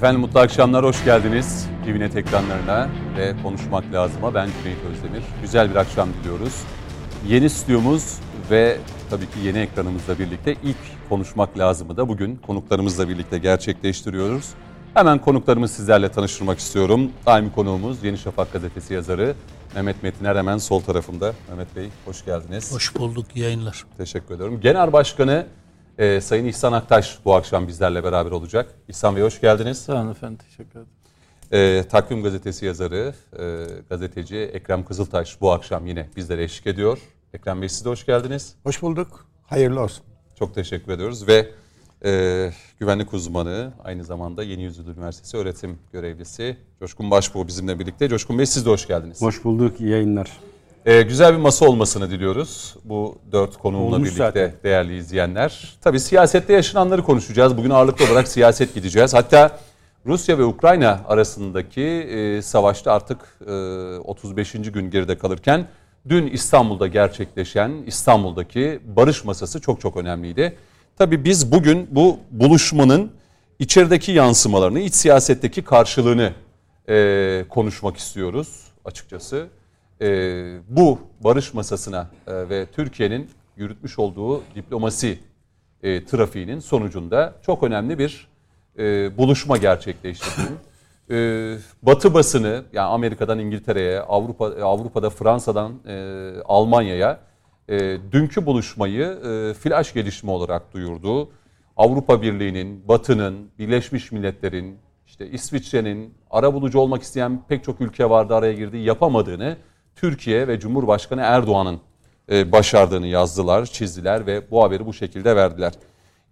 Efendim mutlu akşamlar, hoş geldiniz. TVNet ekranlarına ve konuşmak lazıma ben Cüneyt Özdemir. Güzel bir akşam diliyoruz. Yeni stüdyomuz ve tabii ki yeni ekranımızla birlikte ilk konuşmak lazımı da bugün konuklarımızla birlikte gerçekleştiriyoruz. Hemen konuklarımı sizlerle tanıştırmak istiyorum. Daimi konuğumuz Yeni Şafak gazetesi yazarı Mehmet Metiner hemen sol tarafımda. Mehmet Bey hoş geldiniz. Hoş bulduk yayınlar. Teşekkür ediyorum. Genel Başkanı e, Sayın İhsan Aktaş bu akşam bizlerle beraber olacak. İhsan Bey hoş geldiniz. Sağ olun efendim teşekkür ederim. E, Takvim Gazetesi yazarı, e, gazeteci Ekrem Kızıltaş bu akşam yine bizlere eşlik ediyor. Ekrem Bey siz de hoş geldiniz. Hoş bulduk. Hayırlı olsun. Çok teşekkür ediyoruz ve e, güvenlik uzmanı aynı zamanda Yeni Yüzyıl Üniversitesi öğretim görevlisi Coşkun Başbuğ bizimle birlikte. Coşkun Bey siz de hoş geldiniz. Hoş bulduk, iyi yayınlar. E, güzel bir masa olmasını diliyoruz bu dört konuğumla Olmuş birlikte zaten. değerli izleyenler. Tabii siyasette yaşananları konuşacağız. Bugün ağırlıklı olarak siyaset gideceğiz. Hatta Rusya ve Ukrayna arasındaki e, savaşta artık e, 35. gün geride kalırken dün İstanbul'da gerçekleşen İstanbul'daki barış masası çok çok önemliydi. Tabii biz bugün bu buluşmanın içerideki yansımalarını, iç siyasetteki karşılığını e, konuşmak istiyoruz açıkçası. E, bu barış masasına e, ve Türkiye'nin yürütmüş olduğu diplomasi e, trafiğinin sonucunda çok önemli bir e, buluşma gerçekleşti dün. E, Batı basını yani Amerika'dan İngiltere'ye, Avrupa Avrupa'da Fransa'dan e, Almanya'ya e, dünkü buluşmayı e, flash gelişme olarak duyurdu. Avrupa Birliği'nin, Batı'nın, Birleşmiş Milletler'in, işte İsviçre'nin, arabulucu olmak isteyen pek çok ülke vardı araya girdiği yapamadığını Türkiye ve Cumhurbaşkanı Erdoğan'ın e, başardığını yazdılar, çizdiler ve bu haberi bu şekilde verdiler.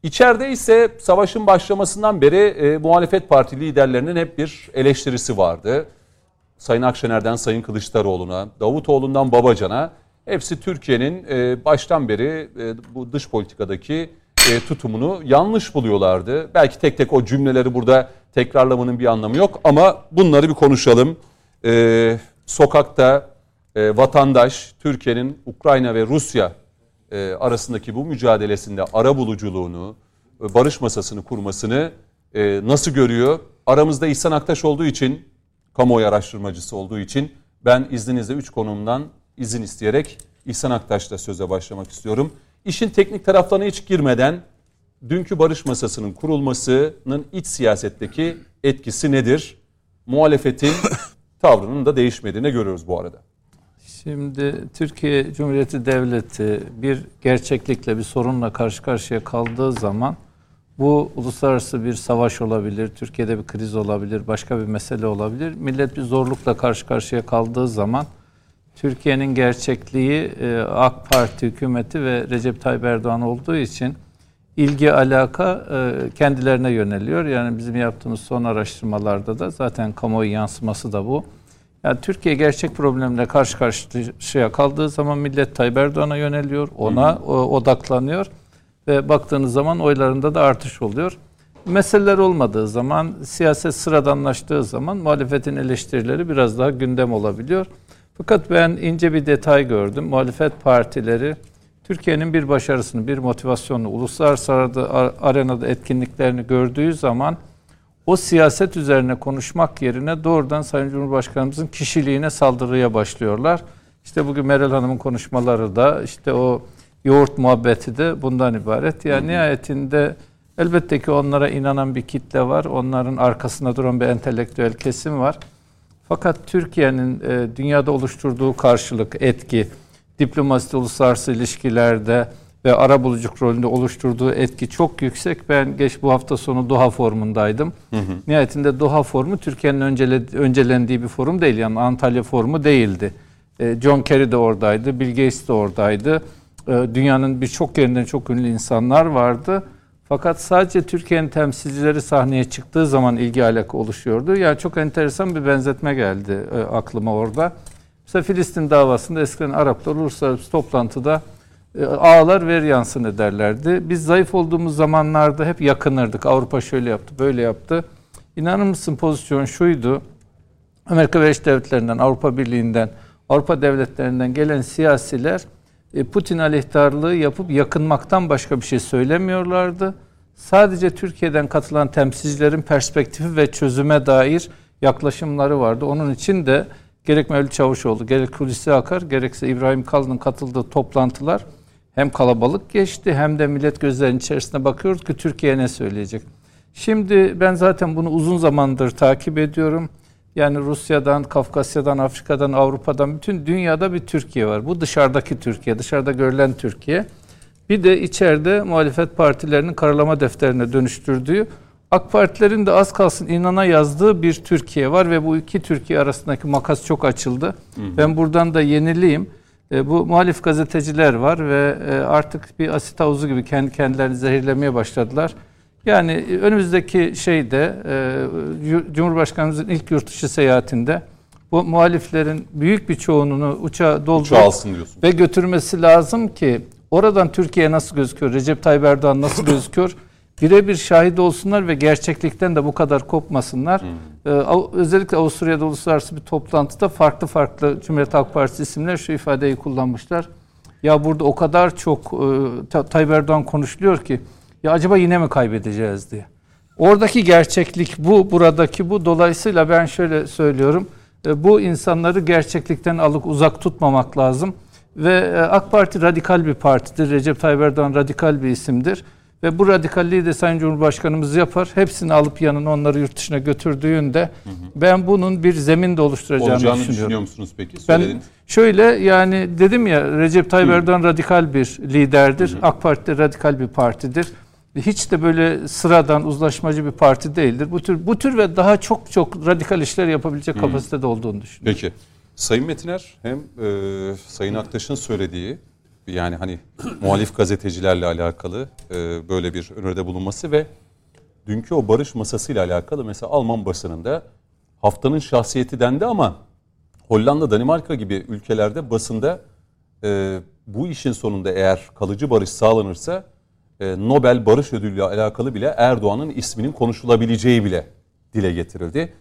İçeride ise savaşın başlamasından beri e, muhalefet parti liderlerinin hep bir eleştirisi vardı. Sayın Akşener'den Sayın Kılıçdaroğlu'na, Davutoğlu'ndan Babacan'a hepsi Türkiye'nin e, baştan beri e, bu dış politikadaki e, tutumunu yanlış buluyorlardı. Belki tek tek o cümleleri burada tekrarlamanın bir anlamı yok ama bunları bir konuşalım. E, sokakta e, vatandaş Türkiye'nin Ukrayna ve Rusya e, arasındaki bu mücadelesinde ara buluculuğunu, e, barış masasını kurmasını e, nasıl görüyor? Aramızda İhsan Aktaş olduğu için, kamuoyu araştırmacısı olduğu için ben izninizle üç konumdan izin isteyerek İhsan Aktaş'la söze başlamak istiyorum. İşin teknik taraflarına hiç girmeden dünkü barış masasının kurulmasının iç siyasetteki etkisi nedir? Muhalefetin tavrının da değişmediğini görüyoruz bu arada. Şimdi Türkiye Cumhuriyeti Devleti bir gerçeklikle bir sorunla karşı karşıya kaldığı zaman bu uluslararası bir savaş olabilir, Türkiye'de bir kriz olabilir, başka bir mesele olabilir. Millet bir zorlukla karşı karşıya kaldığı zaman Türkiye'nin gerçekliği e, AK Parti hükümeti ve Recep Tayyip Erdoğan olduğu için ilgi alaka e, kendilerine yöneliyor. Yani bizim yaptığımız son araştırmalarda da zaten kamuoyu yansıması da bu. Yani Türkiye gerçek problemle karşı karşıya kaldığı zaman millet Tayyip Erdoğan'a yöneliyor, ona hı hı. odaklanıyor ve baktığınız zaman oylarında da artış oluyor. Meseleler olmadığı zaman, siyaset sıradanlaştığı zaman muhalefetin eleştirileri biraz daha gündem olabiliyor. Fakat ben ince bir detay gördüm. Muhalefet partileri Türkiye'nin bir başarısını, bir motivasyonunu, uluslararası arenada etkinliklerini gördüğü zaman o siyaset üzerine konuşmak yerine doğrudan Sayın Cumhurbaşkanımızın kişiliğine saldırıya başlıyorlar. İşte bugün Meral Hanım'ın konuşmaları da işte o yoğurt muhabbeti de bundan ibaret. Yani hı hı. nihayetinde elbette ki onlara inanan bir kitle var. Onların arkasında duran bir entelektüel kesim var. Fakat Türkiye'nin e, dünyada oluşturduğu karşılık, etki, diplomasi, uluslararası ilişkilerde ve ara buluculuk rolünde oluşturduğu etki çok yüksek. Ben geç bu hafta sonu Doha formundaydım. Hı hı. Nihayetinde Doha formu Türkiye'nin öncele, öncelendiği bir forum değil. Yani Antalya forumu değildi. E, John Kerry de oradaydı, Bill Gates de oradaydı. E, dünyanın birçok yerinden çok ünlü insanlar vardı. Fakat sadece Türkiye'nin temsilcileri sahneye çıktığı zaman ilgi alaka oluşuyordu. Yani çok enteresan bir benzetme geldi e, aklıma orada. Mesela Filistin davasında eskiden Araplar uluslararası toplantıda ağlar ver yansın ederlerdi. Biz zayıf olduğumuz zamanlarda hep yakınırdık. Avrupa şöyle yaptı, böyle yaptı. İnanır mısın pozisyon şuydu. Amerika Birleşik Devletleri'nden, Avrupa Birliği'nden, Avrupa devletlerinden gelen siyasiler e, Putin aleyhtarlığı yapıp yakınmaktan başka bir şey söylemiyorlardı. Sadece Türkiye'den katılan temsilcilerin perspektifi ve çözüme dair yaklaşımları vardı. Onun için de gerek Mevlüt Çavuşoğlu, gerek Hulusi Akar, gerekse İbrahim Kalın'ın katıldığı toplantılar hem kalabalık geçti hem de millet gözlerinin içerisine bakıyoruz ki Türkiye ne söyleyecek. Şimdi ben zaten bunu uzun zamandır takip ediyorum. Yani Rusya'dan, Kafkasya'dan, Afrika'dan, Avrupa'dan bütün dünyada bir Türkiye var. Bu dışarıdaki Türkiye, dışarıda görülen Türkiye. Bir de içeride muhalefet partilerinin karalama defterine dönüştürdüğü AK Partilerin de az kalsın inana yazdığı bir Türkiye var ve bu iki Türkiye arasındaki makas çok açıldı. Hı hı. Ben buradan da yenileyim. E, bu muhalif gazeteciler var ve e, artık bir asit havuzu gibi kendi kendilerini zehirlemeye başladılar. Yani e, önümüzdeki şeyde e, Cumhurbaşkanımızın ilk yurt dışı seyahatinde bu muhaliflerin büyük bir çoğunluğunu uçağa doldurup ve götürmesi lazım ki oradan Türkiye nasıl gözüküyor, Recep Tayyip Erdoğan nasıl gözüküyor birebir şahit olsunlar ve gerçeklikten de bu kadar kopmasınlar. Hmm. Ee, özellikle Avusturya'da uluslararası bir toplantıda farklı farklı Cumhuriyet Halk Partisi isimler şu ifadeyi kullanmışlar. Ya burada o kadar çok e, Tayyip Erdoğan konuşuluyor ki ya acaba yine mi kaybedeceğiz diye. Oradaki gerçeklik bu, buradaki bu. Dolayısıyla ben şöyle söylüyorum. E, bu insanları gerçeklikten alıp uzak tutmamak lazım. Ve e, AK Parti radikal bir partidir. Recep Tayyip Erdoğan radikal bir isimdir. Ve bu radikalliği de Sayın Cumhurbaşkanımız yapar. Hepsini alıp yanına onları yurt dışına götürdüğünde hı hı. ben bunun bir zemin de oluşturacağını Olacağını düşünüyorum. düşünüyor musunuz peki? Söylediniz. Ben şöyle yani dedim ya Recep Tayyip Erdoğan radikal bir liderdir. Hı hı. AK Parti de radikal bir partidir. Hiç de böyle sıradan uzlaşmacı bir parti değildir. Bu tür bu tür ve daha çok çok radikal işler yapabilecek hı. kapasitede olduğunu düşünüyorum. Peki. Sayın Metiner hem e, Sayın Aktaş'ın söylediği yani hani muhalif gazetecilerle alakalı e, böyle bir öneride bulunması ve dünkü o barış masasıyla alakalı mesela Alman basınında haftanın şahsiyeti dendi ama Hollanda, Danimarka gibi ülkelerde basında e, bu işin sonunda eğer kalıcı barış sağlanırsa e, Nobel Barış Ödülü ile alakalı bile Erdoğan'ın isminin konuşulabileceği bile dile getirildi.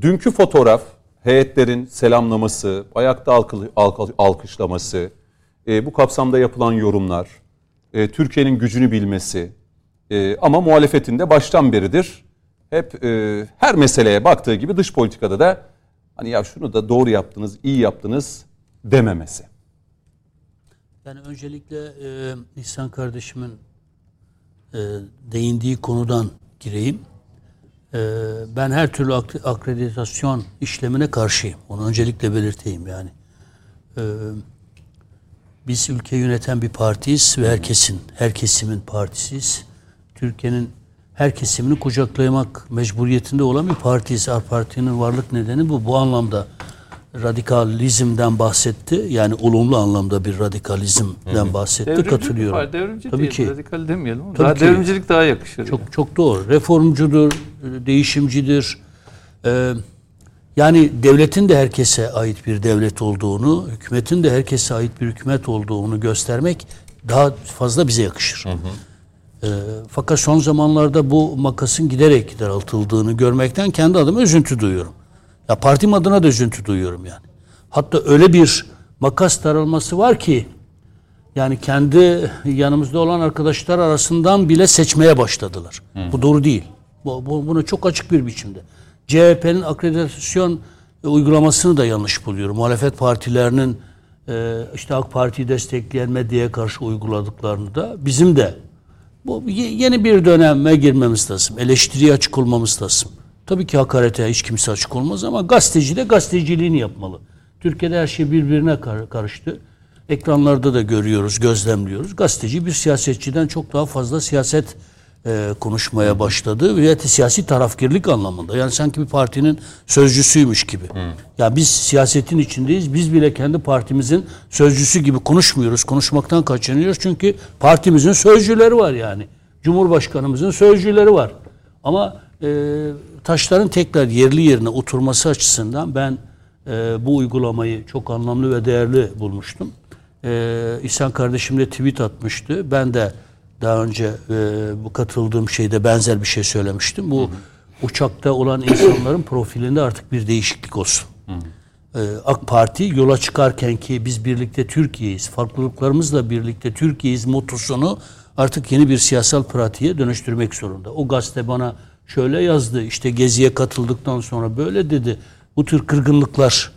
Dünkü fotoğraf, heyetlerin selamlaması, ayakta alkışlaması, e, bu kapsamda yapılan yorumlar, e, Türkiye'nin gücünü bilmesi e, ama muhalefetinde baştan beridir hep e, her meseleye baktığı gibi dış politikada da hani ya şunu da doğru yaptınız, iyi yaptınız dememesi. Yani öncelikle e, İhsan kardeşimin e, değindiği konudan gireyim. E, ben her türlü akreditasyon işlemine karşıyım. Onu öncelikle belirteyim yani. E, biz ülke yöneten bir partiyiz ve herkesin, her kesimin partisiyiz. Türkiye'nin her kesimini kucaklamak mecburiyetinde olan bir partiyiz. AK Parti'nin varlık nedeni bu. Bu anlamda radikalizmden bahsetti. Yani olumlu anlamda bir radikalizmden bahsetti. Devrimci Katılıyorum. Var, devrimci Tabii değil, ki. radikal demeyelim ama Tabii daha ki. devrimcilik daha yakışır. Çok yani. çok doğru. Reformcudur, değişimcidir. Ee, yani devletin de herkese ait bir devlet olduğunu, hükümetin de herkese ait bir hükümet olduğunu göstermek daha fazla bize yakışır. Hı hı. E, fakat son zamanlarda bu makasın giderek daraltıldığını görmekten kendi adıma üzüntü duyuyorum. Ya partim adına da üzüntü duyuyorum yani. Hatta öyle bir makas daralması var ki yani kendi yanımızda olan arkadaşlar arasından bile seçmeye başladılar. Hı. Bu doğru değil. Bu, bu, bunu çok açık bir biçimde. CHP'nin akreditasyon uygulamasını da yanlış buluyorum. Muhalefet partilerinin e, işte AK Parti'yi destekleyen medyaya karşı uyguladıklarını da bizim de bu yeni bir döneme girmemiz lazım. Eleştiriye açık olmamız lazım. Tabii ki hakarete hiç kimse açık olmaz ama gazeteci de gazeteciliğini yapmalı. Türkiye'de her şey birbirine karıştı. Ekranlarda da görüyoruz, gözlemliyoruz. Gazeteci bir siyasetçiden çok daha fazla siyaset e, konuşmaya başladı ve siyasi tarafkirlik anlamında. Yani sanki bir partinin sözcüsüymüş gibi. Hı. Ya biz siyasetin içindeyiz. Biz bile kendi partimizin sözcüsü gibi konuşmuyoruz. Konuşmaktan kaçınıyoruz. Çünkü partimizin sözcüleri var yani. Cumhurbaşkanımızın sözcüleri var. Ama e, taşların tekrar yerli yerine oturması açısından ben e, bu uygulamayı çok anlamlı ve değerli bulmuştum. E, İhsan kardeşim de tweet atmıştı. Ben de daha önce e, bu katıldığım şeyde benzer bir şey söylemiştim. Bu hı hı. uçakta olan insanların profilinde artık bir değişiklik olsun. Hı hı. E, AK Parti yola çıkarken ki biz birlikte Türkiye'yiz, farklılıklarımızla birlikte Türkiye'yiz motosunu artık yeni bir siyasal pratiğe dönüştürmek zorunda. O gazete bana şöyle yazdı. işte Gezi'ye katıldıktan sonra böyle dedi. Bu tür kırgınlıklar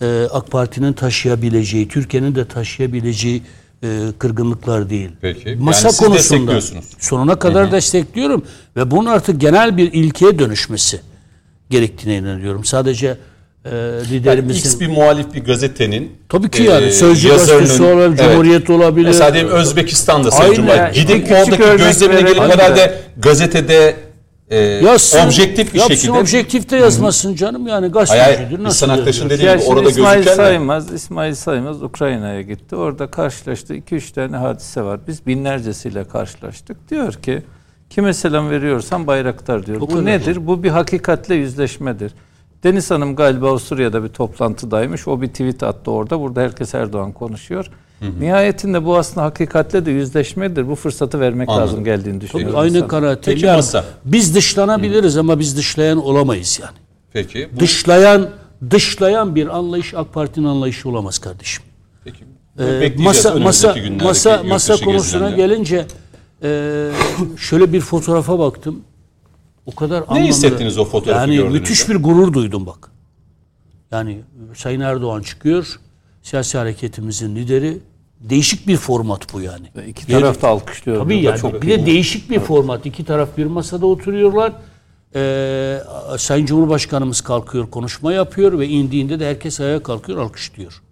e, AK Parti'nin taşıyabileceği, Türkiye'nin de taşıyabileceği e, kırgınlıklar değil. Peki. Yani Masa siz konusunda sonuna kadar destekliyorum ve bunun artık genel bir ilkeye dönüşmesi gerektiğine inanıyorum. Sadece e, Yani liderimizin X bir muhalif bir gazetenin Tabii ki e, yani Sözcü yazarının- gazetesi olabilir, Evet. Cumhuriyet olabilir. Mesela diyelim Özbekistan'da Sayın. İşte Gidip oradaki gözlemine gelip verelim de. herhalde gazetede e, Yazsın, objektif bir yapsın, şekilde objektif de yazmasın canım yani gazetecidir. hayır. Nasıl İhsan Aktaş'ın yazıyor? dediği Ya gibi orada İsmail gözüken de- Saymaz, İsmail Saymaz Ukrayna'ya gitti. Orada karşılaştı. 2-3 tane hadise var. Biz binlercesiyle karşılaştık. Diyor ki kime selam veriyorsan Bayraktar diyor. Bu kadar. nedir? Bu bir hakikatle yüzleşmedir. Deniz Hanım galiba Avusturya'da bir toplantıdaymış. O bir tweet attı orada. Burada herkes Erdoğan konuşuyor. Nihayetinde bu aslında hakikatle de yüzleşmedir. Bu fırsatı vermek Anladım. lazım geldiğini Tabii düşünüyorum. aynı sana. kanaatteyim. Peki Yani. Biz dışlanabiliriz ama biz dışlayan olamayız yani. Peki. Bu, Dışlayan dışlayan bir anlayış AK Parti'nin anlayışı olamaz kardeşim. peki. Ee, masa masa masa masa konusuna gezilerinde. gelince e, şöyle bir fotoğrafa baktım. O kadar anlamlı. hissettiniz o fotoğrafı Yani gördüğünüzde? müthiş bir gurur duydum bak. Yani Sayın Erdoğan çıkıyor. Siyasi hareketimizin lideri. Değişik bir format bu yani. İki taraf da alkışlıyor. Tabii yani Çok bir de değişik bir format. İki taraf bir masada oturuyorlar. Ee, Sayın Cumhurbaşkanımız kalkıyor, konuşma yapıyor ve indiğinde de herkes ayağa kalkıyor, alkışlıyor.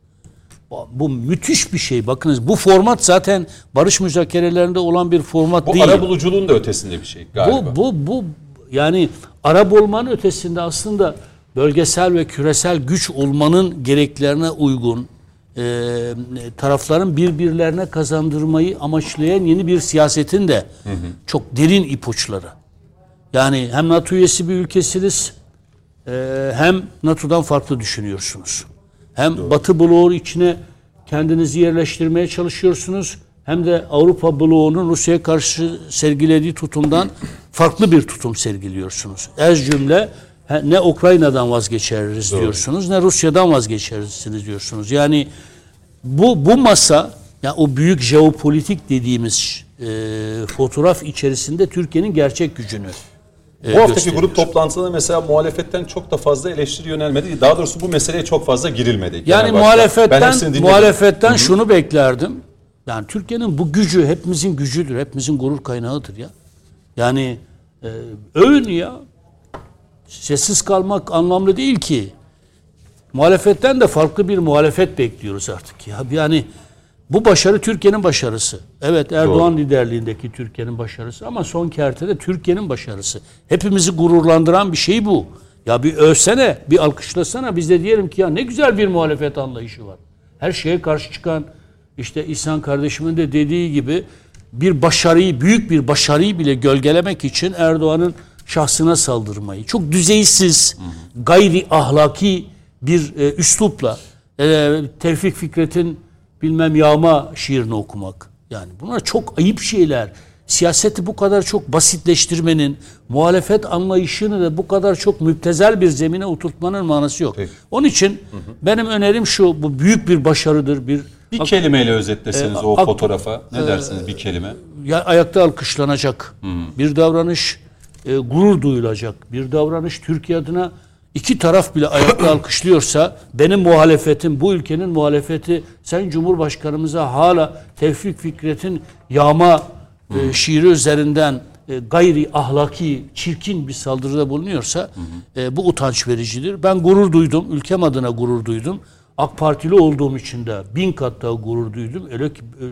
Bu, bu müthiş bir şey. Bakınız bu format zaten barış müzakerelerinde olan bir format bu değil. arabuluculuğun da ötesinde bir şey galiba. Bu, bu, bu yani Arap olmanın ötesinde aslında bölgesel ve küresel güç olmanın gereklerine uygun e, tarafların birbirlerine kazandırmayı amaçlayan yeni bir siyasetin de çok derin ipuçları. Yani hem NATO üyesi bir ülkesiniz e, hem NATO'dan farklı düşünüyorsunuz. Hem Batı bloğu içine kendinizi yerleştirmeye çalışıyorsunuz. Hem de Avrupa bloğunun Rusya'ya karşı sergilediği tutumdan farklı bir tutum sergiliyorsunuz. Ez cümle ne Ukrayna'dan vazgeçeriz diyorsunuz ne Rusya'dan vazgeçeriz diyorsunuz. Yani bu bu masa ya o büyük jeopolitik dediğimiz e, fotoğraf içerisinde Türkiye'nin gerçek gücünü e, Bu haftaki gösteriyor. grup toplantısında mesela muhalefetten çok da fazla eleştiri yönelmedi. Daha doğrusu bu meseleye çok fazla girilmedi. Yani muhalefetten muhalefetten şunu beklerdim. Yani Türkiye'nin bu gücü hepimizin gücüdür. Hepimizin gurur kaynağıdır ya. Yani e, övün ya. Sessiz kalmak anlamlı değil ki. Muhalefetten de farklı bir muhalefet bekliyoruz artık ya. Yani bu başarı Türkiye'nin başarısı. Evet Erdoğan liderliğindeki Türkiye'nin başarısı ama son kertede Türkiye'nin başarısı. Hepimizi gururlandıran bir şey bu. Ya bir övsene, bir alkışlasana. Biz de diyelim ki ya ne güzel bir muhalefet anlayışı var. Her şeye karşı çıkan işte İhsan kardeşimin de dediği gibi bir başarıyı, büyük bir başarıyı bile gölgelemek için Erdoğan'ın şahsına saldırmayı, çok düzeysiz, gayri ahlaki bir e, üslupla e, Tevfik Fikret'in bilmem yağma şiirini okumak. Yani bunlar çok ayıp şeyler. Siyaseti bu kadar çok basitleştirmenin, muhalefet anlayışını da bu kadar çok müptezel bir zemine oturtmanın manası yok. Peki. Onun için benim önerim şu, bu büyük bir başarıdır, bir Bir kelimeyle özetleseniz E, o ak- fotoğrafa ne dersiniz bir kelime? ya ayakta alkışlanacak bir davranış, e, gurur duyulacak bir davranış Türkiye adına iki taraf bile ayakta alkışlıyorsa benim muhalefetim, bu ülkenin muhalefeti Sayın Cumhurbaşkanımıza hala Tevfik Fikret'in yağma e, şiiri üzerinden e, gayri ahlaki, çirkin bir saldırıda bulunuyorsa e, bu utanç vericidir. Ben gurur duydum, ülkem adına gurur duydum. AK Partili olduğum için de bin kat daha gurur duydum. Öyle ki e,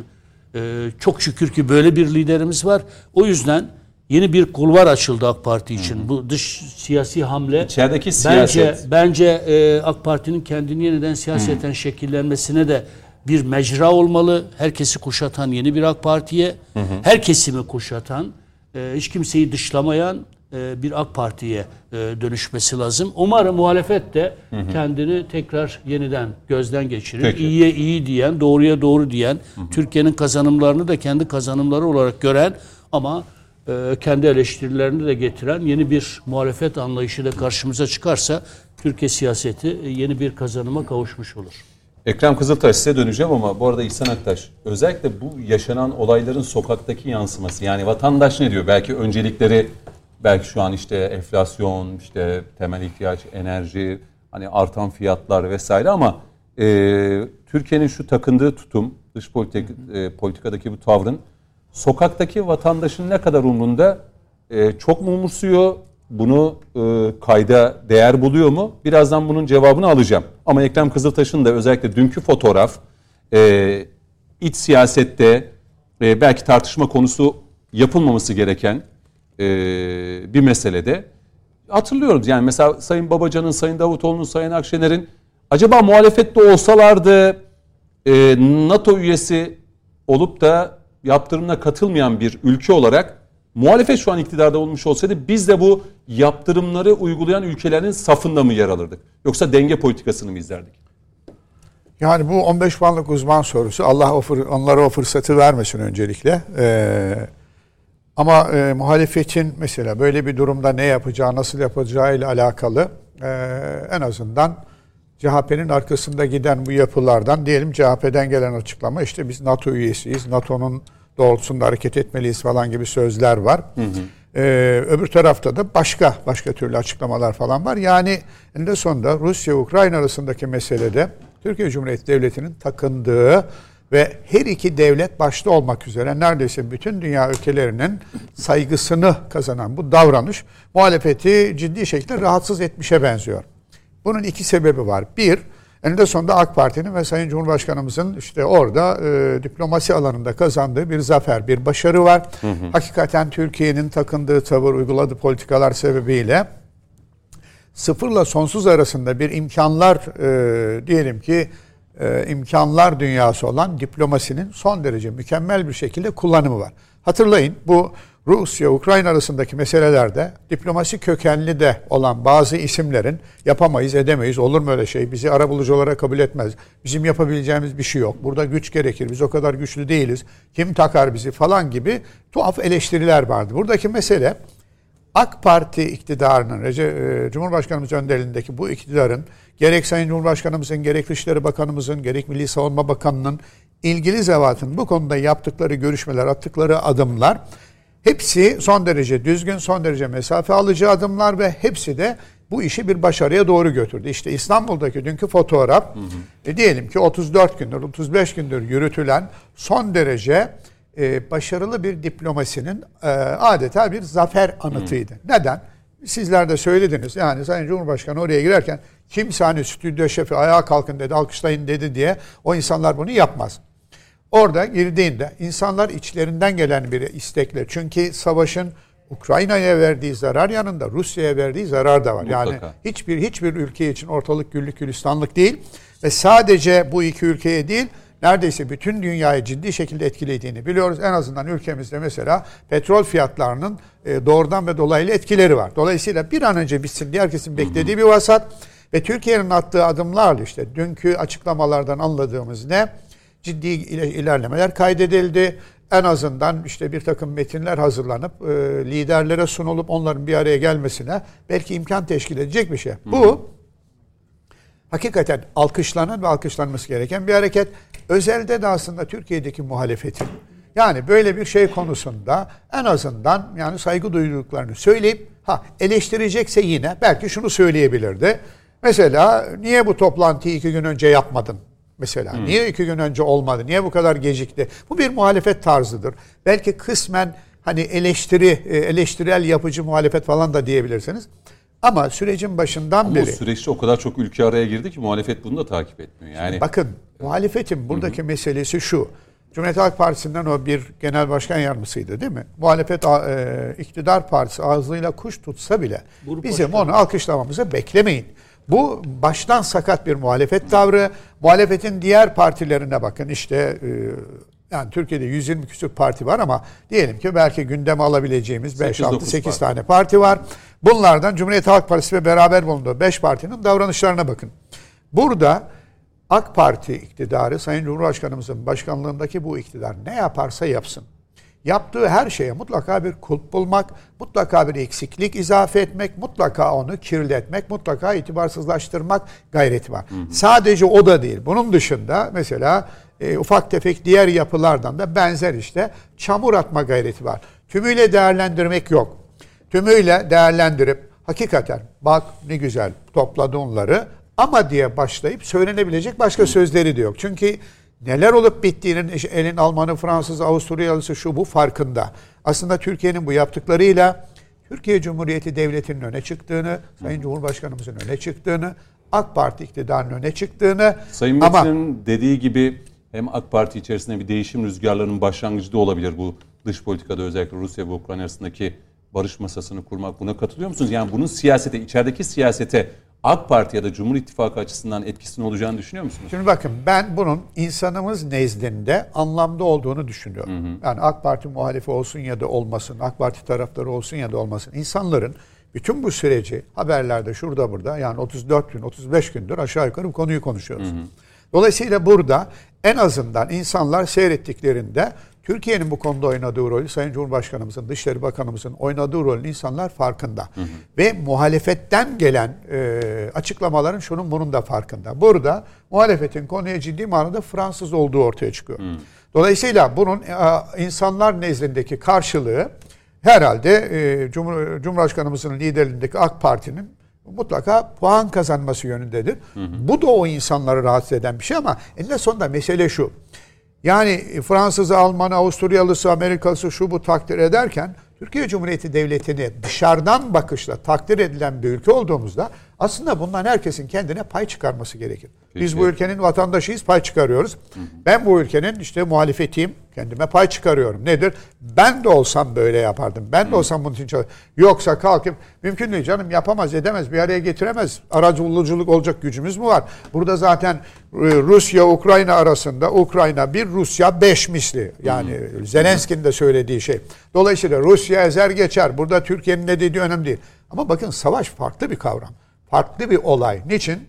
ee, çok şükür ki böyle bir liderimiz var. O yüzden yeni bir kulvar açıldı AK Parti için. Bu dış siyasi hamle İçerideki bence siyaset. bence e, AK Parti'nin kendini yeniden siyaseten şekillenmesine de bir mecra olmalı. Herkesi kuşatan yeni bir AK Parti'ye, her kesimi kuşatan, e, hiç kimseyi dışlamayan e, bir AK Parti'ye e, dönüşmesi lazım. Umarım muhalefet de kendini tekrar yeniden gözden geçirir. Peki. İyiye iyi diyen, doğruya doğru diyen, Türkiye'nin kazanımlarını da kendi kazanımları olarak gören ama kendi eleştirilerini de getiren yeni bir muhalefet anlayışı da karşımıza çıkarsa Türkiye siyaseti e, yeni bir kazanıma kavuşmuş olur. Ekrem Kızıltaş size döneceğim ama bu arada İhsan Aktaş özellikle bu yaşanan olayların sokaktaki yansıması yani vatandaş ne diyor? Belki öncelikleri belki şu an işte enflasyon, işte temel ihtiyaç, enerji, hani artan fiyatlar vesaire ama e, Türkiye'nin şu takındığı tutum, dış politik, e, politikadaki bu tavrın sokaktaki vatandaşın ne kadar umrunda e, çok mu umursuyor, bunu e, kayda değer buluyor mu? Birazdan bunun cevabını alacağım. Ama Ekrem Kızıltaş'ın da özellikle dünkü fotoğraf e, iç siyasette e, belki tartışma konusu yapılmaması gereken e, bir meselede hatırlıyoruz. Yani mesela Sayın Babacan'ın, Sayın Davutoğlu'nun, Sayın Akşener'in acaba muhalefette olsalardı e, NATO üyesi olup da yaptırımına katılmayan bir ülke olarak muhalefet şu an iktidarda olmuş olsaydı biz de bu yaptırımları uygulayan ülkelerin safında mı yer alırdık? Yoksa denge politikasını mı izlerdik? Yani bu 15 puanlık uzman sorusu. Allah o onlara o fırsatı vermesin öncelikle. Ee, ama e, muhalefetin mesela böyle bir durumda ne yapacağı, nasıl yapacağı ile alakalı e, en azından CHP'nin arkasında giden bu yapılardan diyelim CHP'den gelen açıklama işte biz NATO üyesiyiz, NATO'nun doğrultusunda hareket etmeliyiz falan gibi sözler var. Hı hı. Ee, öbür tarafta da başka başka türlü açıklamalar falan var. Yani en sonunda Rusya Ukrayna arasındaki meselede Türkiye Cumhuriyeti Devleti'nin takındığı ve her iki devlet başta olmak üzere neredeyse bütün dünya ülkelerinin saygısını kazanan bu davranış muhalefeti ciddi şekilde rahatsız etmişe benziyor. Bunun iki sebebi var. Bir, Eninde sonunda AK Parti'nin ve Sayın Cumhurbaşkanımızın işte orada e, diplomasi alanında kazandığı bir zafer, bir başarı var. Hı hı. Hakikaten Türkiye'nin takındığı tavır, uyguladığı politikalar sebebiyle sıfırla sonsuz arasında bir imkanlar e, diyelim ki e, imkanlar dünyası olan diplomasinin son derece mükemmel bir şekilde kullanımı var. Hatırlayın bu Rusya-Ukrayna arasındaki meselelerde diplomasi kökenli de olan bazı isimlerin yapamayız, edemeyiz, olur mu öyle şey, bizi arabulucu olarak kabul etmez, bizim yapabileceğimiz bir şey yok, burada güç gerekir, biz o kadar güçlü değiliz, kim takar bizi falan gibi tuhaf eleştiriler vardı. Buradaki mesele AK Parti iktidarının, e, Cumhurbaşkanımız önderliğindeki bu iktidarın gerek Sayın Cumhurbaşkanımızın, gerek Dışişleri Bakanımızın, gerek Milli Savunma Bakanı'nın ilgili zevatın bu konuda yaptıkları görüşmeler, attıkları adımlar hepsi son derece düzgün, son derece mesafe alıcı adımlar ve hepsi de bu işi bir başarıya doğru götürdü. İşte İstanbul'daki dünkü fotoğraf hı hı. E, diyelim ki 34 gündür, 35 gündür yürütülen son derece e, başarılı bir diplomasinin e, adeta bir zafer anıtıydı. Hı. Neden? Sizler de söylediniz. Yani Sayın Cumhurbaşkanı oraya girerken kimse hani stüdyo şefi ayağa kalkın dedi, alkışlayın dedi diye o insanlar bunu yapmaz. Orada girdiğinde insanlar içlerinden gelen bir istekle çünkü savaşın Ukrayna'ya verdiği zarar yanında Rusya'ya verdiği zarar da var. Mutlaka. Yani hiçbir hiçbir ülke için ortalık güllük gülistanlık değil ve sadece bu iki ülkeye değil neredeyse bütün dünyayı ciddi şekilde etkilediğini biliyoruz. En azından ülkemizde mesela petrol fiyatlarının e, doğrudan ve dolaylı etkileri var. Dolayısıyla bir an önce bitsin diye herkesin beklediği bir vasat ve Türkiye'nin attığı adımlarla işte dünkü açıklamalardan anladığımız ne? Ciddi ilerlemeler kaydedildi. En azından işte bir takım metinler hazırlanıp e, liderlere sunulup onların bir araya gelmesine belki imkan teşkil edecek bir şey. Hı. Bu hakikaten alkışlanan ve alkışlanması gereken bir hareket. Özelde de aslında Türkiye'deki muhalefetin yani böyle bir şey konusunda en azından yani saygı duyduklarını söyleyip ha eleştirecekse yine belki şunu söyleyebilirdi. Mesela niye bu toplantıyı iki gün önce yapmadın? Mesela hmm. niye iki gün önce olmadı? Niye bu kadar gecikti? Bu bir muhalefet tarzıdır. Belki kısmen hani eleştiri, e, eleştirel yapıcı muhalefet falan da diyebilirsiniz. Ama sürecin başından Ama beri... Ama süreçte o kadar çok ülke araya girdi ki muhalefet bunu da takip etmiyor. Yani Bakın muhalefetin buradaki Hı-hı. meselesi şu. Cumhuriyet Halk Partisi'nden o bir genel başkan yardımcısıydı değil mi? Muhalefet e, iktidar partisi ağzıyla kuş tutsa bile Grup bizim başkanı. onu alkışlamamızı beklemeyin. Bu baştan sakat bir muhalefet tavrı. Muhalefetin diğer partilerine bakın işte e, yani Türkiye'de 120 küsur parti var ama diyelim ki belki gündeme alabileceğimiz 5 6 8 tane parti var. Bunlardan Cumhuriyet Halk Partisi ve beraber bulunduğu 5 partinin davranışlarına bakın. Burada AK Parti iktidarı Sayın Cumhurbaşkanımızın başkanlığındaki bu iktidar ne yaparsa yapsın yaptığı her şeye mutlaka bir kulp bulmak, mutlaka bir eksiklik izafe etmek, mutlaka onu kirletmek, mutlaka itibarsızlaştırmak gayreti var. Hı hı. Sadece o da değil. Bunun dışında mesela e, ufak tefek diğer yapılardan da benzer işte çamur atma gayreti var. Tümüyle değerlendirmek yok. Tümüyle değerlendirip hakikaten bak ne güzel topladı onları ama diye başlayıp söylenebilecek başka sözleri de yok. Çünkü neler olup bittiğinin elin Almanı, Fransız, Avusturyalısı şu bu farkında. Aslında Türkiye'nin bu yaptıklarıyla Türkiye Cumhuriyeti Devleti'nin öne çıktığını, Sayın Cumhurbaşkanımızın öne çıktığını, AK Parti iktidarının öne çıktığını Sayın Metin'in dediği gibi hem AK Parti içerisinde bir değişim rüzgarlarının başlangıcı da olabilir bu dış politikada özellikle Rusya ve Ukrayna arasındaki barış masasını kurmak. Buna katılıyor musunuz? Yani bunun siyasete, içerideki siyasete AK Parti ya da Cumhur İttifakı açısından etkisinin olacağını düşünüyor musunuz? Şimdi bakın ben bunun insanımız nezdinde anlamda olduğunu düşünüyorum. Hı hı. Yani AK Parti muhalifi olsun ya da olmasın, AK Parti taraftarı olsun ya da olmasın. İnsanların bütün bu süreci haberlerde şurada burada yani 34 gün 35 gündür aşağı yukarı bu konuyu konuşuyoruz. Hı hı. Dolayısıyla burada en azından insanlar seyrettiklerinde Türkiye'nin bu konuda oynadığı rolü Sayın Cumhurbaşkanımızın, Dışişleri Bakanımızın oynadığı rolün insanlar farkında. Hı hı. Ve muhalefetten gelen e, açıklamaların şunun bunun da farkında. Burada muhalefetin konuya ciddi manada Fransız olduğu ortaya çıkıyor. Hı. Dolayısıyla bunun e, insanlar nezdindeki karşılığı herhalde e, Cumhur, Cumhurbaşkanımızın liderliğindeki AK Parti'nin mutlaka puan kazanması yönündedir. Hı hı. Bu da o insanları rahatsız eden bir şey ama eninde sonunda mesele şu. Yani Fransız, Alman, Avusturyalısı, Amerikalısı şu bu takdir ederken Türkiye Cumhuriyeti Devleti'ni dışarıdan bakışla takdir edilen bir ülke olduğumuzda aslında bundan herkesin kendine pay çıkarması gerekir. Peki. Biz bu ülkenin vatandaşıyız, pay çıkarıyoruz. Hı hı. Ben bu ülkenin işte muhalefetiyim, kendime pay çıkarıyorum. Nedir? Ben de olsam böyle yapardım. Ben de olsam bunun için. Yoksa kalkıp mümkün değil canım yapamaz, edemez, bir araya getiremez. Aracılıcılık olacak gücümüz mü var? Burada zaten e, Rusya, Ukrayna arasında Ukrayna bir, Rusya beş misli. Yani hı hı. Zelenski'nin de söylediği şey. Dolayısıyla Rusya ezer geçer. Burada Türkiye'nin ne dediği önemli değil. Ama bakın savaş farklı bir kavram farklı bir olay. Niçin?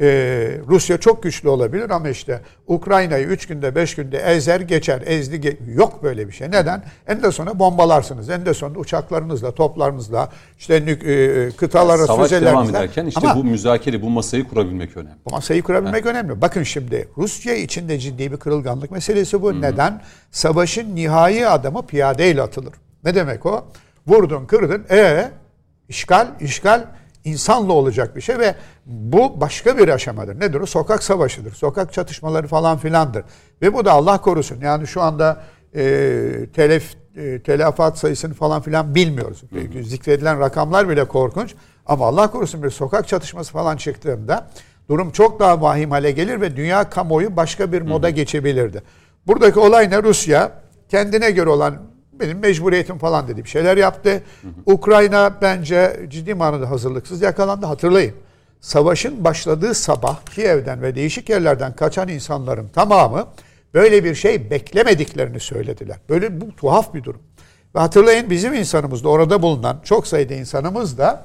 Ee, Rusya çok güçlü olabilir ama işte Ukrayna'yı 3 günde 5 günde ezer geçer. Ezdi ge- yok böyle bir şey. Neden? En de sonra bombalarsınız. En de sonunda uçaklarınızla, toplarınızla, işte e, kıtalar arası Savaş devam ederken işte ama, bu müzakere, bu masayı kurabilmek önemli. Bu masayı kurabilmek He. önemli. Bakın şimdi Rusya içinde ciddi bir kırılganlık meselesi bu. Hı-hı. Neden? Savaşın nihai adamı piyadeyle atılır. Ne demek o? Vurdun, kırdın. E işgal, işgal insanla olacak bir şey ve bu başka bir aşamadır. Nedir o? Sokak savaşıdır. Sokak çatışmaları falan filandır. Ve bu da Allah korusun. Yani şu anda e, telef, e, telafat sayısını falan filan bilmiyoruz. Hı hı. Zikredilen rakamlar bile korkunç. Ama Allah korusun bir sokak çatışması falan çıktığında durum çok daha vahim hale gelir ve dünya kamuoyu başka bir moda hı hı. geçebilirdi. Buradaki olay ne? Rusya kendine göre olan benim mecburiyetim falan dedi bir şeyler yaptı. Hı hı. Ukrayna bence ciddi manada hazırlıksız yakalandı. Hatırlayın. Savaşın başladığı sabah Kiev'den ve değişik yerlerden kaçan insanların tamamı böyle bir şey beklemediklerini söylediler. Böyle bu tuhaf bir durum. Ve hatırlayın bizim insanımız da orada bulunan çok sayıda insanımız da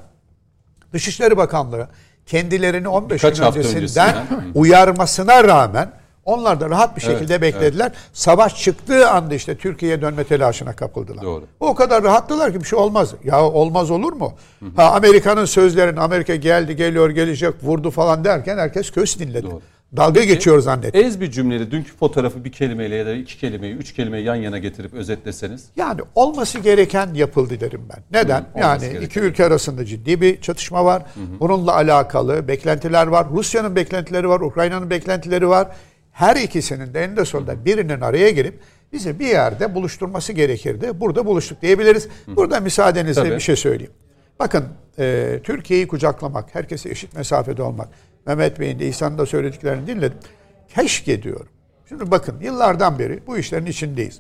Dışişleri Bakanlığı kendilerini 15 Birkaç gün öncesinden uyarmasına rağmen onlar da rahat bir şekilde evet, beklediler. Evet. Savaş çıktığı anda işte Türkiye'ye dönme telaşına kapıldılar. Doğru. O kadar rahattılar ki bir şey olmaz. Ya olmaz olur mu? Hı hı. Ha Amerika'nın sözlerini Amerika geldi, geliyor, gelecek, vurdu falan derken herkes köz dinledi. Doğru. Dalga Peki, geçiyor zannetti. Ez bir cümlede dünkü fotoğrafı bir kelimeyle ya da iki kelimeyi, üç kelimeyi yan yana getirip özetleseniz. Yani olması gereken yapıldı derim ben. Neden? Hı, yani gereken. iki ülke arasında ciddi bir çatışma var. Hı hı. Bununla alakalı beklentiler var. Rusya'nın beklentileri var, Ukrayna'nın beklentileri var her ikisinin de eninde sonunda birinin araya girip bizi bir yerde buluşturması gerekirdi. Burada buluştuk diyebiliriz. Burada müsaadenizle Tabii. bir şey söyleyeyim. Bakın e, Türkiye'yi kucaklamak, herkese eşit mesafede olmak. Mehmet Bey'in de İhsan'ın da söylediklerini dinledim. Keşke diyorum. Şimdi bakın yıllardan beri bu işlerin içindeyiz.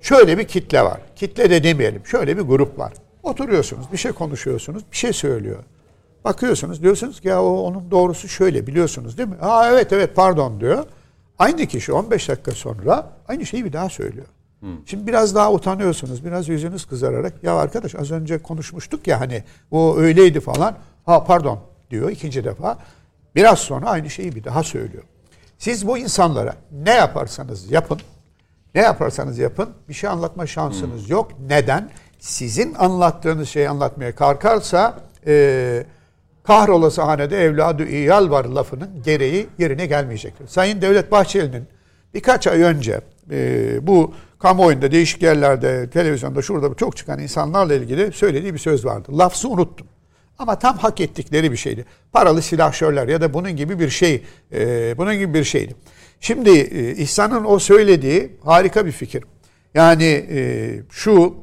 Şöyle bir kitle var. Kitle de demeyelim. Şöyle bir grup var. Oturuyorsunuz, bir şey konuşuyorsunuz, bir şey söylüyor. Bakıyorsunuz diyorsunuz ki ya o onun doğrusu şöyle biliyorsunuz değil mi? Aa evet evet pardon diyor. Aynı kişi 15 dakika sonra aynı şeyi bir daha söylüyor. Hmm. Şimdi biraz daha utanıyorsunuz. Biraz yüzünüz kızararak ya arkadaş az önce konuşmuştuk ya hani o öyleydi falan. Ha pardon diyor ikinci defa. Biraz sonra aynı şeyi bir daha söylüyor. Siz bu insanlara ne yaparsanız yapın Ne yaparsanız yapın bir şey anlatma şansınız yok. Neden? Sizin anlattığınız şeyi anlatmaya kalkarsa e, kahrolası hanede evladı iyal var lafının gereği yerine gelmeyecektir. Sayın Devlet Bahçeli'nin birkaç ay önce e, bu kamuoyunda değişik yerlerde televizyonda şurada çok çıkan insanlarla ilgili söylediği bir söz vardı. Lafzı unuttum. Ama tam hak ettikleri bir şeydi. Paralı silahşörler ya da bunun gibi bir şey, e, bunun gibi bir şeydi. Şimdi e, İhsan'ın o söylediği harika bir fikir. Yani e, şu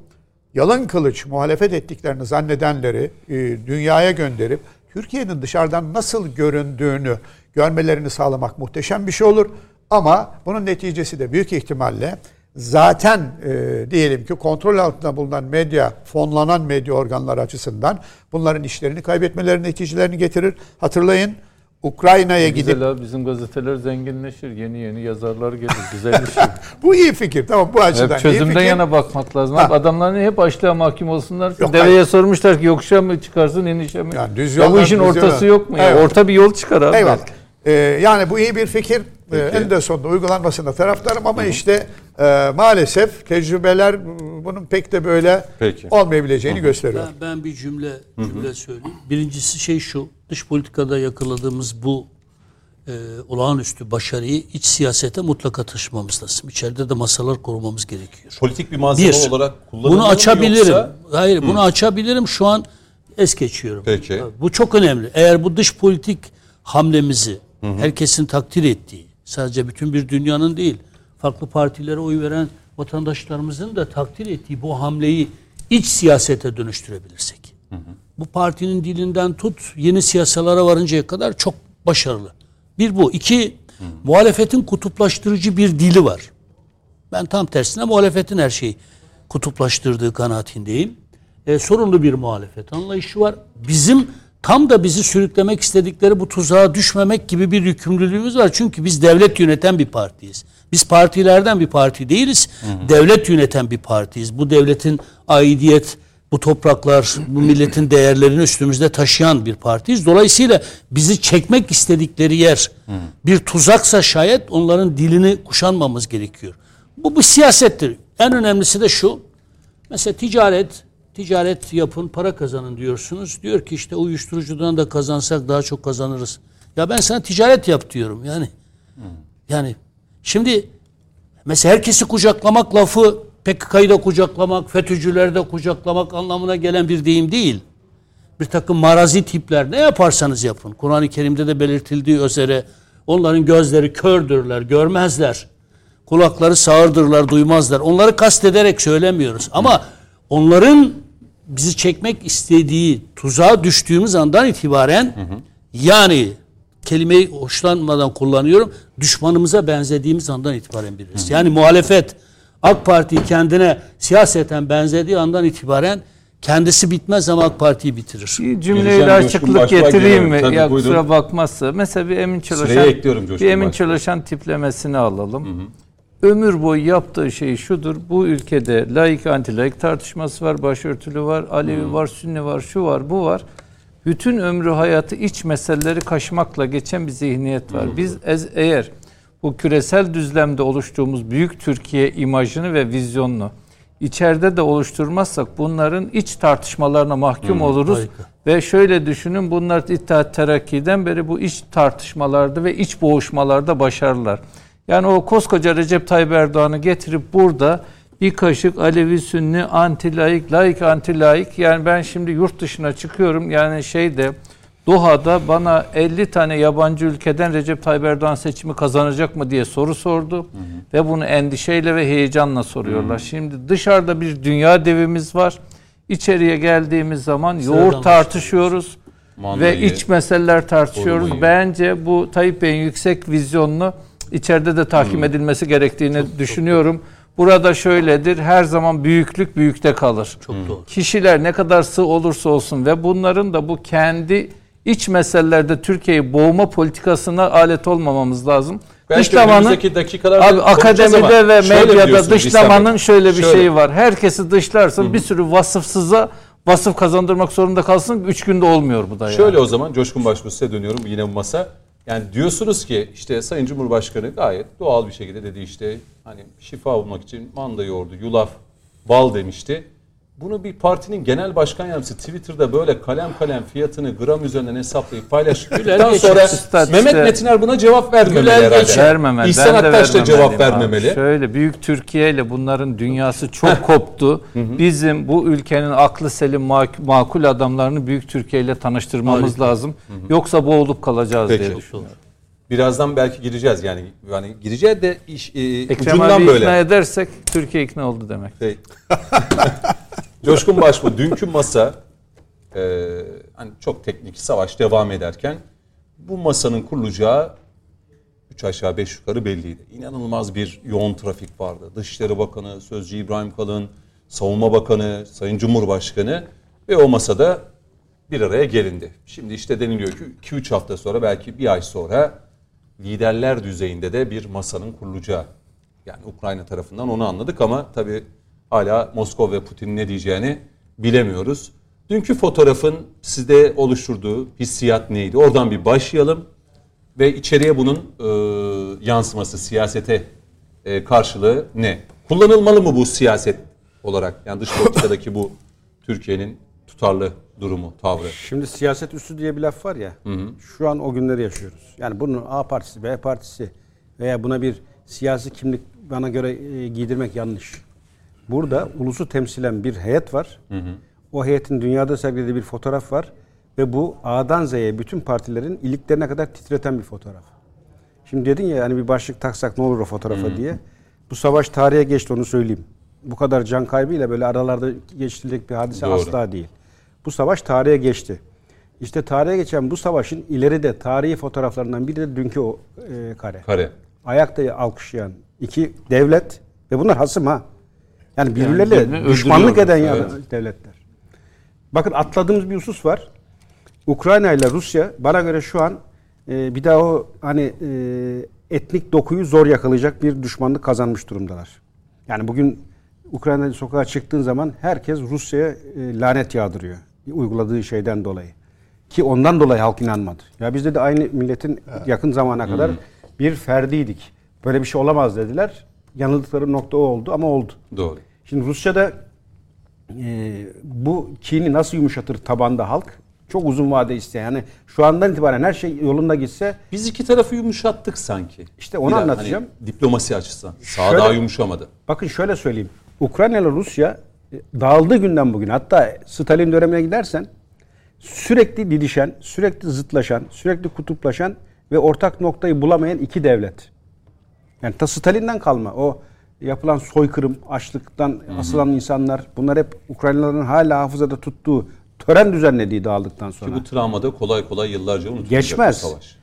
yalın kılıç muhalefet ettiklerini zannedenleri e, dünyaya gönderip Türkiye'nin dışarıdan nasıl göründüğünü görmelerini sağlamak muhteşem bir şey olur. Ama bunun neticesi de büyük ihtimalle zaten e, diyelim ki kontrol altında bulunan medya, fonlanan medya organları açısından bunların işlerini kaybetmeleri neticelerini getirir. Hatırlayın Ukrayna'ya gidip Güzel abi bizim gazeteler zenginleşir. Yeni yeni yazarlar gelir. Güzel bir şey. bu iyi fikir tamam bu açıdan hep iyi çözümden fikir. yana bakmak lazım. Ha. Adamların hep açlığa mahkum olsunlar. Yok, Deveye hayır. sormuşlar ki yokuşa mı çıkarsın inişe mi? Yani düz ya bu yoldan, işin düz ortası yoldan. yok mu? ya? Orta bir yol çıkar abi. Eyvallah. belki. Ee, yani bu iyi bir fikir. Ee, Peki. en de sonunda uygulanmasında taraftarım ama işte e, maalesef tecrübeler bunun pek de böyle Peki. olmayabileceğini gösteriyor. Ben, ben bir cümle cümle söyleyeyim. Birincisi şey şu, dış politikada yakaladığımız bu e, olağanüstü başarıyı iç siyasete mutlaka taşımamız lazım. İçeride de masalar korumamız gerekiyor. Politik bir malzeme Bir, olarak kullanılmalı bunu açabilirim. yoksa- Hayır, bunu açabilirim. Şu an es geçiyorum. Peki. Bu çok önemli. Eğer bu dış politik hamlemizi herkesin takdir ettiği, sadece bütün bir dünyanın değil, farklı partilere oy veren vatandaşlarımızın da takdir ettiği bu hamleyi iç siyasete dönüştürebilirsek. Bu partinin dilinden tut, yeni siyasalara varıncaya kadar çok başarılı. Bir bu. İki, muhalefetin kutuplaştırıcı bir dili var. Ben tam tersine muhalefetin her şeyi kutuplaştırdığı kanaatindeyim. E, sorunlu bir muhalefet anlayışı var. Bizim tam da bizi sürüklemek istedikleri bu tuzağa düşmemek gibi bir yükümlülüğümüz var. Çünkü biz devlet yöneten bir partiyiz. Biz partilerden bir parti değiliz. Devlet yöneten bir partiyiz. Bu devletin aidiyet, bu topraklar, bu milletin değerlerini üstümüzde taşıyan bir partiyiz. Dolayısıyla bizi çekmek istedikleri yer bir tuzaksa şayet onların dilini kuşanmamız gerekiyor. Bu bir siyasettir. En önemlisi de şu. Mesela ticaret, ticaret yapın, para kazanın diyorsunuz. Diyor ki işte uyuşturucudan da kazansak daha çok kazanırız. Ya ben sana ticaret yap diyorum yani. Yani şimdi mesela herkesi kucaklamak lafı PKK'yı da kucaklamak, FETÖ'cüleri de kucaklamak anlamına gelen bir deyim değil. Bir takım marazi tipler ne yaparsanız yapın. Kur'an-ı Kerim'de de belirtildiği üzere onların gözleri kördürler, görmezler. Kulakları sağırdırlar, duymazlar. Onları kastederek söylemiyoruz. Ama onların bizi çekmek istediği tuzağa düştüğümüz andan itibaren yani kelimeyi hoşlanmadan kullanıyorum. Düşmanımıza benzediğimiz andan itibaren biliriz. Yani muhalefet AK Parti'yi kendine siyaseten benzediği andan itibaren kendisi bitmez ama AK Parti'yi bitirir. Bir Geleceğim, cümleyle Coşkun açıklık getireyim mi? Tabii, ya buyurun. kusura bakmazsa. Mesela bir Emin Çalışan, bir Emin. Çalışan tiplemesini alalım. Ömür boyu yaptığı şey şudur. Bu ülkede laik anti laik tartışması var, başörtülü var, Alevi var, Sünni var, şu var, bu var. Bütün ömrü hayatı iç meseleleri kaşımakla geçen bir zihniyet var. Biz ez- eğer bu küresel düzlemde oluştuğumuz büyük Türkiye imajını ve vizyonunu içeride de oluşturmazsak bunların iç tartışmalarına mahkum oluruz. harika. Ve şöyle düşünün bunlar İttihat Terakki'den beri bu iç tartışmalarda ve iç boğuşmalarda başarılar. Yani o koskoca Recep Tayyip Erdoğan'ı getirip burada bir kaşık Alevi Sünni anti laik, laik anti laik yani ben şimdi yurt dışına çıkıyorum yani şeyde Doha'da bana 50 tane yabancı ülkeden Recep Tayyip Erdoğan seçimi kazanacak mı diye soru sordu. Ve bunu endişeyle ve heyecanla soruyorlar. Şimdi dışarıda bir dünya devimiz var. İçeriye geldiğimiz zaman yoğurt başlıyoruz. tartışıyoruz ve iç meseleler tartışıyoruz. korumayı. Bence bu Tayyip Bey'in yüksek vizyonunu içeride de tahkim edilmesi gerektiğini düşünüyorum. Burada şöyledir. Her zaman büyüklük büyükte kalır. Çok doğru. Kişiler ne kadar sığ olursa olsun ve bunların da bu kendi iç meselelerde Türkiye'yi boğma politikasına alet olmamamız lazım. Belki Dışlamanın Abi akademide ve medyada dışlamanın şöyle bir Şöyle. şeyi var. Herkesi dışlarsın bir sürü vasıfsıza vasıf kazandırmak zorunda kalsın. Üç günde olmuyor bu da yani. Şöyle o zaman Coşkun Başbuğ size dönüyorum yine bu masa. Yani diyorsunuz ki işte Sayın Cumhurbaşkanı gayet doğal bir şekilde dedi işte hani şifa bulmak için manda yoğurdu, yulaf, bal demişti. Bunu bir partinin genel başkan yardımcısı Twitter'da böyle kalem kalem fiyatını gram üzerinden hesaplayıp paylaştıktan sonra Üstad Mehmet işte- Metiner buna cevap vermemeli Güler herhalde. geçin. Vermemeli. İhsan Aktaş da cevap vermemeliyim abi. vermemeli. Şöyle büyük Türkiye ile bunların dünyası çok koptu. Bizim bu ülkenin aklı selim mak- makul adamlarını büyük Türkiye ile tanıştırmamız lazım. Yoksa boğulup kalacağız Peki. diye düşünüyorum. Birazdan belki gireceğiz yani yani gireceğiz de iş e, Ekrem ucundan abi böyle. ikna edersek Türkiye ikna oldu demek. Şey. Coşkun Başbuğ dünkü masa e, hani çok teknik savaş devam ederken bu masanın kurulacağı 3 aşağı 5 yukarı belliydi. İnanılmaz bir yoğun trafik vardı. Dışişleri Bakanı, Sözcü İbrahim Kalın, Savunma Bakanı, Sayın Cumhurbaşkanı ve o masada bir araya gelindi. Şimdi işte deniliyor ki 2-3 hafta sonra belki bir ay sonra liderler düzeyinde de bir masanın kurulacağı. Yani Ukrayna tarafından onu anladık ama tabii hala Moskova ve Putin'in ne diyeceğini bilemiyoruz. Dünkü fotoğrafın sizde oluşturduğu hissiyat neydi? Oradan bir başlayalım ve içeriye bunun e, yansıması, siyasete e, karşılığı ne? Kullanılmalı mı bu siyaset olarak? Yani dış politikadaki bu Türkiye'nin tutarlı durumu, tavrı. Şimdi siyaset üstü diye bir laf var ya. Şu an o günleri yaşıyoruz. Yani bunun A partisi, B partisi veya buna bir siyasi kimlik bana göre e, giydirmek yanlış. Burada ulusu temsilen bir heyet var. O heyetin dünyada sergilediği bir fotoğraf var ve bu A'dan Z'ye bütün partilerin iliklerine kadar titreten bir fotoğraf. Şimdi dedin ya hani bir başlık taksak ne olur o fotoğrafa diye. Bu savaş tarihe geçti onu söyleyeyim. Bu kadar can kaybıyla böyle aralarda geçirilecek bir hadise Doğru. asla değil. Bu savaş tarihe geçti. İşte tarihe geçen bu savaşın ileride tarihi fotoğraflarından biri de dünkü o e, kare. Kare. Ayakta alkışlayan iki devlet ve bunlar hasım ha. Yani birbirleriyle düşmanlık öldürüyorlar, eden evet. devletler. Bakın atladığımız bir husus var. Ukrayna ile Rusya bana göre şu an e, bir daha o hani e, etnik dokuyu zor yakalayacak bir düşmanlık kazanmış durumdalar. Yani bugün Ukrayna'da sokağa çıktığın zaman herkes Rusya'ya e, lanet yağdırıyor. Uyguladığı şeyden dolayı. Ki ondan dolayı halk inanmadı. Ya biz de aynı milletin yakın zamana kadar bir ferdiydik. Böyle bir şey olamaz dediler. Yanıldıkları nokta o oldu ama oldu. Doğru. Şimdi Rusya'da e, bu kini nasıl yumuşatır tabanda halk? Çok uzun vade isteyen. Yani şu andan itibaren her şey yolunda gitse Biz iki tarafı yumuşattık sanki. İşte onu Biraz anlatacağım. Hani diplomasi açısından. Sağ Şöyle- daha yumuşamadı. bakın şöyle söyleyeyim. Ukrayna ile Rusya e, dağıldığı günden bugün hatta Stalin dönemine gidersen sürekli didişen, sürekli zıtlaşan, sürekli kutuplaşan ve ortak noktayı bulamayan iki devlet. Yani ta Stalin'den kalma o yapılan soykırım, açlıktan asılan insanlar bunlar hep Ukraynalıların hala hafızada tuttuğu tören düzenlediği dağıldıktan sonra. Ki bu travmada kolay kolay yıllarca unutulacak Geçmez. savaş.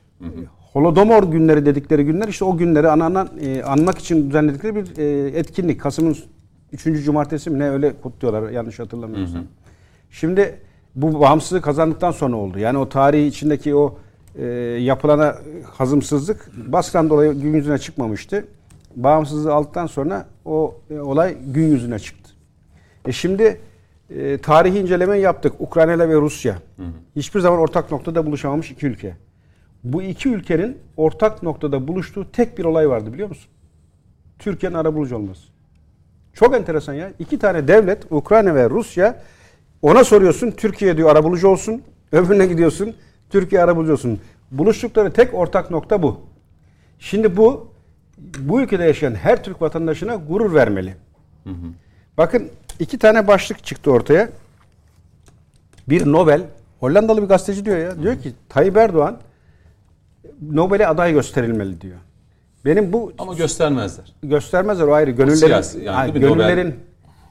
Holodomor günleri dedikleri günler işte o günleri ananan, e, anmak için düzenledikleri bir e, etkinlik. Kasım'ın 3. cumartesi mi ne öyle kutluyorlar yanlış hatırlamıyorsam. Şimdi bu bağımsızlığı kazandıktan sonra oldu. Yani o tarihi içindeki o e, yapılana hazımsızlık baskıdan dolayı gün yüzüne çıkmamıştı. Bağımsızlığı aldıktan sonra o e, olay gün yüzüne çıktı. E şimdi e, tarihi inceleme yaptık. Ukrayna ile ve Rusya. Hiçbir zaman ortak noktada buluşamamış iki ülke. Bu iki ülkenin ortak noktada buluştuğu tek bir olay vardı biliyor musun? Türkiye'nin arabulucu olması. Çok enteresan ya. İki tane devlet Ukrayna ve Rusya ona soruyorsun Türkiye diyor arabulucu olsun. Öbürüne gidiyorsun Türkiye arabulucu olsun. Buluştukları tek ortak nokta bu. Şimdi bu bu ülkede yaşayan her Türk vatandaşına gurur vermeli. Bakın iki tane başlık çıktı ortaya. Bir Nobel, Hollandalı bir gazeteci diyor ya. Diyor ki Tayyip Erdoğan Nobel'e aday gösterilmeli diyor. Benim bu Ama göstermezler. göstermezler o ayrı. Gönüllerin, Siyasi yani değil mi? Nobel gönüllerin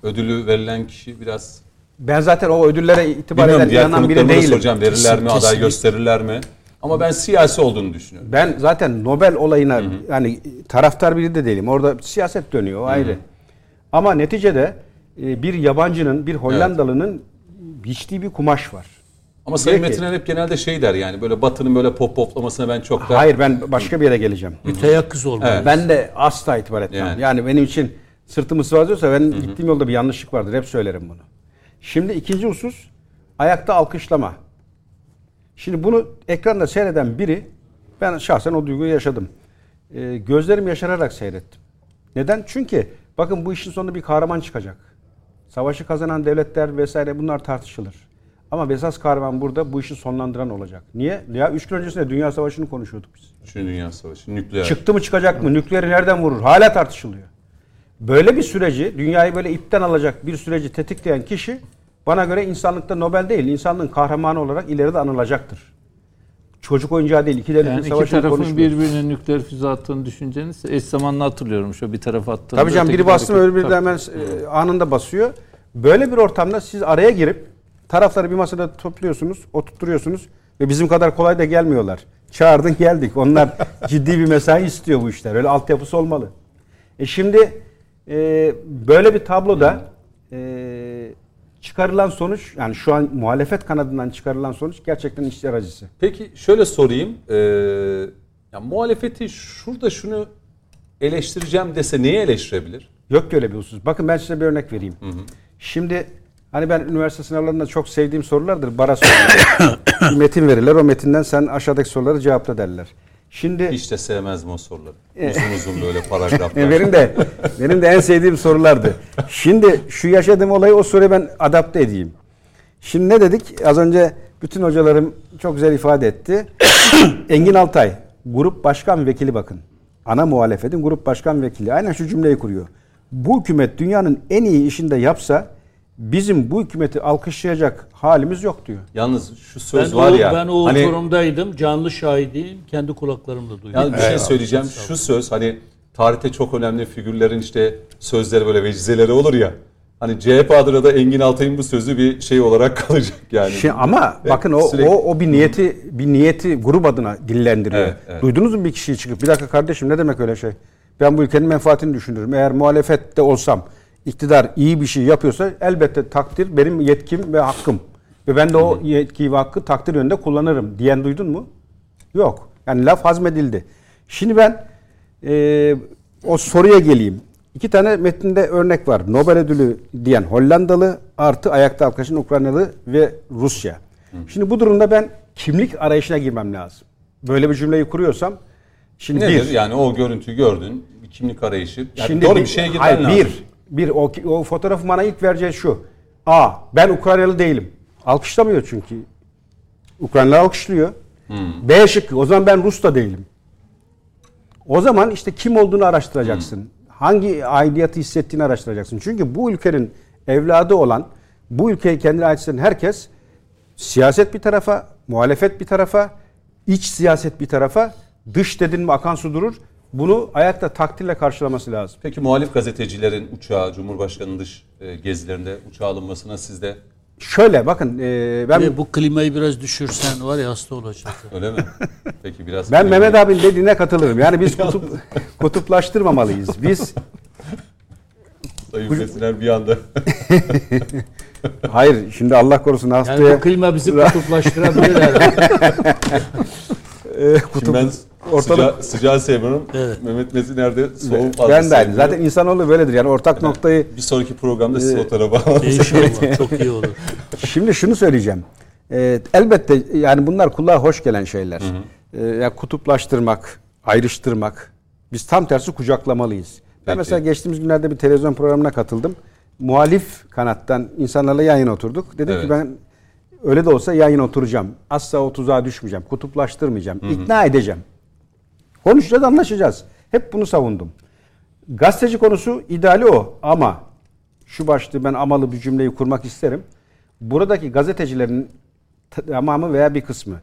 ödülü verilen kişi biraz ben zaten o ödüllere itibar bilmiyorum eden biri değilim. soracağım verirler mi, aday Kesinlikle. gösterirler mi? Ama ben siyasi olduğunu düşünüyorum. Ben zaten Nobel olayına yani taraftar biri de değilim. Orada siyaset dönüyor o ayrı. Ama neticede e, bir yabancının, bir Hollandalı'nın biçtiği bir kumaş var. Ama Sayın Metiner hep genelde şey der yani böyle Batı'nın böyle pop poplamasına ben çok da Hayır ben başka bir yere geleceğim. Müteyakkız olmalı. Evet. Ben de asla itibar etmem. Yani. Yani, benim için sırtımı sıvazlıyorsa ben gittiğim yolda bir yanlışlık vardır. Hep söylerim bunu. Şimdi ikinci husus ayakta alkışlama. Şimdi bunu ekranda seyreden biri Ben şahsen o duyguyu yaşadım. Ee, gözlerim yaşararak seyrettim. Neden? Çünkü bakın bu işin sonunda bir kahraman çıkacak. Savaşı kazanan devletler vesaire bunlar tartışılır. Ama esas kahraman burada bu işi sonlandıran olacak. Niye? Ya üç gün öncesinde Dünya Savaşı'nı konuşuyorduk biz. Üçüncü Dünya Savaşı, nükleer. Çıktı mı çıkacak mı? Nükleeri nereden vurur? Hala tartışılıyor. Böyle bir süreci, dünyayı böyle ipten alacak bir süreci tetikleyen kişi bana göre insanlıkta Nobel değil, insanlığın kahramanı olarak ileride anılacaktır. Çocuk oyuncağı değil, iki devletin Yani iki savaşını tarafın konuşmuyor. birbirine nükleer füze attığını düşünceniz eş zamanlı hatırlıyorum şu bir tarafa attığında. Tabii canım biri bastı öbürü de Tabii. hemen e, anında basıyor. Böyle bir ortamda siz araya girip tarafları bir masada topluyorsunuz, oturtturuyorsunuz ve bizim kadar kolay da gelmiyorlar. Çağırdın geldik. Onlar ciddi bir mesai istiyor bu işler. Öyle altyapısı olmalı. E şimdi e, böyle bir tabloda e, çıkarılan sonuç yani şu an muhalefet kanadından çıkarılan sonuç gerçekten işler acısı. Peki şöyle sorayım. Ee, ya muhalefeti şurada şunu eleştireceğim dese neyi eleştirebilir? Yok ki öyle bir husus. Bakın ben size bir örnek vereyim. Şimdi hani ben üniversite sınavlarında çok sevdiğim sorulardır. Bara soruları. Metin verirler. O metinden sen aşağıdaki soruları cevapla derler. Şimdi Hiç de sevmezdim o soruları. Uzun uzun böyle paragraflar. E, benim de benim de en sevdiğim sorulardı. Şimdi şu yaşadığım olayı o soruya ben adapte edeyim. Şimdi ne dedik? Az önce bütün hocalarım çok güzel ifade etti. Engin Altay, grup başkan vekili bakın. Ana muhalefetin grup başkan vekili. Aynen şu cümleyi kuruyor. Bu hükümet dünyanın en iyi işinde yapsa bizim bu hükümeti alkışlayacak halimiz yok diyor. Yalnız şu Ben, söz o, var ya. ben o hani, forumdaydım. Canlı şahidiyim. Kendi kulaklarımla duydum. yalnız bir şey söyleyeceğim. Şu söz hani tarihte çok önemli figürlerin işte sözleri böyle vecizeleri olur ya. Hani CHP adına da Engin Altay'ın bu sözü bir şey olarak kalacak yani. Şey, ama Evet, bakın o, sürekli- o o bir niyeti bir niyeti grup adına dillendiriyor. Evet, evet. Duydunuz mu bir kişiyi çıkıp bir dakika kardeşim ne demek öyle şey? Ben bu ülkenin menfaatini düşünürüm. Eğer muhalefette olsam iktidar iyi bir şey yapıyorsa elbette takdir benim yetkim ve hakkım. Ve ben de o yetkiyi ve hakkı takdir yönünde kullanırım diyen duydun mu? Yok. Yani laf hazmedildi. Şimdi ben e, o soruya geleyim. İki tane metinde örnek var. Nobel ödülü diyen Hollandalı artı ayakta alkışın Ukraynalı ve Rusya. Şimdi bu durumda ben kimlik arayışına girmem lazım. Böyle bir cümleyi kuruyorsam şimdi Nedir? bir, Yani o görüntüyü gördün. Kimlik arayışı. Yani şimdi doğru bir, şeye girmen hayır, lazım. Bir, bir o, o fotoğrafı bana ilk vereceği şu. A, ben Ukraynalı değilim. Alkışlamıyor çünkü. Ukraynalı alkışlıyor. Hmm. B şıkkı. O zaman ben Rus da değilim. O zaman işte kim olduğunu araştıracaksın. Hangi aidiyatı hissettiğini araştıracaksın. Çünkü bu ülkenin evladı olan, bu ülkeye kendine ait hisseden herkes siyaset bir tarafa, muhalefet bir tarafa, iç siyaset bir tarafa, dış dedin mi akan su durur. Bunu ayakta takdirle karşılaması lazım. Peki muhalif gazetecilerin uçağı, Cumhurbaşkanı'nın dış e, gezilerinde uçağa alınmasına siz de Şöyle bakın e, ben Ve bu klimayı biraz düşürsen var ya hasta olacak. öyle mi? Peki biraz ben Mehmet abinin dediğine katılırım. Yani biz kutup, kutuplaştırmamalıyız. Biz Sayın Metinler bir anda hayır şimdi Allah korusun Yani hastaya bu klima bizi kutuplaştırabilir herhalde. e, Şimdi ben ortalık- sıcağı, sıcağı sevmiyorum. Evet. Mehmet Metinler de soğuk fazla ben de aynı. Zaten insanoğlu böyledir. Yani ortak noktayı bir sonraki programda siz Ee, o tarafa İnşallah çok iyi olur. Şimdi şunu söyleyeceğim. Ee, elbette yani bunlar kulağa hoş gelen şeyler. Ee, ya kutuplaştırmak, ayrıştırmak. Biz tam tersi kucaklamalıyız. Ben Peki. mesela geçtiğimiz günlerde bir televizyon programına katıldım. Muhalif kanattan insanlarla yan yana oturduk. Dedim Evet. ki ben öyle de olsa yan yana oturacağım. Asla o tuzağa düşmeyeceğim. Kutuplaştırmayacağım. ikna edeceğim. Konuşacağız, anlaşacağız. Hep bunu savundum. Gazeteci konusu ideali o ama şu başlığı ben amalı bir cümleyi kurmak isterim. Buradaki gazetecilerin tamamı veya bir kısmı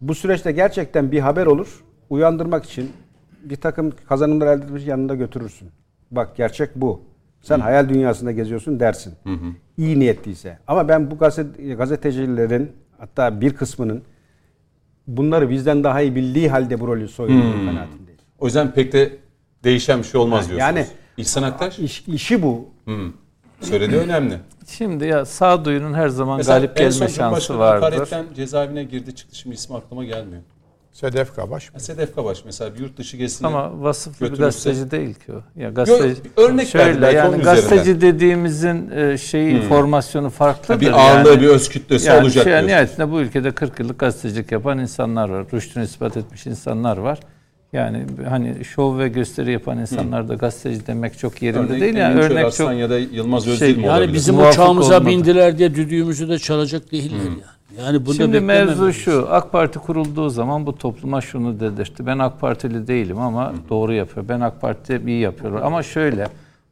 bu süreçte gerçekten bir haber olur. Uyandırmak için bir takım kazanımlar elde etmiş yanında götürürsün. Bak gerçek bu. Sen hayal dünyasında geziyorsun dersin. İyi niyetliyse. Ama ben bu gazete, gazetecilerin hatta bir kısmının bunları bizden daha iyi bildiği halde bu rolü soyunduğu kanaatindeyim. O yüzden pek de değişen bir şey olmaz diyorsunuz. Yani- İhsan Aktaş İş, işi bu. söylediği önemli. Şimdi ya sağduyunun her zaman Mesela galip en son gelme şansı vardır. hakaretten cezaevine girdi çıktı şimdi ismi aklıma gelmiyor. Sedef Kabaş. Sedef Kabaş mesela bir yurt dışı gezisinde Ama vasıflı bir gazeteci değil ki o. Ya gazeteci örnek verdi şöyle yani gazeteci üzerinden. dediğimizin e, şeyi formasyonu farklıdır. bir ağırlığı yani. bir öz kütlesi yani olacak şey, diyorsun. nihayetinde bu ülkede 40 yıllık gazetecilik yapan insanlar var. Rüştünü ispat etmiş insanlar var. Yani hani şov ve gösteri yapan insanlar da gazeteci demek çok yerinde Örnek değil. Yani örnek çok ya da Yılmaz Özdil Şey, mi yani olabilir? bizim Muvafık uçağımıza olmadı. bindiler diye düdüğümüzü de çalacak değiller yani. Yani bunda Şimdi mevzu şu. AK Parti kurulduğu zaman bu topluma şunu dedirtti. Ben AK Partili değilim ama doğru yapıyor. Ben AK Parti iyi yapıyorum. Ama şöyle.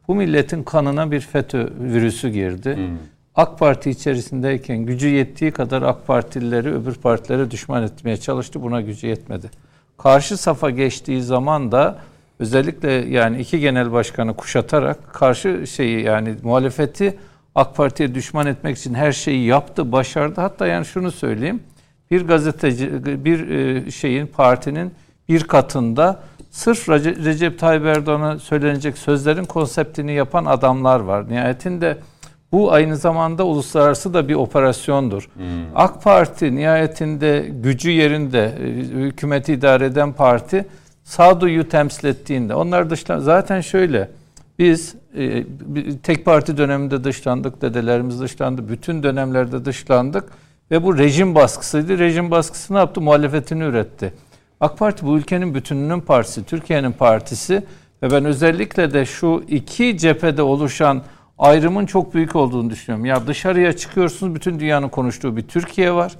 Bu milletin kanına bir FETÖ virüsü girdi. AK Parti içerisindeyken gücü yettiği kadar AK Partilileri öbür partilere düşman etmeye çalıştı. Buna gücü yetmedi. Karşı safa geçtiği zaman da özellikle yani iki genel başkanı kuşatarak karşı şeyi yani muhalefeti AK Parti'ye düşman etmek için her şeyi yaptı, başardı. Hatta yani şunu söyleyeyim. Bir gazeteci, bir e, şeyin, partinin bir katında sırf Rece- Recep Tayyip Erdoğan'a söylenecek sözlerin konseptini yapan adamlar var. Nihayetinde bu aynı zamanda uluslararası da bir operasyondur. AK Parti nihayetinde gücü yerinde e, hükümeti idare eden parti sağduyu temsil ettiğinde onlar dışta zaten şöyle biz e, tek parti döneminde dışlandık, dedelerimiz dışlandı, bütün dönemlerde dışlandık ve bu rejim baskısıydı. Rejim baskısı ne yaptı? Muhalefetini üretti. AK Parti bu ülkenin bütününün partisi, Türkiye'nin partisi ve ben özellikle de şu iki cephede oluşan ayrımın çok büyük olduğunu düşünüyorum. Ya dışarıya çıkıyorsunuz bütün dünyanın konuştuğu bir Türkiye var.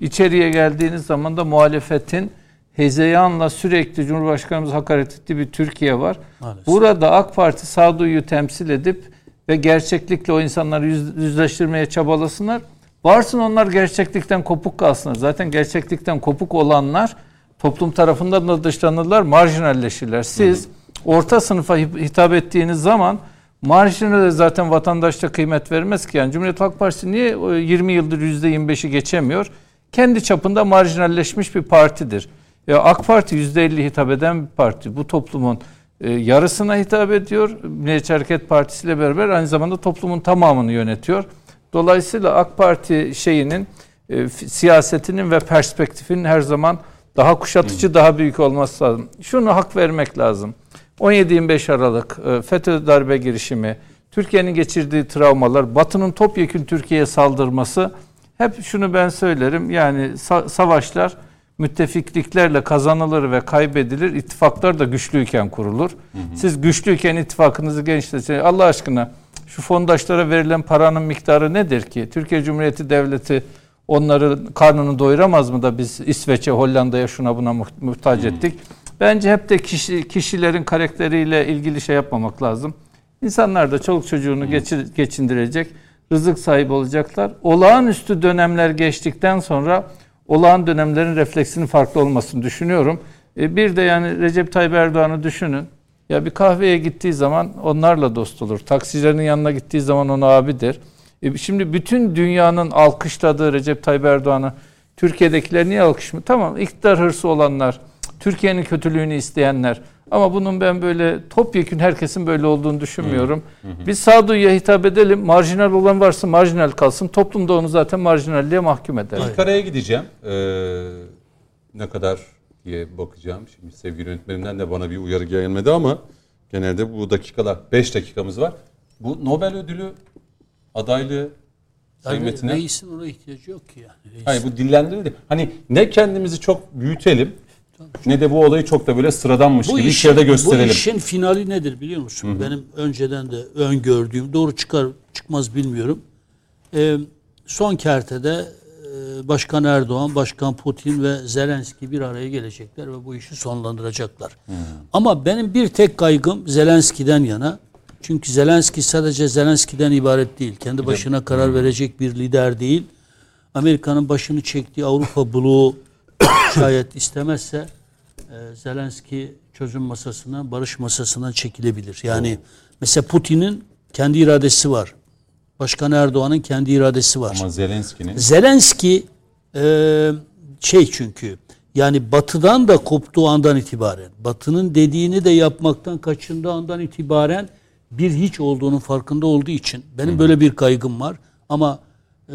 İçeriye geldiğiniz zaman da muhalefetin hezeyanla sürekli Cumhurbaşkanımız hakaret ettiği bir Türkiye var. Maalesef. Burada AK Parti sağduyuyu temsil edip ve gerçeklikle o insanları yüz- yüzleştirmeye çabalasınlar. Varsın onlar gerçeklikten kopuk kalsınlar. Zaten gerçeklikten kopuk olanlar toplum tarafından da dışlanırlar, marjinalleşirler. Siz orta sınıfa hitap ettiğiniz zaman marjinale zaten vatandaş da kıymet vermez ki. Yani Cumhuriyet Halk Partisi niye e, 20 yıldır %25'i geçemiyor? Kendi çapında marjinalleşmiş bir partidir. Ya AK Parti %50 hitap eden bir parti. Bu toplumun e, yarısına hitap ediyor. Milliyetçi Hareket Partisi ile beraber aynı zamanda toplumun tamamını yönetiyor. Dolayısıyla AK Parti şeyinin e, siyasetinin ve perspektifinin her zaman daha kuşatıcı, daha büyük olması lazım. Şunu hak vermek lazım. 17-25 Aralık e, FETÖ darbe girişimi, Türkiye'nin geçirdiği travmalar, Batı'nın topyekün Türkiye'ye saldırması hep şunu ben söylerim. Yani sa- savaşlar müttefikliklerle kazanılır ve kaybedilir. İttifaklar da güçlüyken kurulur. Siz güçlüyken ittifakınızı genişletin. Allah aşkına şu fondaşlara verilen paranın miktarı nedir ki? Türkiye Cumhuriyeti Devleti onları karnını doyuramaz mı da biz İsveç'e, Hollanda'ya şuna buna muht- muhtaç ettik. Bence hep de kişi, kişilerin karakteriyle ilgili şey yapmamak lazım. İnsanlar da çoluk çocuğunu geçir, geçindirecek, rızık sahibi olacaklar. Olağanüstü dönemler geçtikten sonra olağan dönemlerin refleksinin farklı olmasını düşünüyorum. E, bir de yani Recep Tayyip Erdoğan'ı düşünün. Ya bir kahveye gittiği zaman onlarla dost olur. Taksicilerin yanına gittiği zaman ona abidir. E, şimdi bütün dünyanın alkışladığı Recep Tayyip Erdoğan'ı Türkiye'dekiler niye alkışmıyor? Tamam iktidar hırsı olanlar, Türkiye'nin kötülüğünü isteyenler. Ama bunun ben böyle topyekün herkesin böyle olduğunu düşünmüyorum. Biz sağduyuya hitap edelim. Marjinal olan varsa marjinal kalsın. Toplumda onu zaten marjinalliğe mahkum eder. İlk araya gideceğim. Ee, ne kadar diye bakacağım. Şimdi sevgili yönetmenimden de bana bir uyarı gelmedi ama genelde bu dakikalar 5 dakikamız var. Bu Nobel ödülü adaylığı Sayın Yani Metin'e. reisin ona ihtiyacı yok ki yani. Reis. Hayır bu dillendirildi. Hani ne kendimizi çok büyütelim ne de bu olayı çok da böyle sıradanmış gibi içeride gösterelim. Bu işin finali nedir biliyor musun? Benim önceden de öngördüğüm, doğru çıkar çıkmaz bilmiyorum. Ee, son kertede e, Başkan Erdoğan, Başkan Putin ve Zelenski bir araya gelecekler ve bu işi sonlandıracaklar. Ama benim bir tek kaygım Zelenski'den yana. Çünkü Zelenski sadece Zelenski'den ibaret değil. Kendi başına karar verecek bir lider değil. Amerika'nın başını çektiği Avrupa bloğu şayet istemezse e, Zelenski çözüm masasına, barış masasından çekilebilir. Yani mesela Putin'in kendi iradesi var. Başkan Erdoğan'ın kendi iradesi var. Ama Zelenski'nin Zelenski e, şey çünkü yani batıdan da koptuğu andan itibaren, batının dediğini de yapmaktan kaçındığı andan itibaren bir hiç olduğunun farkında olduğu için benim böyle bir kaygım var. Ama e,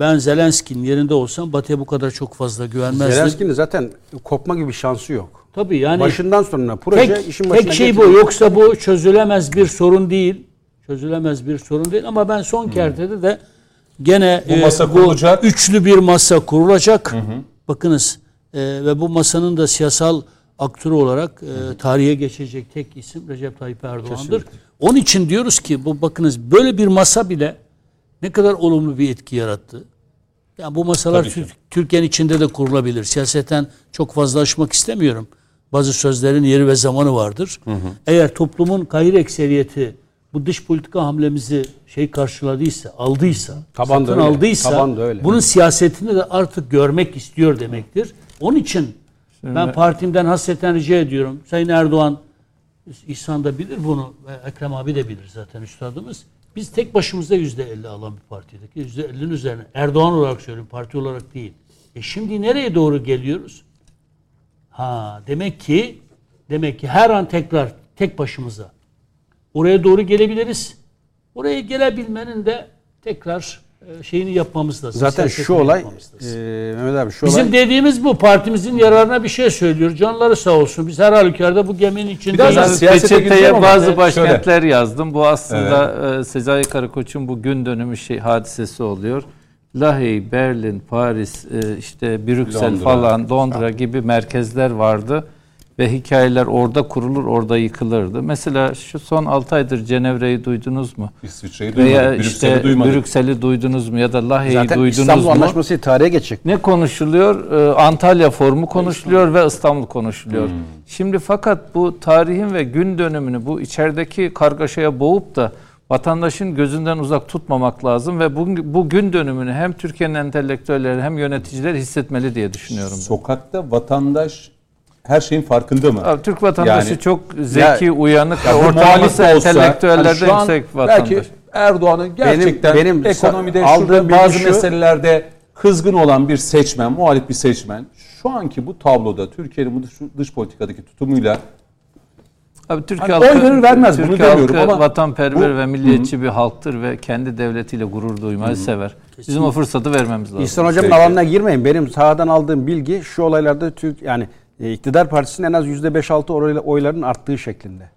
ben Zelenski'nin yerinde olsam Batı'ya bu kadar çok fazla güvenmezdim. Zelenski'nin zaten kopma gibi şansı yok. Tabii yani Başından sonuna proje tek, işin başına tek şey bu. getiriyor. Yoksa bu çözülemez bir sorun değil. Çözülemez bir sorun değil ama ben son kertede de gene Bu masa e, kurulacak. üçlü bir masa kurulacak. Bakınız e, ve bu masanın da siyasal aktörü olarak e, tarihe geçecek tek isim Recep Tayyip Erdoğan'dır. Onun için diyoruz ki bu bakınız böyle bir masa bile ne kadar olumlu bir etki yarattı. Yani bu masalar Türkiye'nin içinde de kurulabilir. Siyaseten çok fazla aşmak istemiyorum. Bazı sözlerin yeri ve zamanı vardır. Eğer toplumun gayri ekseriyeti bu dış politika hamlemizi şey karşıladıysa, aldıysa, Taban satın öyle. aldıysa Taban öyle. bunun siyasetini de artık görmek istiyor demektir. Onun için ben partimden hasreten rica ediyorum. Sayın Erdoğan İhsan da bilir bunu ve Ekrem abi de bilir zaten üstadımız. Biz tek başımıza yüzde elli alan bir partiydik. Yüzde ellinin üzerine. Erdoğan olarak söylüyorum, parti olarak değil. E şimdi nereye doğru geliyoruz? Ha demek ki demek ki her an tekrar tek başımıza oraya doğru gelebiliriz. Oraya gelebilmenin de tekrar şeyini yapmamız lazım. Zaten şu olay e. Mehmet abi şu Bizim olay dediğimiz bu. Partimizin yararına bir şey söylüyor. Canları sağ olsun. Biz her halükarda bu geminin içinde. Siyasete gireceğim peçeteye bazı başkentler yazdım. Bu aslında e, Sezai Karakoç'un bu gün dönümü şey hadisesi oluyor. Lahey, Berlin, Paris, e, işte Brüksel Londra. falan, Londra gibi merkezler vardı ve hikayeler orada kurulur, orada yıkılırdı. Mesela şu son 6 aydır Cenevre'yi duydunuz mu? İsviçre'yi duymadık. Veya Brüksel'i işte duymadık. Brüksel'i duydunuz mu ya da Lahey'i zaten duydunuz İstanbul mu? Anlaşması tarihe geçecek. Ne konuşuluyor? Ee, Antalya formu konuşuluyor ve İstanbul konuşuluyor. Hmm. Şimdi fakat bu tarihin ve gün dönümünü bu içerideki kargaşaya boğup da vatandaşın gözünden uzak tutmamak lazım ve bu, bu gün dönümünü hem Türkiye'nin entelektüelleri hem yöneticiler hissetmeli diye düşünüyorum. Sokakta vatandaş her şeyin farkında mı? Abi, Türk vatandaşı Yani- çok zeki, Ya- uyanık Ya ortalaması muhalif de olsa, entelektüellerden hani şu an yüksek vatandaş. Belki Erdoğan'ın gerçekten benim ekonomide sa- aldığım bazı şu- meselelerde kızgın olan bir seçmen, muhalif bir seçmen şu anki bu tabloda Türkiye'nin bu dış, dış politikadaki tutumuyla Abi Türkiye Hani halkı, oy verir vermez, bunu Türkiye demiyorum ama vatanperver bu- ve milliyetçi bir halktır ve kendi devletiyle gurur duymayı sever. Bizim o fırsatı vermemiz lazım. İhsan Hocam'ın alanına girmeyin. Benim sahadan aldığım bilgi şu olaylarda Türk yani e, iktidar partisinin en az %5-6 oy- oyların arttığı şeklinde.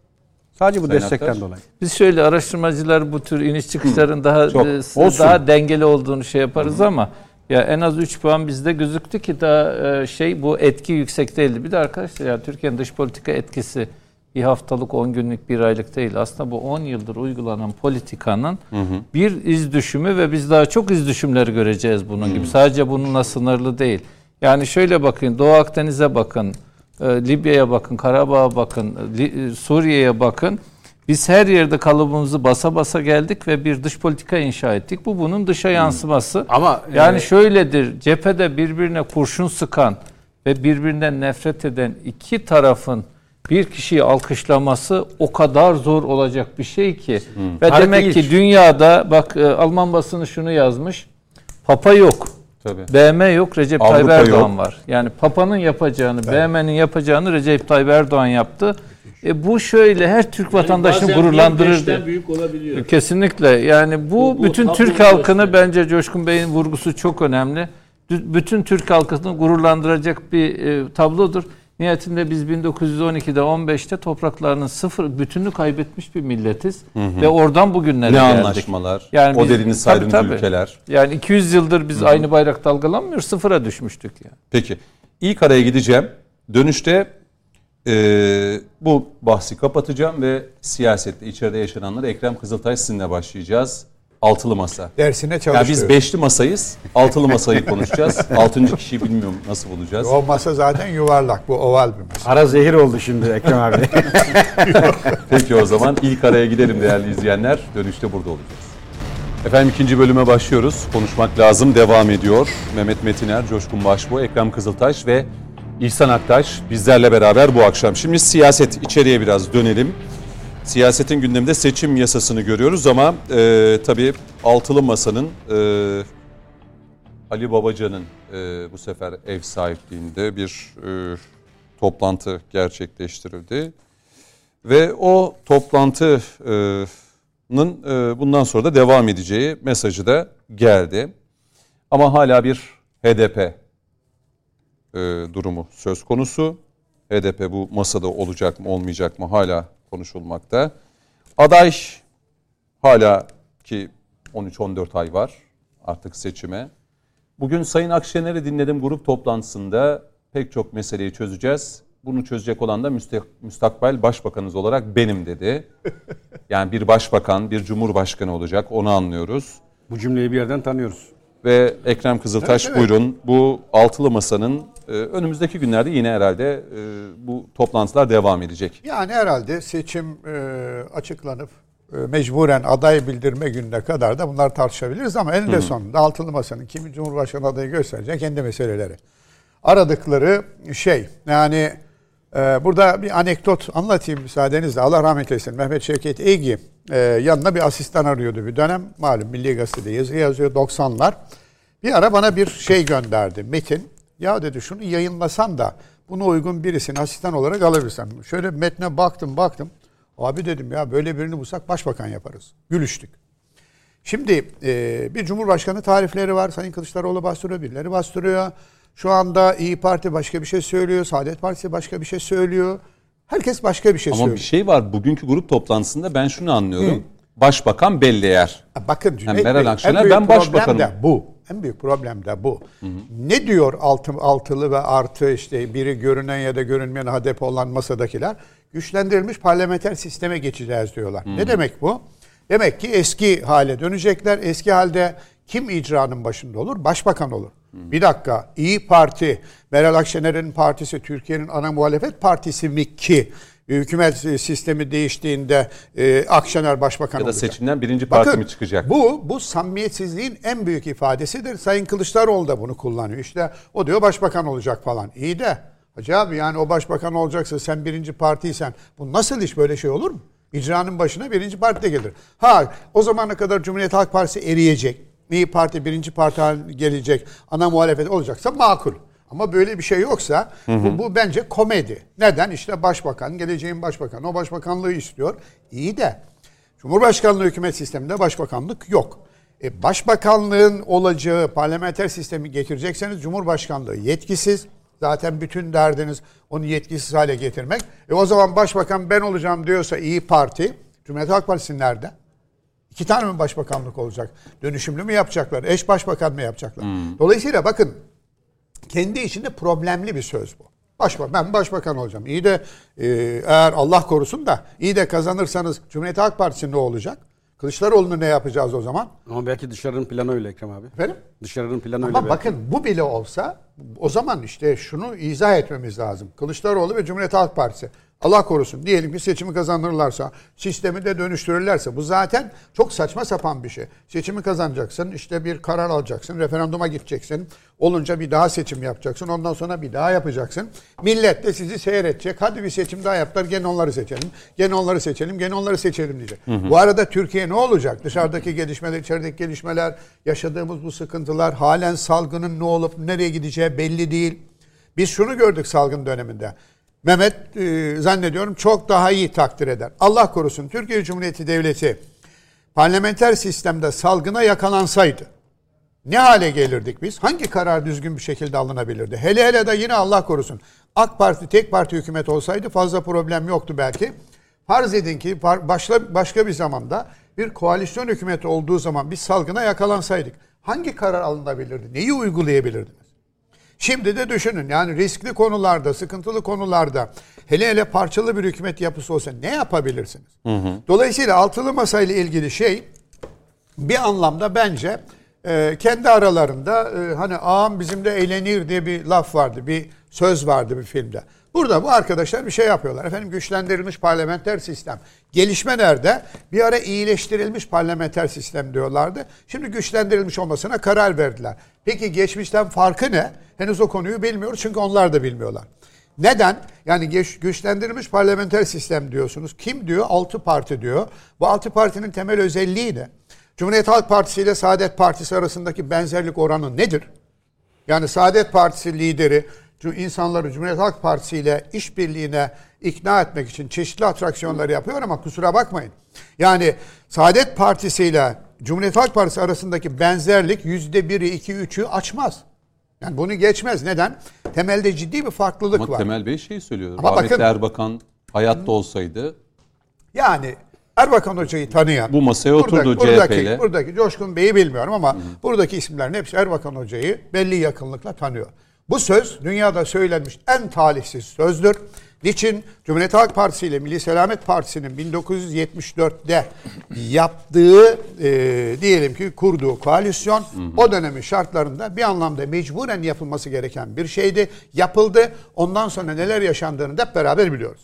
Sadece bu Sayın destekten Aktaş. dolayı. Biz şöyle araştırmacılar bu tür iniş çıkışların daha Çok. e, daha dengeli olduğunu şey yaparız ama ya en az 3 puan bizde gözüktü ki daha e, şey bu etki yüksek değildi. Bir de arkadaşlar ya Türkiye'nin dış politika etkisi bir haftalık 10 günlük bir aylık değil. Aslında bu 10 yıldır uygulanan politikanın bir iz düşümü ve biz daha çok iz düşümleri göreceğiz bunun gibi. Sadece bununla sınırlı değil. Yani şöyle bakın Doğu Akdeniz'e bakın, e, Libya'ya bakın, Karabağ'a bakın, Li- e, Suriye'ye bakın. Biz her yerde kalıbımızı basa basa geldik ve bir dış politika inşa ettik. Bu bunun dışa yansıması. Ama, yani e, şöyledir. Cephede birbirine kurşun sıkan ve birbirinden nefret eden iki tarafın bir kişiyi alkışlaması o kadar zor olacak bir şey ki. Ve Tarih demek ki dünyada bak e, Alman basını şunu yazmış. Papa yok. Tabii. BM yok, Recep Avrupa Tayyip Erdoğan yok. var. Yani Papa'nın yapacağını, BM'nin yapacağını Recep Tayyip Erdoğan yaptı. E bu şöyle her Türk vatandaşını gururlandırırdı. büyük olabiliyor. Kesinlikle. Yani bu, Bu- bu bütün Türk halkını gösteriyor. bence Coşkun Bey'in vurgusu çok önemli. Bütün Türk halkını gururlandıracak bir e, tablodur. Nihayetinde biz 1912'de 15'te topraklarının sıfır bütününü kaybetmiş bir milletiz ve oradan bugünlere Ne geldik. anlaşmalar, Yani o tabii, tabii. ülkeler. Yani 200 yıldır biz aynı bayrak dalgalanmıyor, sıfıra düşmüştük yani. Peki. İlk araya gideceğim. Dönüşte eee, bu bahsi kapatacağım ve siyasette içeride yaşananları Ekrem Kızıltaş sizinle başlayacağız. Altılı masa. Dersine Ya çalışıyor. biz beşli masayız. Altılı masayı konuşacağız. Altıncı kişiyi bilmiyorum nasıl bulacağız. O masa zaten yuvarlak. Bu oval bir masa. Ara zehir oldu şimdi Ekrem abi. Peki o zaman ilk araya gidelim değerli izleyenler. Dönüşte burada olacağız. Efendim ikinci bölüme başlıyoruz. Konuşmak lazım devam ediyor. Mehmet Metiner, Coşkun Başbuğ, Ekrem Kızıltaş ve İhsan Aktaş bizlerle beraber bu akşam. Şimdi siyaset içeriye biraz dönelim. Siyasetin gündeminde seçim yasasını görüyoruz ama e, tabii altılı masanın e, Ali Babacan'ın e, bu sefer ev sahipliğinde bir e, toplantı gerçekleştirildi. Ve o toplantı e, e, bundan sonra da devam edeceği mesajı da geldi. Ama hala bir HDP e, durumu söz konusu. HDP bu masada olacak mı olmayacak mı hala konuşulmakta. Aday hala ki 13-14 ay var artık seçime. Bugün Sayın Akşener'i dinledim grup toplantısında pek çok meseleyi çözeceğiz. Bunu çözecek olan da müstakbel başbakanınız olarak benim dedi. Yani bir başbakan, bir cumhurbaşkanı olacak onu anlıyoruz. Bu cümleyi bir yerden tanıyoruz. Ve Ekrem Kızıltaş evet, evet. buyurun bu altılı masanın önümüzdeki günlerde yine herhalde e, bu toplantılar devam edecek. Yani herhalde seçim e, açıklanıp e, mecburen aday bildirme gününe kadar da bunlar tartışabiliriz ama eninde sonunda altılı masanın kimi cumhurbaşkanı adayı gösterecek kendi meseleleri. Aradıkları şey yani ee, burada bir anekdot anlatayım müsaadenizle. Allah rahmet eylesin. Mehmet Şevket Egi e, yanına bir asistan arıyordu bir dönem. Malum Milli Gazete'de yazı yazıyor 90'lar. Bir ara bana bir şey gönderdi. Metin. Ya dedi şunu yayınlasan da buna uygun birisini asistan olarak alabilirsem. Şöyle metne baktım baktım. Abi dedim ya böyle birini bulsak başbakan yaparız. Gülüştük. Şimdi e, bir cumhurbaşkanı tarifleri var. Sayın Kılıçdaroğlu bastırıyor, birileri bastırıyor. Şu anda İyi Parti başka bir şey söylüyor, Saadet Partisi başka bir şey söylüyor. Herkes başka bir şey Ama söylüyor. Ama bir şey var. Bugünkü grup toplantısında ben şunu anlıyorum. Hı. Başbakan belli yer. Bakın Cüneyt yani Meral Akşener ben başbakanım. Bu. En büyük problem de bu. Hı hı. Ne diyor altı, altılı ve artı işte biri görünen ya da görünmeyen HDP olan masadakiler? Güçlendirilmiş parlamenter sisteme geçeceğiz diyorlar. Hı. Ne demek bu? Demek ki eski hale dönecekler. Eski halde kim icranın başında olur? Başbakan olur. Bir dakika. İyi Parti, Meral Akşener'in partisi Türkiye'nin ana muhalefet partisi mi ki hükümet sistemi değiştiğinde e, Akşener başbakan ya da olacak. seçimden birinci parti Bakın, mi çıkacak? Bu bu samimiyetsizliğin en büyük ifadesidir. Sayın Kılıçdaroğlu da bunu kullanıyor. İşte o diyor başbakan olacak falan. İyi de Hacı abi yani o başbakan olacaksa sen birinci partiysen bu nasıl iş böyle şey olur mu? İcranın başına birinci parti de gelir. Ha o zamana kadar Cumhuriyet Halk Partisi eriyecek. İyi Parti birinci parti gelecek, ana muhalefet olacaksa makul. Ama böyle bir şey yoksa hı hı. Bu, bu bence komedi. Neden? İşte başbakan, geleceğin başbakanı o başbakanlığı istiyor. İyi de Cumhurbaşkanlığı hükümet sisteminde başbakanlık yok. E, başbakanlığın olacağı parlamenter sistemi getirecekseniz Cumhurbaşkanlığı yetkisiz. Zaten bütün derdiniz onu yetkisiz hale getirmek. E o zaman başbakan ben olacağım diyorsa İyi Parti, Cumhuriyet Halk Partisi nerede? İki tane mi başbakanlık olacak? Dönüşümlü mü yapacaklar? Eş başbakan mı yapacaklar? Hmm. Dolayısıyla bakın kendi içinde problemli bir söz bu. Başbakan, ben başbakan olacağım. İyi de e, eğer Allah korusun da iyi de kazanırsanız Cumhuriyet Halk Partisi ne olacak? Kılıçdaroğlu'nu ne yapacağız o zaman? Ama belki dışarının planı öyle Ekrem abi. Efendim? Dışarının planı Ama öyle. Ama bakın bu bile olsa o zaman işte şunu izah etmemiz lazım. Kılıçdaroğlu ve Cumhuriyet Halk Partisi Allah korusun diyelim ki seçimi kazanırlarsa, sistemi de dönüştürürlerse bu zaten çok saçma sapan bir şey. Seçimi kazanacaksın, işte bir karar alacaksın, referanduma gideceksin. Olunca bir daha seçim yapacaksın, ondan sonra bir daha yapacaksın. Millet de sizi seyredecek. Hadi bir seçim daha yaptılar, gene onları seçelim. Gene onları seçelim, gene onları seçelim diyecek. Hı hı. Bu arada Türkiye ne olacak? Dışarıdaki gelişmeler, içerideki gelişmeler, yaşadığımız bu sıkıntılar, halen salgının ne olup nereye gideceği belli değil. Biz şunu gördük salgın döneminde. Mehmet e, zannediyorum çok daha iyi takdir eder. Allah korusun Türkiye Cumhuriyeti Devleti parlamenter sistemde salgına yakalansaydı ne hale gelirdik biz? Hangi karar düzgün bir şekilde alınabilirdi? Hele hele de yine Allah korusun AK Parti tek parti hükümet olsaydı fazla problem yoktu belki. Farz edin ki başka, başka bir zamanda bir koalisyon hükümeti olduğu zaman biz salgına yakalansaydık hangi karar alınabilirdi? Neyi uygulayabilirdiniz? Şimdi de düşünün yani riskli konularda, sıkıntılı konularda hele hele parçalı bir hükümet yapısı olsa ne yapabilirsiniz? Hı hı. Dolayısıyla altılı masayla ilgili şey bir anlamda bence e, kendi aralarında e, hani ağam bizimle eğlenir diye bir laf vardı, bir söz vardı bir filmde. Burada bu arkadaşlar bir şey yapıyorlar. Efendim güçlendirilmiş parlamenter sistem. Gelişme nerede? Bir ara iyileştirilmiş parlamenter sistem diyorlardı. Şimdi güçlendirilmiş olmasına karar verdiler. Peki geçmişten farkı ne? Henüz o konuyu bilmiyoruz çünkü onlar da bilmiyorlar. Neden? Yani güçlendirilmiş parlamenter sistem diyorsunuz. Kim diyor? Altı parti diyor. Bu altı partinin temel özelliği ne? Cumhuriyet Halk Partisi ile Saadet Partisi arasındaki benzerlik oranı nedir? Yani Saadet Partisi lideri insanları Cumhuriyet Halk Partisi ile işbirliğine ikna etmek için çeşitli atraksiyonları yapıyor ama kusura bakmayın. Yani Saadet Partisi ile Cumhuriyet Halk Partisi arasındaki benzerlik yüzde biri, iki, üçü açmaz. Yani bunu geçmez. Neden? Temelde ciddi bir farklılık Ama var. Temel Bey şey söylüyor. Ama Rahmetli bakın- Erbakan hayatta olsaydı Yani Erbakan Hoca'yı tanıyan, Bu masaya oturdu buradaki, CHP'yle. Buradaki Coşkun Bey'i bilmiyorum ama buradaki isimlerin hepsi Erbakan Hoca'yı belli yakınlıkla tanıyor. Bu söz dünyada söylenmiş en talihsiz sözdür. Niçin? Cumhuriyet Halk Partisi ile Milli Selamet Partisi'nin 1974'te yaptığı e, diyelim ki kurduğu koalisyon o dönemin şartlarında bir anlamda mecburen yapılması gereken bir şeydi. Yapıldı. Ondan sonra neler yaşandığını da beraber biliyoruz.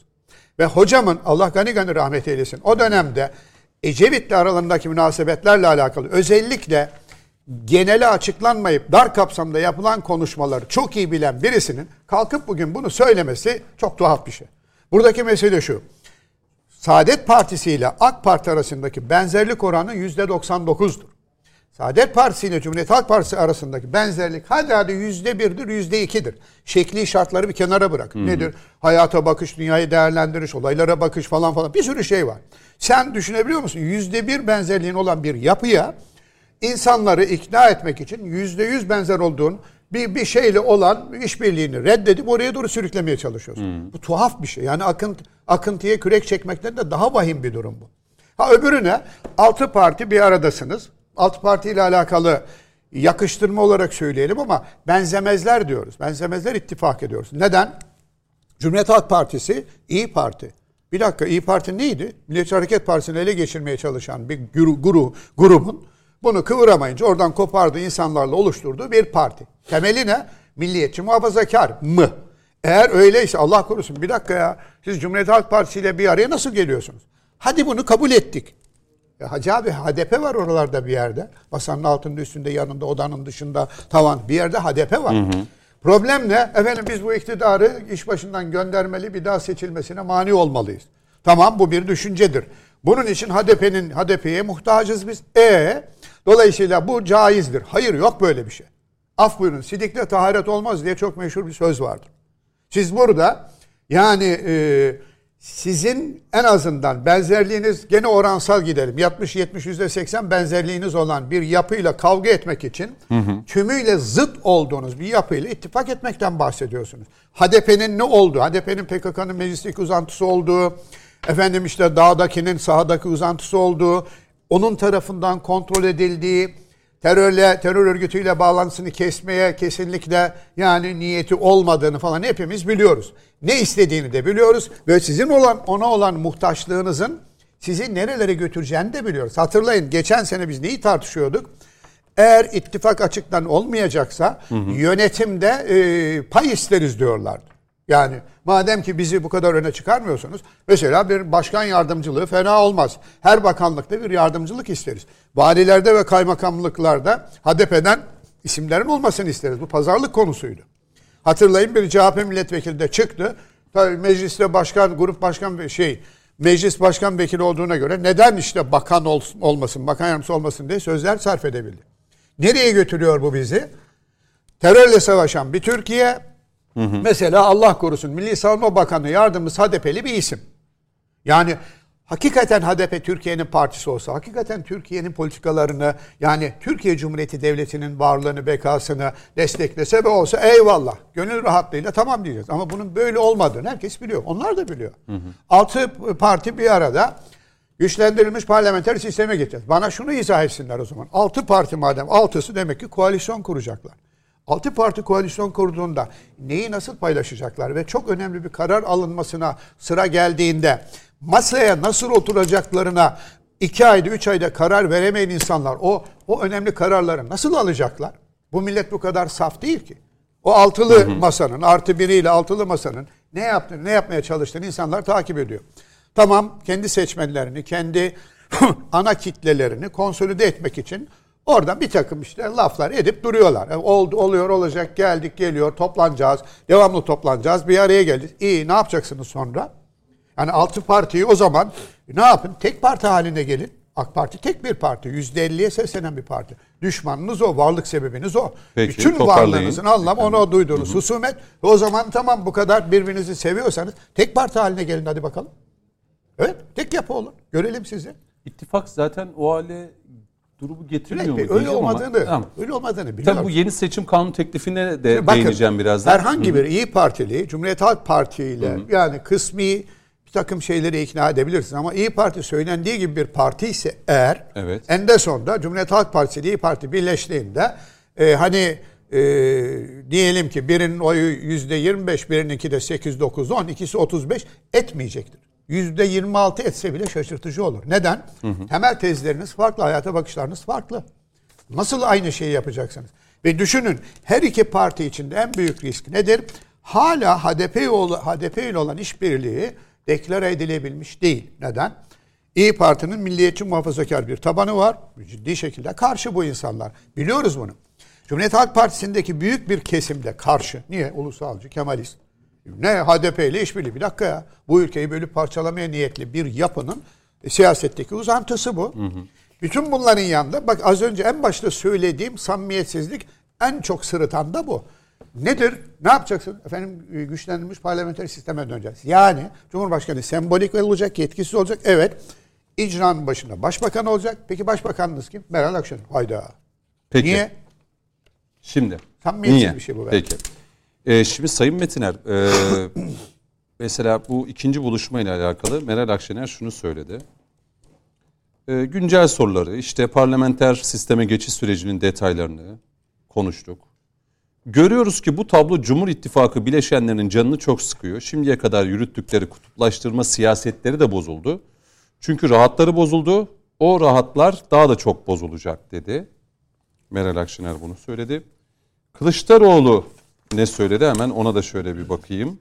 Ve hocamın Allah gani gani rahmet eylesin o dönemde Ecevit'le aralarındaki münasebetlerle alakalı özellikle genele açıklanmayıp dar kapsamda yapılan konuşmaları çok iyi bilen birisinin kalkıp bugün bunu söylemesi çok tuhaf bir şey. Buradaki mesele şu. Saadet Partisi ile AK Parti arasındaki benzerlik oranı %99'dur. Saadet Partisi ile Cumhuriyet Halk Partisi arasındaki benzerlik hadi hadi yüzde birdir, yüzde ikidir. Şekli şartları bir kenara bırak. Nedir? Hayata bakış, dünyayı değerlendiriş, olaylara bakış falan falan bir sürü şey var. Sen düşünebiliyor musun? Yüzde bir benzerliğin olan bir yapıya insanları ikna etmek için yüzde yüz benzer olduğun bir, bir şeyle olan işbirliğini reddedip oraya doğru sürüklemeye çalışıyorsun. Bu tuhaf bir şey. Yani akınt, akıntıya kürek çekmekten de daha vahim bir durum bu. Ha öbürüne altı parti bir aradasınız. Altı parti ile alakalı yakıştırma olarak söyleyelim ama benzemezler diyoruz. Benzemezler ittifak ediyoruz. Neden? Cumhuriyet Halk Partisi İyi Parti. Bir dakika İyi Parti neydi? Milliyetçi Hareket Partisi'ni ele geçirmeye çalışan bir guru, guru, grubun bunu kıvıramayınca oradan kopardığı insanlarla oluşturduğu bir parti. Temeli ne? Milliyetçi muhafazakar mı? Eğer öyleyse Allah korusun bir dakika ya siz Cumhuriyet Halk Partisi ile bir araya nasıl geliyorsunuz? Hadi bunu kabul ettik. Ya Hacı abi HDP var oralarda bir yerde. Masanın altında üstünde yanında odanın dışında tavan bir yerde HDP var. Problem ne? Efendim biz bu iktidarı iş başından göndermeli bir daha seçilmesine mani olmalıyız. Tamam bu bir düşüncedir. Bunun için HDP'nin HDP'ye muhtacız biz. E dolayısıyla bu caizdir. Hayır yok böyle bir şey. Af buyurun sidikle taharet olmaz diye çok meşhur bir söz vardır. Siz burada yani e, sizin en azından benzerliğiniz gene oransal gidelim. 60-70 yüzde 80 benzerliğiniz olan bir yapıyla kavga etmek için tümüyle zıt olduğunuz bir yapıyla ittifak etmekten bahsediyorsunuz. HDP'nin ne olduğu, HDP'nin PKK'nın meclisteki uzantısı olduğu, efendim işte dağdakinin sahadaki uzantısı olduğu, onun tarafından kontrol edildiği, terörle terör örgütüyle bağlantısını kesmeye kesinlikle yani niyeti olmadığını falan hepimiz biliyoruz. Ne istediğini de biliyoruz ve sizin olan ona olan muhtaçlığınızın sizi nerelere götüreceğini de biliyoruz. Hatırlayın geçen sene biz neyi tartışıyorduk? Eğer ittifak açıktan olmayacaksa yönetimde e, pay isteriz diyorlardı. Yani madem ki bizi bu kadar öne çıkarmıyorsunuz mesela bir başkan yardımcılığı fena olmaz. Her bakanlıkta bir yardımcılık isteriz. Valilerde ve kaymakamlıklarda HDP'den isimlerin olmasını isteriz. Bu pazarlık konusuydu. Hatırlayın bir CHP milletvekili de çıktı. Tabii mecliste başkan, grup başkan ve şey meclis başkan vekili olduğuna göre neden işte bakan olsun, olmasın, bakan yardımcısı olmasın diye sözler sarf edebildi. Nereye götürüyor bu bizi? Terörle savaşan bir Türkiye, mesela Allah korusun Milli Savunma Bakanı yardımcısı HDP'li bir isim. Yani hakikaten HDP Türkiye'nin partisi olsa, hakikaten Türkiye'nin politikalarını yani Türkiye Cumhuriyeti Devleti'nin varlığını, bekasını desteklese ve olsa eyvallah. Gönül rahatlığıyla tamam diyeceğiz. Ama bunun böyle olmadığını herkes biliyor. Onlar da biliyor. Altı parti bir arada güçlendirilmiş parlamenter sisteme gideceğiz. Bana şunu izah etsinler o zaman. Altı parti madem altısı demek ki koalisyon kuracaklar. Altı parti koalisyon kurduğunda neyi nasıl paylaşacaklar ve çok önemli bir karar alınmasına sıra geldiğinde masaya nasıl oturacaklarına iki ayda üç ayda karar veremeyen insanlar o o önemli kararları nasıl alacaklar? Bu millet bu kadar saf değil ki. O altılı masanın artı biriyle altılı masanın ne yaptığını ne yapmaya çalıştığını insanlar takip ediyor. Tamam kendi seçmenlerini kendi ana kitlelerini konsolide etmek için Oradan bir takım işte laflar edip duruyorlar. Yani oldu, oluyor, olacak, geldik, geliyor, toplanacağız, devamlı toplanacağız, bir araya geldik. İyi, ne yapacaksınız sonra? Yani altı partiyi o zaman ne yapın? Tek parti haline gelin. AK Parti tek bir parti. %50'ye seslenen bir parti. Düşmanınız o, varlık sebebiniz o. Peki, Bütün varlığınızın anlamı ona duyduğunuz husumet. O zaman tamam bu kadar birbirinizi seviyorsanız tek parti haline gelin hadi bakalım. Evet, tek yapı olun. Görelim sizi. İttifak zaten o hale durumu getirmiyor Bülent mu? Bey, öyle ama- olmadığını, Tamam. öyle olmadığını biliyorum. Tabii bu yeni seçim kanun teklifine de Bakın, değineceğim birazdan. Herhangi bir İyi Partili, Cumhuriyet Halk Parti ile yani kısmi bir takım şeyleri ikna edebilirsin ama İyi Parti söylendiği gibi bir parti ise eğer Evet. en sonunda Cumhuriyet Halk Partisi ile İyi Parti birleştiğinde e, hani e, diyelim ki birinin oyu yüzde 25, birininki de 8, 9, 10, ikisi 35 etmeyecektir. Yüzde 26 etse bile şaşırtıcı olur. Neden? Temel tezleriniz farklı, hayata bakışlarınız farklı. Nasıl aynı şeyi yapacaksınız? Ve düşünün her iki parti içinde en büyük risk nedir? Hala HDP ile olan işbirliği deklare edilebilmiş değil. Neden? İyi Parti'nin milliyetçi muhafazakar bir tabanı var. Ciddi şekilde karşı bu insanlar. Biliyoruz bunu. Cumhuriyet Halk Partisi'ndeki büyük bir kesimde karşı. Niye? Ulusalcı, Kemalist. Ne HDP ile işbirliği. Bir dakika ya. Bu ülkeyi bölüp parçalamaya niyetli bir yapının e, siyasetteki uzantısı bu. Bütün bunların yanında bak az önce en başta söylediğim samimiyetsizlik en çok sırıtan da bu. Nedir? Ne yapacaksın? Efendim e, güçlendirilmiş parlamenter sisteme döneceğiz. Yani Cumhurbaşkanı sembolik olacak, yetkisiz olacak. Evet. İcranın başında başbakan olacak. Peki başbakanınız kim? Meral Akşener. Hayda. Peki. Niye? Şimdi. Samimiyetsiz Niye? bir şey bu be. Peki. Ee, şimdi Sayın Metiner, e, mesela bu ikinci buluşma ile alakalı Meral Akşener şunu söyledi. E, güncel soruları, işte parlamenter sisteme geçiş sürecinin detaylarını konuştuk. Görüyoruz ki bu tablo Cumhur İttifakı bileşenlerinin canını çok sıkıyor. Şimdiye kadar yürüttükleri kutuplaştırma siyasetleri de bozuldu. Çünkü rahatları bozuldu. O rahatlar daha da çok bozulacak dedi. Meral Akşener bunu söyledi. Kılıçdaroğlu ne söyledi hemen ona da şöyle bir bakayım.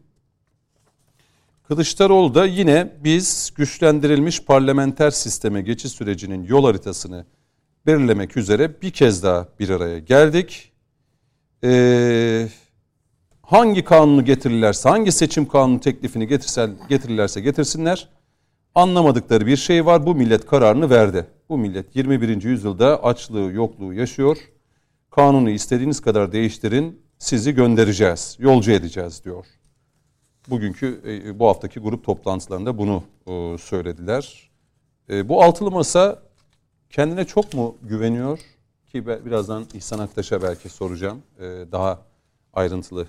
Kılıçdaroğlu da yine biz güçlendirilmiş parlamenter sisteme geçiş sürecinin yol haritasını belirlemek üzere bir kez daha bir araya geldik. Ee, hangi kanunu getirirlerse, hangi seçim kanunu teklifini getirsen, getirirlerse getirsinler. Anlamadıkları bir şey var. Bu millet kararını verdi. Bu millet 21. yüzyılda açlığı, yokluğu yaşıyor. Kanunu istediğiniz kadar değiştirin, sizi göndereceğiz, yolcu edeceğiz diyor. Bugünkü, e, bu haftaki grup toplantılarında bunu e, söylediler. E, Bu altılı masa kendine çok mu güveniyor? Ki birazdan İhsan Aktaş'a belki soracağım. Daha ayrıntılı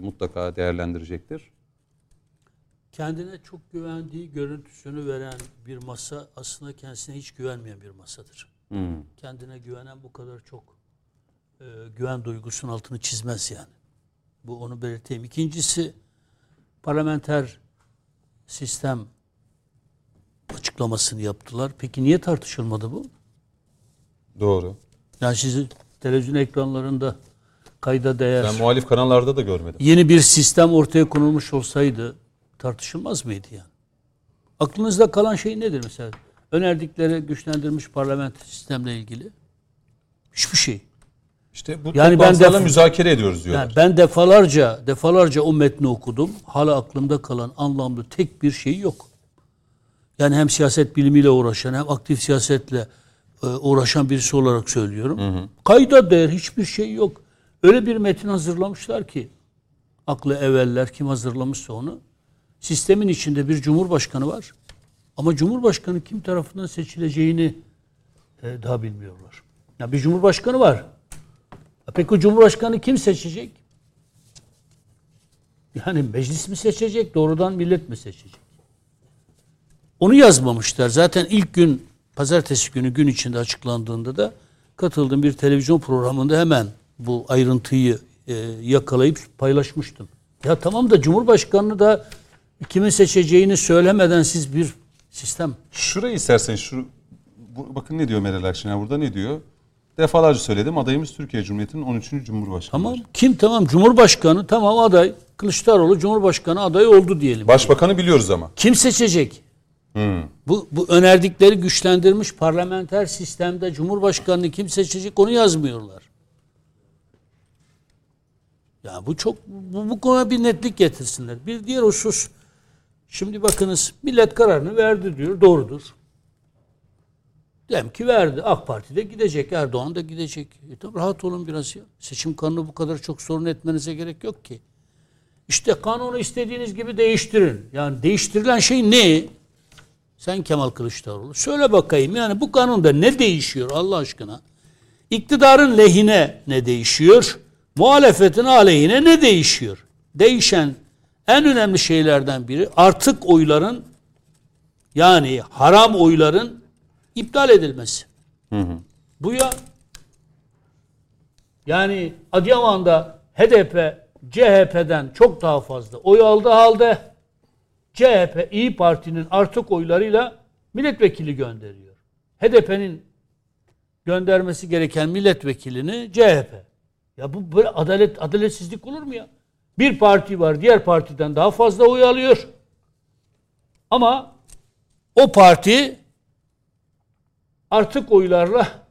mutlaka değerlendirecektir. Kendine çok güvendiği görüntüsünü veren bir masa aslında kendisine hiç güvenmeyen bir masadır. Hmm. Kendine güvenen bu kadar çok e, güven duygusunun altını çizmez yani. Bu onu belirteyim. İkincisi parlamenter sistem açıklamasını yaptılar. Peki niye tartışılmadı bu? Doğru. Yani sizi televizyon ekranlarında kayda değer Ben muhalif kanallarda da görmedim. yeni bir sistem ortaya konulmuş olsaydı tartışılmaz mıydı yani? Aklınızda kalan şey nedir mesela? Önerdikleri güçlendirilmiş parlamenter sistemle ilgili hiçbir şey. İşte bu Yani ben def- müzakere ediyoruz diyorlar. Yani ben defalarca defalarca o metni okudum. Hala aklımda kalan anlamlı tek bir şey yok. Yani hem siyaset bilimiyle uğraşan hem aktif siyasetle e, uğraşan birisi olarak söylüyorum. Kayda değer hiçbir şey yok. Öyle bir metin hazırlamışlar ki aklı evveller kim hazırlamışsa onu. Sistemin içinde bir cumhurbaşkanı var. Ama cumhurbaşkanı kim tarafından seçileceğini e, daha bilmiyorlar. Ya bir cumhurbaşkanı var. Peki cumhurbaşkanı kim seçecek? Yani meclis mi seçecek, doğrudan millet mi seçecek? Onu yazmamışlar. Zaten ilk gün, pazartesi günü gün içinde açıklandığında da katıldığım bir televizyon programında hemen bu ayrıntıyı e, yakalayıp paylaşmıştım. Ya tamam da Cumhurbaşkanını da kimin seçeceğini söylemeden siz bir sistem Şurayı isterseniz şu bakın ne diyor Meral Akşener burada ne diyor? Defalarca söyledim adayımız Türkiye Cumhuriyeti'nin 13. Cumhurbaşkanı. Tamam. Kim tamam Cumhurbaşkanı tamam aday. Kılıçdaroğlu Cumhurbaşkanı adayı oldu diyelim. Başbakanı biliyoruz ama. Kim seçecek? Bu, bu önerdikleri güçlendirilmiş parlamenter sistemde Cumhurbaşkanını kim seçecek onu yazmıyorlar. Ya bu çok bu, bu konuya bir netlik getirsinler. Bir diğer husus şimdi bakınız millet kararını verdi diyor doğrudur. Diyelim ki verdi. AK Parti de gidecek. Erdoğan da gidecek. E tabii rahat olun biraz ya. Seçim kanunu bu kadar çok sorun etmenize gerek yok ki. İşte kanunu istediğiniz gibi değiştirin. Yani değiştirilen şey ne? Sen Kemal Kılıçdaroğlu. Söyle bakayım yani bu kanunda ne değişiyor Allah aşkına? İktidarın lehine ne değişiyor? Muhalefetin aleyhine ne değişiyor? Değişen en önemli şeylerden biri artık oyların yani haram oyların iptal edilmesi. Hı hı. Bu ya yani Adıyaman'da HDP CHP'den çok daha fazla oy aldı halde CHP İyi Parti'nin artık oylarıyla milletvekili gönderiyor. HDP'nin göndermesi gereken milletvekilini CHP. Ya bu böyle adalet adaletsizlik olur mu ya? Bir parti var diğer partiden daha fazla oy alıyor. Ama o parti artık oylarla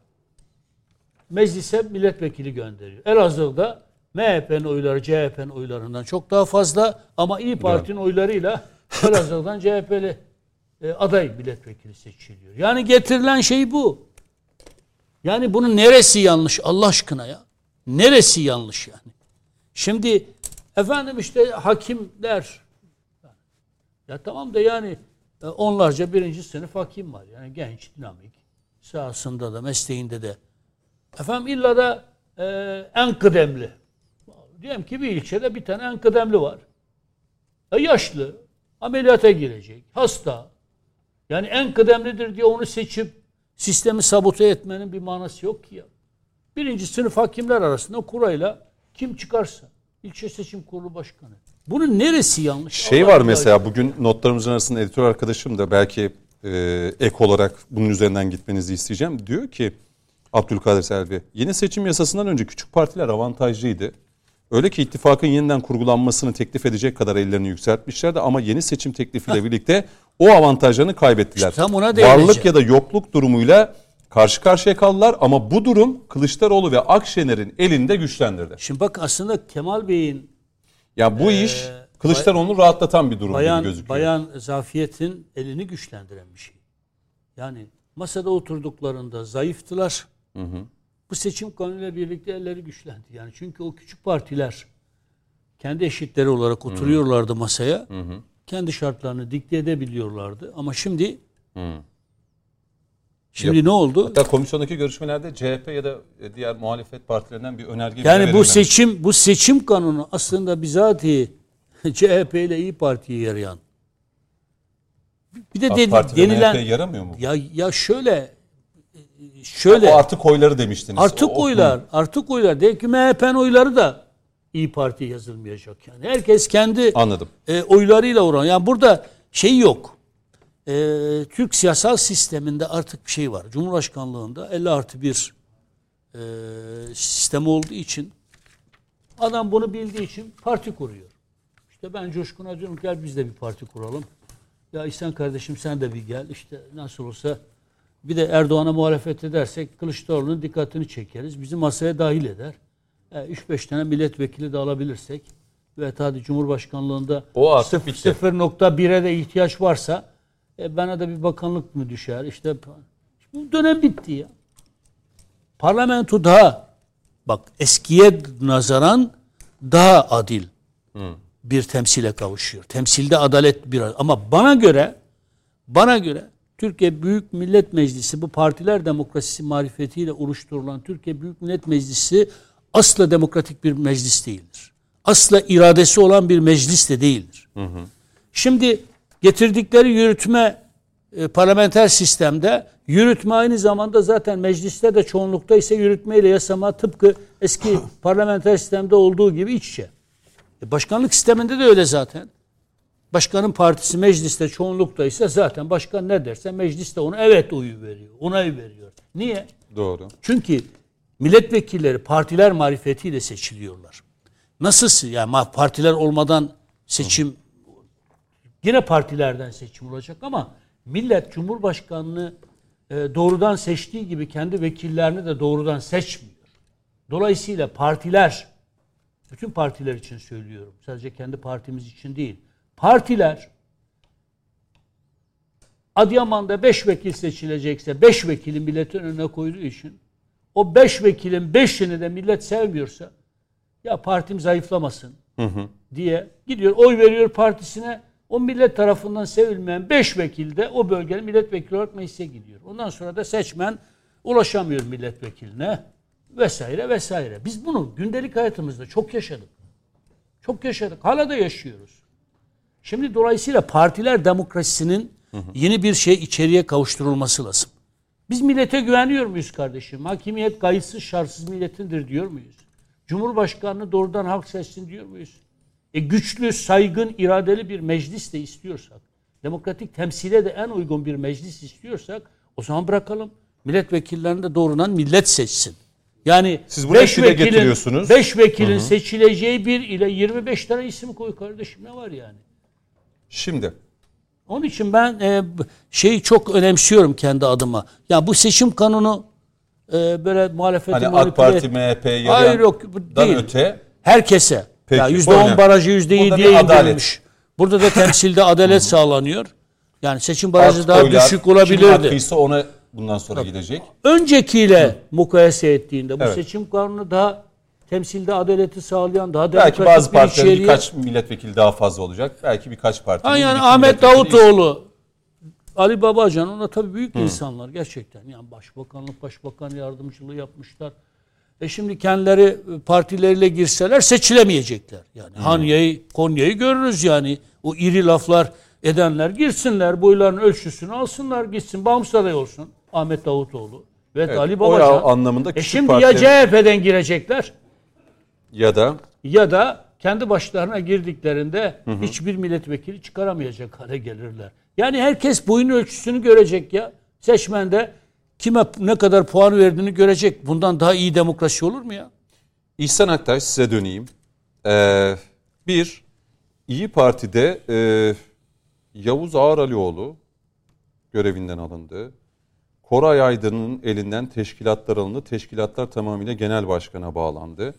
meclise milletvekili gönderiyor. Elazığ'da MHP'nin oyları CHP'nin oylarından çok daha fazla ama İyi Parti'nin oylarıyla Elazığ'dan CHP'li e, aday milletvekili seçiliyor. Yani getirilen şey bu. Yani bunun neresi yanlış Allah aşkına ya? Neresi yanlış yani? Şimdi efendim işte hakimler ya tamam da yani e, onlarca birinci sınıf hakim var. Yani genç, dinamik, sahasında da, mesleğinde de. Efendim illa da e, en kıdemli. Diyelim ki bir ilçede bir tane en kıdemli var. E, yaşlı, ameliyata girecek, hasta. Yani en kıdemlidir diye onu seçip sistemi sabote etmenin bir manası yok ki ya. Birinci sınıf hakimler arasında kurayla kim çıkarsa ilçe seçim kurulu başkanı. Bunun neresi yanlış? Şey Allah var mesela ya. bugün notlarımızın arasında editör arkadaşım da belki e, ek olarak bunun üzerinden gitmenizi isteyeceğim. Diyor ki Abdülkadir Selvi yeni seçim yasasından önce küçük partiler avantajlıydı. Öyle ki ittifakın yeniden kurgulanmasını teklif edecek kadar ellerini yükseltmişlerdi ama yeni seçim teklifiyle birlikte o avantajlarını kaybettiler. İşte tam ona değineceğim. Varlık ya da yokluk durumuyla karşı karşıya kaldılar ama bu durum Kılıçdaroğlu ve Akşener'in elinde güçlendirdi. Şimdi bak aslında Kemal Bey'in Ya bu iş Kılıçdaroğlu'nu rahatlatan bir durum bayan gibi gözüküyor. bayan Zafiyet'in elini güçlendiren bir şey. Yani masada oturduklarında zayıftılar. Bu seçim kanunuyla birlikte elleri güçlendi. Yani çünkü o küçük partiler kendi eşitleri olarak oturuyorlardı masaya. Kendi şartlarını dikte edebiliyorlardı. Ama şimdi şimdi ne oldu? Hatta komisyondaki görüşmelerde CHP ya da diğer muhalefet partilerinden bir önerge Yani bu seçim bu seçim kanunu aslında bizatihi CHP ile İyi Parti'ye yarayan. Bir de Parti ve denilen yaramıyor mu? ya ya şöyle şöyle O artık oyları demiştiniz. artık O- o- oylar artık oylar değil ki MHP'nin oyları da İyi Parti'ye yazılmayacak yani. Herkes kendi Anladım. e, oylarıyla oran. Yani burada şey yok. E, Türk siyasal sisteminde artık bir şey var. Cumhurbaşkanlığında 50 artı bir e, sistem olduğu için adam bunu bildiği için parti kuruyor. İşte ben Coşkun'a diyorum gel biz de bir parti kuralım. Ya İhsan kardeşim sen de bir gel. İşte nasıl olsa bir de Erdoğan'a muhalefet edersek Kılıçdaroğlu'nun dikkatini çekeriz. Bizi masaya dahil eder. 3-5 tane milletvekili de alabilirsek ve hadi Cumhurbaşkanlığında O artık sıf- bitti. 0.1'e de ihtiyaç varsa e, bana da bir bakanlık mı düşer? İşte bu dönem bitti ya. Parlamento daha bak eskiye nazaran daha adil bir temsile kavuşuyor. Temsilde adalet bir ama bana göre bana göre Türkiye Büyük Millet Meclisi bu partiler demokrasisi marifetiyle oluşturulan Türkiye Büyük Millet Meclisi asla demokratik bir meclis değildir. Asla iradesi olan bir meclis de değildir. Şimdi getirdikleri yürütme e, parlamenter sistemde yürütme aynı zamanda zaten mecliste de çoğunlukta ise yürütme ile yasama tıpkı eski parlamenter sistemde olduğu gibi iç içe. E, başkanlık sisteminde de öyle zaten. Başkanın partisi mecliste çoğunlukta ise zaten başkan ne derse mecliste ona evet oyu veriyor. Onay veriyor. Niye? Doğru. Çünkü milletvekilleri partiler marifetiyle seçiliyorlar. Nasıl yani partiler olmadan seçim yine partilerden seçim olacak ama millet cumhurbaşkanını e, doğrudan seçtiği gibi kendi vekillerini de doğrudan seçmiyor. Dolayısıyla partiler bütün partiler için söylüyorum. Sadece kendi partimiz için değil. Partiler Adıyaman'da 5 vekil seçilecekse 5 vekili milletin önüne koyduğu için o 5 vekilin 5'ini de millet sevmiyorsa ya partim zayıflamasın diye gidiyor oy veriyor partisine o millet tarafından sevilmeyen 5 vekil de o bölgenin milletvekili olarak meclise gidiyor. Ondan sonra da seçmen ulaşamıyor milletvekiline vesaire vesaire. Biz bunu gündelik hayatımızda çok yaşadık. Çok yaşadık. Hala da yaşıyoruz. Şimdi dolayısıyla partiler demokrasisinin yeni bir şey içeriye kavuşturulması lazım. Biz millete güveniyor muyuz kardeşim? Hakimiyet kayıtsız şartsız milletindir diyor muyuz? Cumhurbaşkanını doğrudan halk seçsin diyor muyuz? E güçlü, saygın, iradeli bir meclis de istiyorsak, demokratik temsile de en uygun bir meclis istiyorsak o zaman bırakalım. Milletvekillerini de doğrudan millet seçsin. Yani Siz bunu hep dile getiriyorsunuz. 5 vekilin seçileceği bir ile 25 tane isim koy kardeşim ne var yani? Şimdi Onun için ben e, şeyi çok önemsiyorum kendi adıma. Ya bu seçim kanunu e, böyle muhalefeti hani AK Parti, MHP, Hayır yok değil. öte Herkese. Peki, ya bu %10 önemli. barajı %7'ye Burada bir adalet. indirilmiş. Burada da temsilde adalet sağlanıyor. Yani seçim barajı alt daha oylar, düşük olabilirdi. hakkıysa ona bundan sonra gidecek. Öncekiyle mukayese ettiğinde bu Evet. seçim kanunu daha temsilde adaleti sağlayan daha Belki demokratik bazı bir partilerin içeriğe- birkaç milletvekili daha fazla olacak. Belki birkaç partinin Ha yani Ahmet Davutoğlu, Ali Babacan onlar tabii büyük insanlar gerçekten. Yani başbakanlık, başbakan yardımcılığı yapmışlar. E şimdi kendileri e, partileriyle girseler seçilemeyecekler. Yani Hanya'yı, Konya'yı görürüz yani. O iri laflar edenler girsinler, boyların ölçüsünü alsınlar, gitsin. Bağımsız aday olsun Ahmet Davutoğlu ve Evet, Ali Babacan. anlamında e küçük şimdi ya partilerin- CHP'den girecekler ya da ya da kendi başlarına girdiklerinde hiçbir milletvekili çıkaramayacak hale gelirler. Yani herkes boyun ölçüsünü görecek ya. Seçmen de kime ne kadar puan verdiğini görecek. Bundan daha iyi demokrasi olur mu ya? İhsan Aktaş size döneyim. Ee, bir, İyi Parti'de e, Yavuz Ağaralioğlu görevinden alındı. Koray Aydın'ın elinden teşkilatlar alındı. Teşkilatlar tamamıyla genel başkana bağlandı.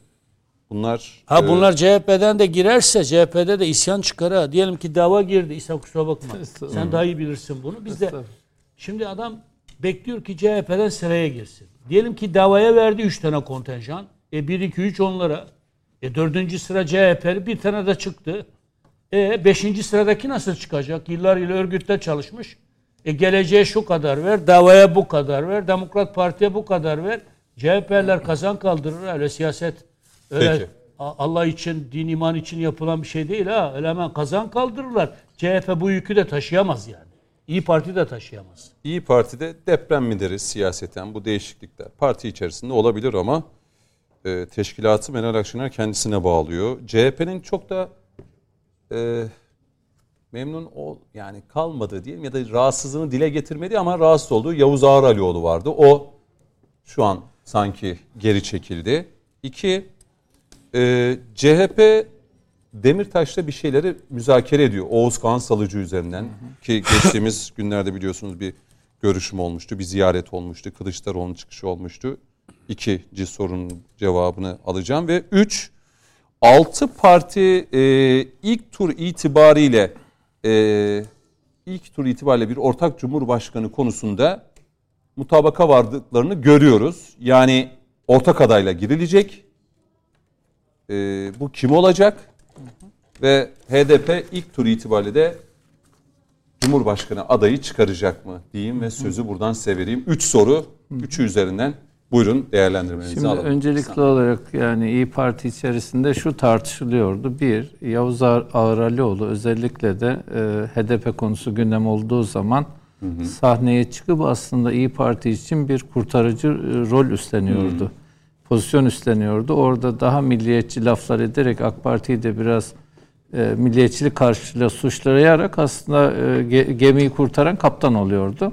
Bunlar Ha e, bunlar CHP'den de girerse CHP'de de isyan çıkar ha. Diyelim ki dava girdi. İsa kusura bakma. Sen daha iyi bilirsin bunu. Biz de şimdi adam bekliyor ki CHP'den sıraya girsin. Diyelim ki davaya verdi 3 tane kontenjan. E 1 2 3 onlara. E 4. sıra CHP'li bir tane de çıktı. E 5. sıradaki nasıl çıkacak? Yıllar yıl örgütte çalışmış. E geleceğe şu kadar ver, davaya bu kadar ver, Demokrat Parti'ye bu kadar ver. CHP'ler kazan kaldırır öyle siyaset. Öyle Peki. Allah için, din iman için yapılan bir şey değil ha. Öyle hemen kazan kaldırırlar. CHP bu yükü de taşıyamaz yani. İyi Parti de taşıyamaz. İyi Parti'de deprem mi deriz siyaseten bu değişiklikler parti içerisinde olabilir ama e, teşkilatı Meral Akşener kendisine bağlıyor. CHP'nin çok da e, memnun ol yani kalmadığı diyelim ya da rahatsızlığını dile getirmedi ama rahatsız olduğu Yavuz Ağaralioğlu vardı. O şu an sanki geri çekildi. İki, e, CHP Demirtaş'ta bir şeyleri müzakere ediyor. Oğuz Kağan Salıcı üzerinden ki geçtiğimiz günlerde biliyorsunuz bir görüşüm olmuştu, bir ziyaret olmuştu, Kılıçdaroğlu'nun çıkışı olmuştu. İkinci sorunun cevabını alacağım ve üç, altı parti e, ilk tur itibariyle e, ilk tur itibariyle bir ortak cumhurbaşkanı konusunda mutabaka vardıklarını görüyoruz. Yani ortak adayla girilecek. E, bu kim olacak? Ve HDP ilk tur itibariyle de Cumhurbaşkanı adayı çıkaracak mı diyeyim ve sözü buradan size vereyim. Üç soru, üçü üzerinden buyurun değerlendirmenizi Şimdi alalım. öncelikli olarak yani İyi Parti içerisinde şu tartışılıyordu. Bir, Yavuz Ağralioğlu özellikle de e, HDP konusu gündem olduğu zaman sahneye çıkıp aslında İyi Parti için bir kurtarıcı e, rol üstleniyordu. Pozisyon üstleniyordu. Orada daha milliyetçi laflar ederek AK Parti'yi de biraz e, milliyetçilik karşıyla suçlayarak aslında e, ge- gemiyi kurtaran kaptan oluyordu.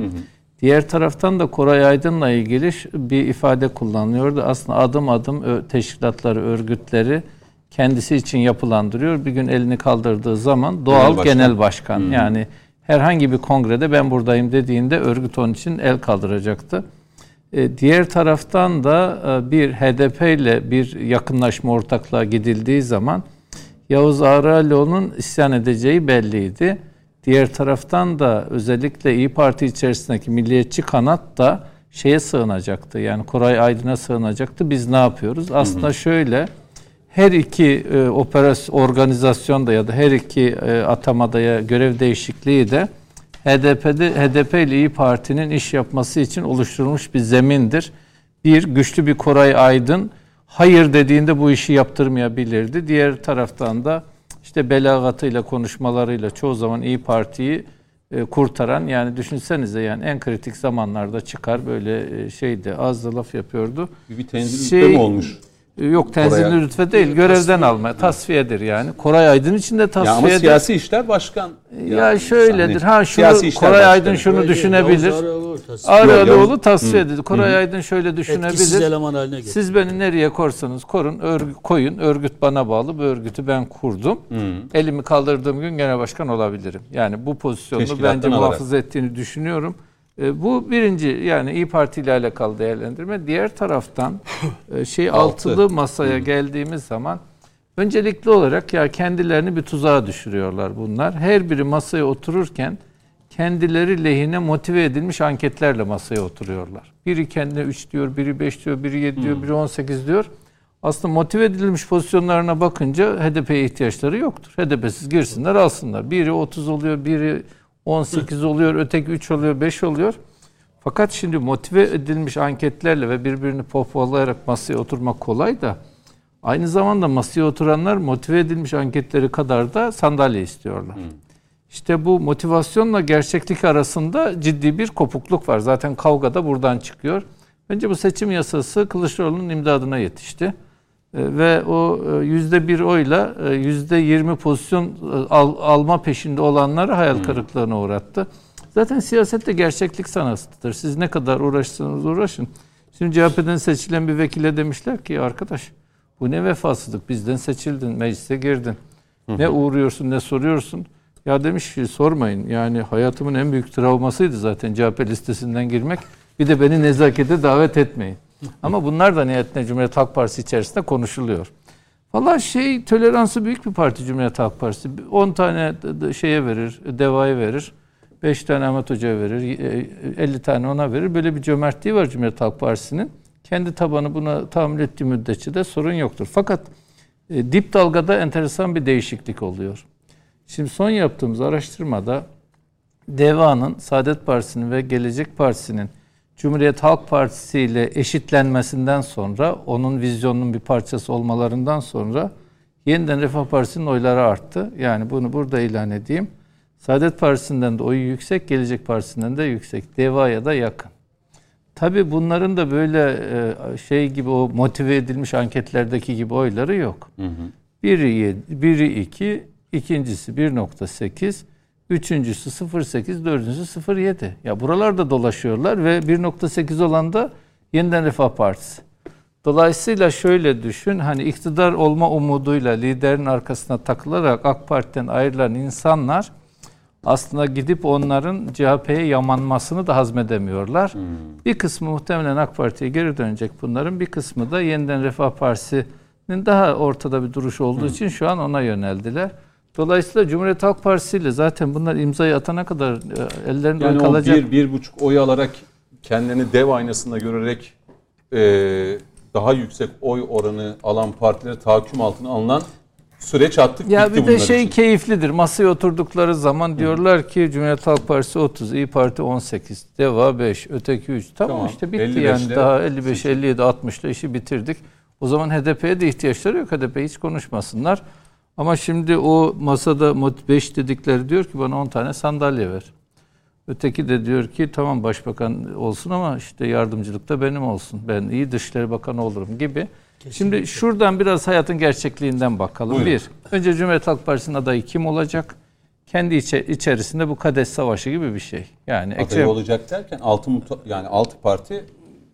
Diğer taraftan da Koray Aydın'la ilgili bir ifade kullanıyordu. Aslında adım adım teşkilatları, örgütleri kendisi için yapılandırıyor. Bir gün elini kaldırdığı zaman doğal Genel genel başkan. başkan, yani herhangi bir kongrede ben buradayım dediğinde örgüt onun için el kaldıracaktı. E, Diğer taraftan da e, bir HDP ile bir yakınlaşma ortaklığa gidildiği zaman Yavuz Ağralioğlu'nun isyan edeceği belliydi. Diğer taraftan da özellikle İyi Parti içerisindeki milliyetçi kanat da şeye sığınacaktı. Yani Koray Aydın'a sığınacaktı. Biz ne yapıyoruz? Aslında hı hı. şöyle her iki e, operasyon organizasyonda ya da her iki e, atamada ya görev değişikliği de HDP'de HDP ile İyi Parti'nin iş yapması için oluşturulmuş bir zemindir. Bir güçlü bir Koray Aydın hayır dediğinde bu işi yaptırmayabilirdi. Diğer taraftan da işte belagatıyla konuşmalarıyla çoğu zaman İyi Parti'yi e, kurtaran yani düşünsenize yani en kritik zamanlarda çıkar böyle e, şeydi az da laf yapıyordu. Bir tenzil şey, mi olmuş? Yok tenzilli rütbe değil. Görevden alma. Tasfiyedir yani. Koray Aydın için de tasfiyedir. Ya ama siyasi işler başkan. Ya, ya şöyledir. Ha şunu Koray Aydın şunu düşünebilir. Ağrıoğlu tasfiye dedi. Koray Aydın şöyle düşünebilir. Siz beni nereye korsanız korun. Örgü, koyun. Örgüt bana bağlı. Bu örgütü ben kurdum. Hı. Elimi kaldırdığım gün genel başkan olabilirim. Yani bu pozisyonu bence muhafaza ettiğini düşünüyorum. E, bu birinci yani İyi Parti ile alakalı değerlendirme. Diğer taraftan e, şey altılı masaya geldiğimiz zaman öncelikli olarak ya kendilerini bir tuzağa düşürüyorlar bunlar. Her biri masaya otururken kendileri lehine motive edilmiş anketlerle masaya oturuyorlar. Biri kendine 3 diyor, biri 5 diyor, biri 7 diyor, biri 18 diyor. Aslında motive edilmiş pozisyonlarına bakınca HDP'ye ihtiyaçları yoktur. HDP'siz girsinler alsınlar. Biri 30 oluyor, biri 18 oluyor, öteki 3 oluyor, 5 oluyor. Fakat şimdi motive edilmiş anketlerle ve birbirini pohpohlayarak masaya oturmak kolay da aynı zamanda masaya oturanlar motive edilmiş anketleri kadar da sandalye istiyorlar. Hmm. İşte bu motivasyonla gerçeklik arasında ciddi bir kopukluk var. Zaten kavga da buradan çıkıyor. Bence bu seçim yasası Kılıçdaroğlu'nun imdadına yetişti. E, ve o e, yüzde bir oyla e, yüzde yirmi pozisyon al, alma peşinde olanları hayal hmm. kırıklığına uğrattı. Zaten siyasette gerçeklik sanatıdır. Siz ne kadar uğraşsanız uğraşın. Şimdi CHP'den seçilen bir vekile demişler ki arkadaş bu ne vefasızlık bizden seçildin meclise girdin. Ne uğruyorsun ne soruyorsun. Ya demiş ki sormayın yani hayatımın en büyük travmasıydı zaten CHP listesinden girmek. Bir de beni nezakete davet etmeyin. Ama bunlar da niyetine Cumhuriyet Halk Partisi içerisinde konuşuluyor. Valla şey toleransı büyük bir parti Cumhuriyet Halk Partisi. 10 tane şeye verir, devaya verir. 5 tane Ahmet Hoca'ya verir, 50 e, tane ona verir. Böyle bir cömertliği var Cumhuriyet Halk Partisi'nin. Kendi tabanı buna tahammül ettiği müddetçe de sorun yoktur. Fakat e, dip dalgada enteresan bir değişiklik oluyor. Şimdi son yaptığımız araştırmada DEVA'nın, Saadet Partisi'nin ve Gelecek Partisi'nin Cumhuriyet Halk Partisi ile eşitlenmesinden sonra, onun vizyonunun bir parçası olmalarından sonra yeniden Refah Partisi'nin oyları arttı. Yani bunu burada ilan edeyim. Saadet Partisi'nden de oyu yüksek, Gelecek Partisi'nden de yüksek. DEVA'ya da yakın. Tabi bunların da böyle e, şey gibi o motive edilmiş anketlerdeki gibi oyları yok. Hı hı. Biri, biri 2, ikincisi 1.8, Üçüncüsü 0.8, dördüncüsü 0.7. Ya buralarda dolaşıyorlar ve 1.8 olan da Yeniden Refah Partisi. Dolayısıyla şöyle düşün, hani iktidar olma umuduyla liderin arkasına takılarak AK Parti'den ayrılan insanlar aslında gidip onların CHP'ye yamanmasını da hazmedemiyorlar. Hmm. Bir kısmı muhtemelen AK Parti'ye geri dönecek bunların, bir kısmı da Yeniden Refah Partisi'nin daha ortada bir duruş olduğu hmm. için şu an ona yöneldiler. Dolayısıyla Cumhuriyet Halk Partisi ile zaten bunlar imzayı atana kadar e, ellerinde yani kalacak. Yani bir, bir buçuk oy alarak kendini dev aynasında görerek e, daha yüksek oy oranı alan partileri tahakküm altına alınan süreç attık ya bitti bir de şey için. keyiflidir. Masaya oturdukları zaman Hı. diyorlar ki Cumhuriyet Halk Partisi 30, İyi Parti 18, Deva 5, öteki 3. Tamam, tamam. işte bitti yani daha 55, 57, 60 ile işi bitirdik. O zaman HDP'ye de ihtiyaçları yok. HDP hiç konuşmasınlar. Ama şimdi o masada 5 dedikleri diyor ki bana 10 tane sandalye ver. Öteki de diyor ki tamam başbakan olsun ama işte yardımcılık da benim olsun. Ben iyi dışişleri bakanı olurum gibi. Kesinlikle. Şimdi şuradan biraz hayatın gerçekliğinden bakalım. Buyurun. Bir, önce Cumhuriyet Halk Partisi'nin adayı kim olacak? Kendi içe, içerisinde bu Kades Savaşı gibi bir şey. Yani adayı Ekrem, olacak derken altı yani altı parti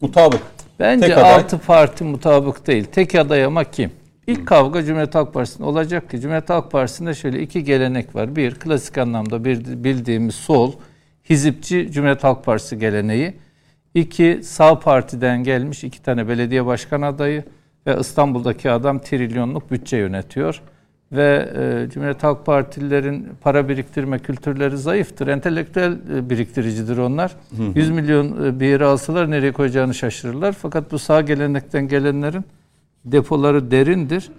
mutabık. Bence Tek altı parti mutabık değil. Tek aday ama kim? İlk kavga Cumhuriyet Halk Partisi'nde olacak ki Cumhuriyet Halk Partisi'nde şöyle iki gelenek var. Bir, klasik anlamda bir bildiğimiz sol, hizipçi Cumhuriyet Halk Partisi geleneği. İki, sağ partiden gelmiş iki tane belediye başkan adayı ve İstanbul'daki adam trilyonluk bütçe yönetiyor. ve e, Cumhuriyet Halk Partililerin para biriktirme kültürleri zayıftır. Entelektüel e, biriktiricidir onlar. Hı hı. 100 milyon e, bir yere alsalar nereye koyacağını şaşırırlar. Fakat bu sağ gelenekten gelenlerin depoları derindir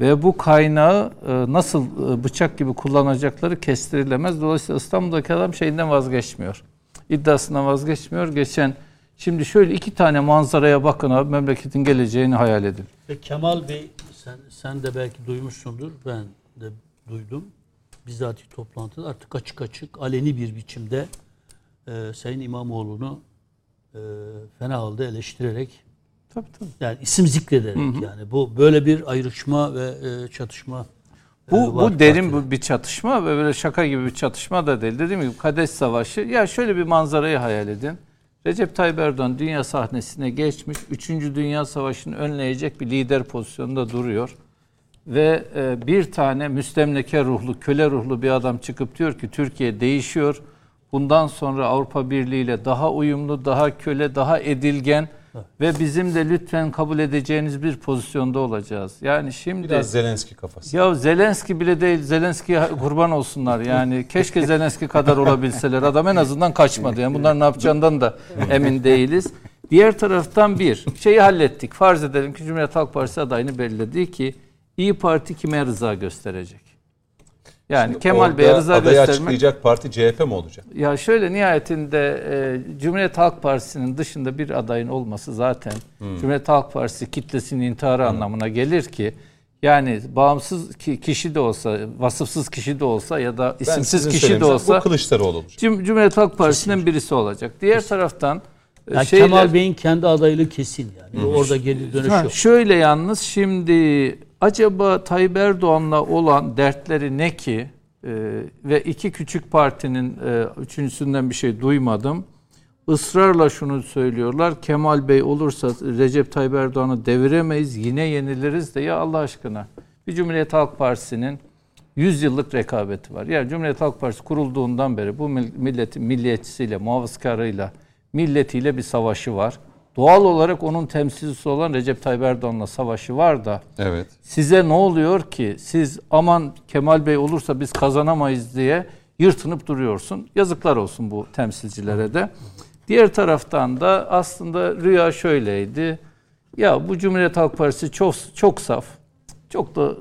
ve bu kaynağı e, nasıl e, bıçak gibi kullanacakları kestirilemez. Dolayısıyla İstanbul'daki adam şeyinden vazgeçmiyor. İddiasından vazgeçmiyor. Geçen şimdi şöyle iki tane manzaraya bakın abi memleketin geleceğini hayal edin. Ve Kemal Bey sen, sen de belki duymuşsundur. Ben de duydum. Bizzati toplantıda artık açık açık aleni bir biçimde e, Sayın İmamoğlu'nu e, fena halde eleştirerek tabii, tabii. yani isim zikrederek hı hı. yani bu böyle bir ayrışma ve e, çatışma bu, e, bu derin bu bir çatışma ve böyle şaka gibi bir çatışma da değil. Dediğim gibi Kadeş Savaşı. Ya şöyle bir manzarayı hayal edin. Recep Tayyip Erdoğan dünya sahnesine geçmiş. Üçüncü Dünya Savaşı'nı önleyecek bir lider pozisyonunda duruyor. Ve e, bir tane müstemleke ruhlu, köle ruhlu bir adam çıkıp diyor ki Türkiye değişiyor. Bundan sonra Avrupa Birliği ile daha uyumlu, daha köle, daha edilgen ve bizim de lütfen kabul edeceğiniz bir pozisyonda olacağız. Yani şimdi biraz Zelenski kafası. Ya Zelenski bile değil. Zelenski kurban olsunlar. Yani keşke Zelenski kadar olabilseler. Adam en azından kaçmadı. Yani bunlar ne yapacağından da emin değiliz. Diğer taraftan bir şeyi hallettik. Farz edelim ki Cumhuriyet Halk Partisi adayını belirledi ki İyi Parti kime rıza gösterecek? Yani Şimdi Kemal Bey'e rıza adayı göstermek... açıklayacak parti CHP mi olacak? Ya şöyle nihayetinde e, Cumhuriyet Halk Partisi'nin dışında bir adayın olması zaten hmm. Cumhuriyet Halk Partisi kitlesinin intiharı hmm. anlamına gelir ki yani bağımsız kişi de olsa, vasıfsız kişi de olsa ya da isimsiz kişi de olsa bu Kılıçdaroğlu olacak. Cumhuriyet Halk Partisi'nin birisi olacak. Diğer kesin. taraftan e, yani şeyler, Kemal Bey'in kendi adaylığı kesin yani. Hmm. Orada geri dönüş ha, yok. Şöyle yalnız şimdi acaba Tayyip Erdoğan'la olan dertleri ne ki? Ee, ve iki küçük partinin e, üçüncüsünden bir şey duymadım. Israrla şunu söylüyorlar. Kemal Bey olursa Recep Tayyip Erdoğan'ı deviremeyiz. Yine yeniliriz de ya Allah aşkına. Bir Cumhuriyet Halk Partisi'nin 100 yıllık rekabeti var. Yani Cumhuriyet Halk Partisi kurulduğundan beri bu milletin milliyetçisiyle, muhafızkarıyla, milletiyle bir savaşı var. Doğal olarak onun temsilcisi olan Recep Tayyip Erdoğan'la savaşı var da evet. size ne oluyor ki siz aman Kemal Bey olursa biz kazanamayız diye yırtınıp duruyorsun. Yazıklar olsun bu temsilcilere de. Diğer taraftan da aslında rüya şöyleydi. Ya bu Cumhuriyet Halk Partisi çok çok saf. Çok da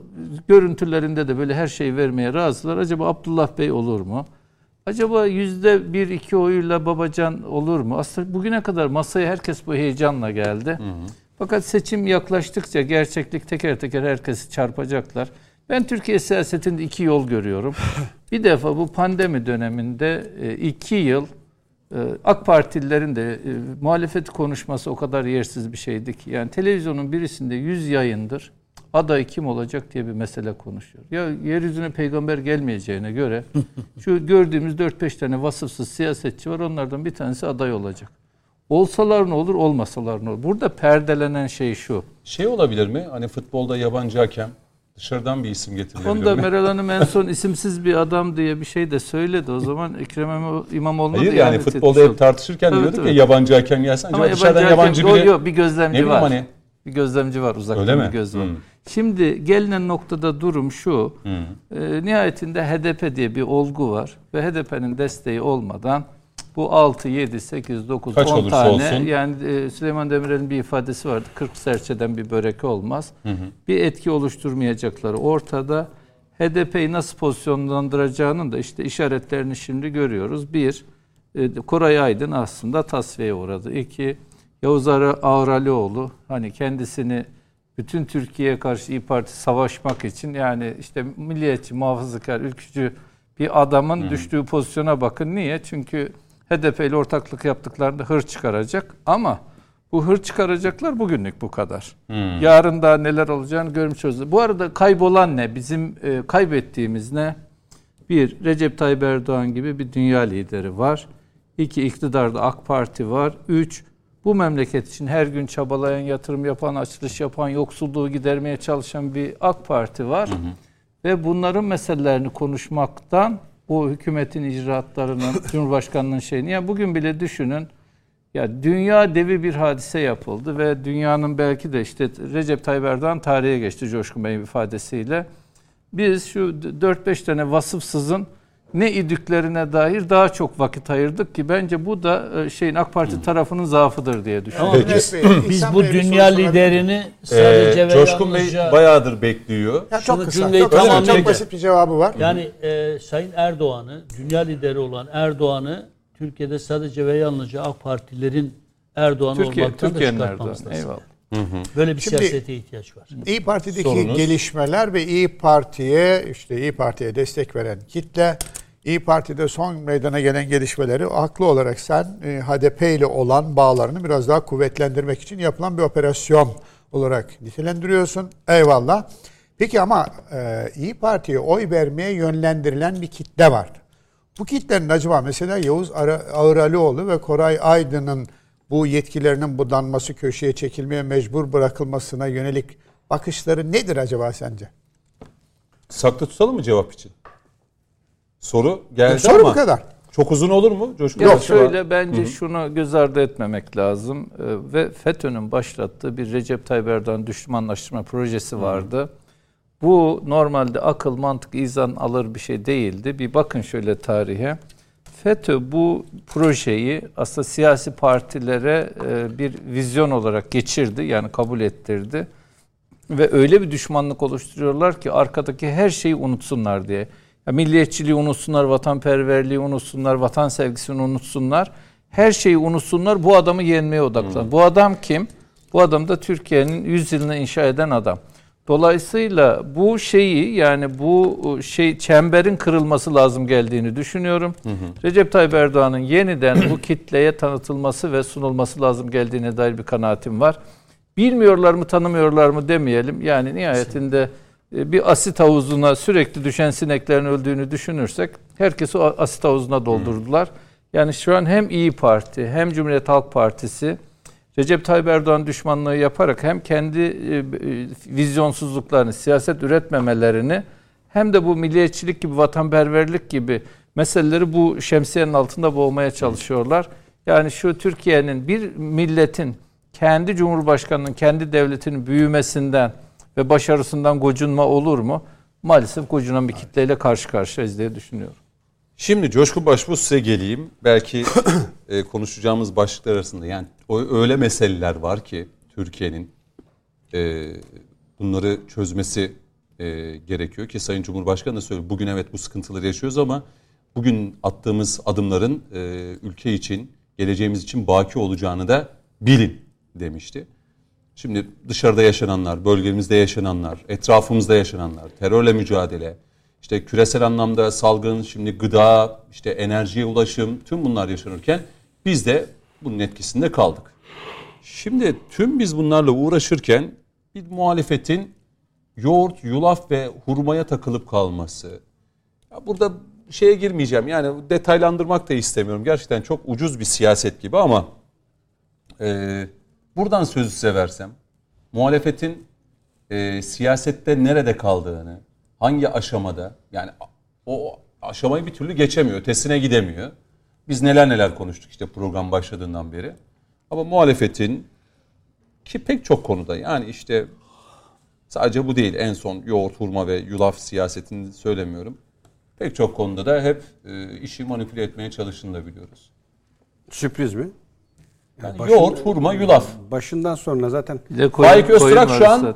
görüntülerinde de böyle her şeyi vermeye razılar. Acaba Abdullah Bey olur mu? Acaba yüzde bir iki oyuyla Babacan olur mu? Aslında bugüne kadar masaya herkes bu heyecanla geldi. Hı hı. Fakat seçim yaklaştıkça gerçeklik teker teker herkesi çarpacaklar. Ben Türkiye siyasetinde iki yol görüyorum. bir defa bu pandemi döneminde e, iki yıl e, AK Partililerin de e, muhalefet konuşması o kadar yersiz bir şeydi ki. Yani televizyonun birisinde yüz yayındır aday kim olacak diye bir mesele konuşuyor. Ya yeryüzüne peygamber gelmeyeceğine göre şu gördüğümüz 4-5 tane vasıfsız siyasetçi var. Onlardan bir tanesi aday olacak. Olsalar ne olur, olmasalar ne olur? Burada perdelenen şey şu. Şey olabilir mi? Hani futbolda yabancı hakem dışarıdan bir isim getirilebilir Onu da Meral Hanım en son isimsiz bir adam diye bir şey de söyledi. O zaman Ekrem İmamoğlu'na Hayır yani futbolda hep tartışırken tabii, diyorduk tabii. ya yabancı hakem gelsen. Ama yabancı hakem, yabancı biri... Yok, bir gözlemci var. Hani, bir gözlemci var uzaktan Öyle bir göz var. Hmm. Şimdi gelinen noktada durum şu. Hmm. E, nihayetinde HDP diye bir olgu var ve HDP'nin desteği olmadan bu 6, 7, 8, 9, Kaç 10 tane olsun. yani e, Süleyman Demirel'in bir ifadesi vardı. 40 serçeden bir börek olmaz. Hı Bir etki oluşturmayacakları ortada. HDP'yi nasıl pozisyonlandıracağının da işte işaretlerini şimdi görüyoruz. Bir, e, Koray Aydın aslında tasfiye uğradı. İki, Yavuz Ağralioğlu hani kendisini bütün Türkiye'ye karşı İyi Parti savaşmak için yani işte milliyetçi, muhafazakar, ülkücü bir adamın hmm. düştüğü pozisyona bakın. Niye? Çünkü HDP ile ortaklık yaptıklarında hır çıkaracak ama bu hır çıkaracaklar bugünlük bu kadar. Hmm. Yarın da neler olacağını görmüş olacağız. Bu arada kaybolan ne? Bizim e, kaybettiğimiz ne? Bir, Recep Tayyip Erdoğan gibi bir dünya lideri var. İki, iktidarda AK Parti var. Üç, bu memleket için her gün çabalayan, yatırım yapan, açılış yapan, yoksulluğu gidermeye çalışan bir AK Parti var. Hı hı. Ve bunların meselelerini konuşmaktan bu hükümetin icraatlarının, Cumhurbaşkanının şeyini. Yani bugün bile düşünün ya dünya devi bir hadise yapıldı ve dünyanın belki de işte Recep Tayyip Erdoğan tarihe geçti Coşkun Bey'in ifadesiyle. Biz şu 4-5 tane vasıfsızın ne idüklerine dair daha çok vakit ayırdık ki bence bu da e, şeyin AK Parti tarafının zaafıdır diye düşünüyorum. Peki. biz, bu dünya liderini sadece Ee, ve Coşkun Bey bayağıdır bekliyor. Ya Şunu çok kısa. cümleyi Çok, kısa, çok basit bir cevabı var. Yani e, Sayın Erdoğan'ı, dünya lideri olan Erdoğan'ı Türkiye'de sadece ve yalnızca AK Partilerin Erdoğan'ı Türkiye, olmaktan da Türkiye'nin çıkartmamız Erdoğan. lazım. Eyvallah. Böyle bir Şimdi- siyasete ihtiyaç var. İyi Parti'deki Sorunuz? gelişmeler ve İyi Parti'ye işte İyi Parti'ye destek veren kitle İyi Parti'de son meydana gelen gelişmeleri haklı olarak sen e, HDP ile olan bağlarını biraz daha kuvvetlendirmek için yapılan bir operasyon olarak nitelendiriyorsun. Eyvallah. Peki ama e, İyi Parti'ye oy vermeye yönlendirilen bir kitle var. Bu kitlenin acaba mesela Yavuz Ağıralioğlu ve Koray Aydın'ın bu yetkilerinin budanması, köşeye çekilmeye mecbur bırakılmasına yönelik bakışları nedir acaba sence? Saklı tutalım mı cevap için? Soru geldi Soru ama bu kadar. çok uzun olur mu? Coşkun Ya Başkan? şöyle bence şunu göz ardı etmemek lazım Ee, ve FETÖ'nün başlattığı bir Recep Tayyip Erdoğan düşmanlaştırma projesi vardı. Bu normalde akıl, mantık, izan alır bir şey değildi. Bir bakın şöyle tarihe. FETÖ bu projeyi aslında siyasi partilere e, bir vizyon olarak geçirdi. Yani kabul ettirdi. Ve öyle bir düşmanlık oluşturuyorlar ki arkadaki her şeyi unutsunlar diye. Ya milliyetçiliği unutsunlar, vatanperverliği unutsunlar, vatan sevgisini unutsunlar. Her şeyi unutsunlar, bu adamı yenmeye odaklan. Bu adam kim? Bu adam da Türkiye'nin 100 yılını inşa eden adam. Dolayısıyla bu şeyi yani bu şey çemberin kırılması lazım geldiğini düşünüyorum. Recep Tayyip Erdoğan'ın yeniden bu kitleye tanıtılması ve sunulması lazım geldiğine dair bir kanaatim var. Bilmiyorlar mı tanımıyorlar mı demeyelim. Yani nihayetinde e, bir asit havuzuna sürekli düşen sineklerin öldüğünü düşünürsek herkes o asit havuzuna doldurdular. Yani şu an hem İyi Parti hem Cumhuriyet Halk Partisi Recep Tayyip Erdoğan düşmanlığı yaparak hem kendi e, e, vizyonsuzluklarını, siyaset üretmemelerini hem de bu milliyetçilik gibi, vatanperverlik gibi meseleleri bu şemsiyenin altında boğmaya çalışıyorlar. Yani şu Türkiye'nin bir milletin kendi cumhurbaşkanının, kendi devletinin büyümesinden ve başarısından gocunma olur mu? Maalesef gocunan bir kitleyle karşı karşıyayız diye düşünüyorum. Şimdi Coşkun Başbuğ size geleyim. Belki e, konuşacağımız başlıklar arasında yani o öyle meseleler var ki Türkiye'nin e, bunları çözmesi e, gerekiyor ki Sayın Cumhurbaşkanı da söylüyor. Bugün evet bu sıkıntıları yaşıyoruz ama bugün attığımız adımların e, ülke için, geleceğimiz için baki olacağını da bilin demişti. Şimdi dışarıda yaşananlar, bölgemizde yaşananlar, etrafımızda yaşananlar, terörle mücadele, işte küresel anlamda salgın, şimdi gıda, işte enerjiye ulaşım, tüm bunlar yaşanırken biz de bunun etkisinde kaldık. Şimdi tüm biz bunlarla uğraşırken bir muhalefetin yoğurt, yulaf ve hurmaya takılıp kalması. Ya burada şeye girmeyeceğim yani detaylandırmak da istemiyorum. Gerçekten çok ucuz bir siyaset gibi ama e, buradan sözü size versem muhalefetin e, siyasette nerede kaldığını, hangi aşamada yani o aşamayı bir türlü geçemiyor, ötesine gidemiyor. Biz neler neler konuştuk işte program başladığından beri. Ama muhalefetin ki pek çok konuda yani işte sadece bu değil en son yoğurt, hurma ve yulaf siyasetini söylemiyorum. Pek çok konuda da hep e, işi manipüle etmeye çalıştığını da biliyoruz. Sürpriz mi? Yani başında- yoğurt, hurma, yulaf. Başından sonra zaten Faik Öztürk şu an.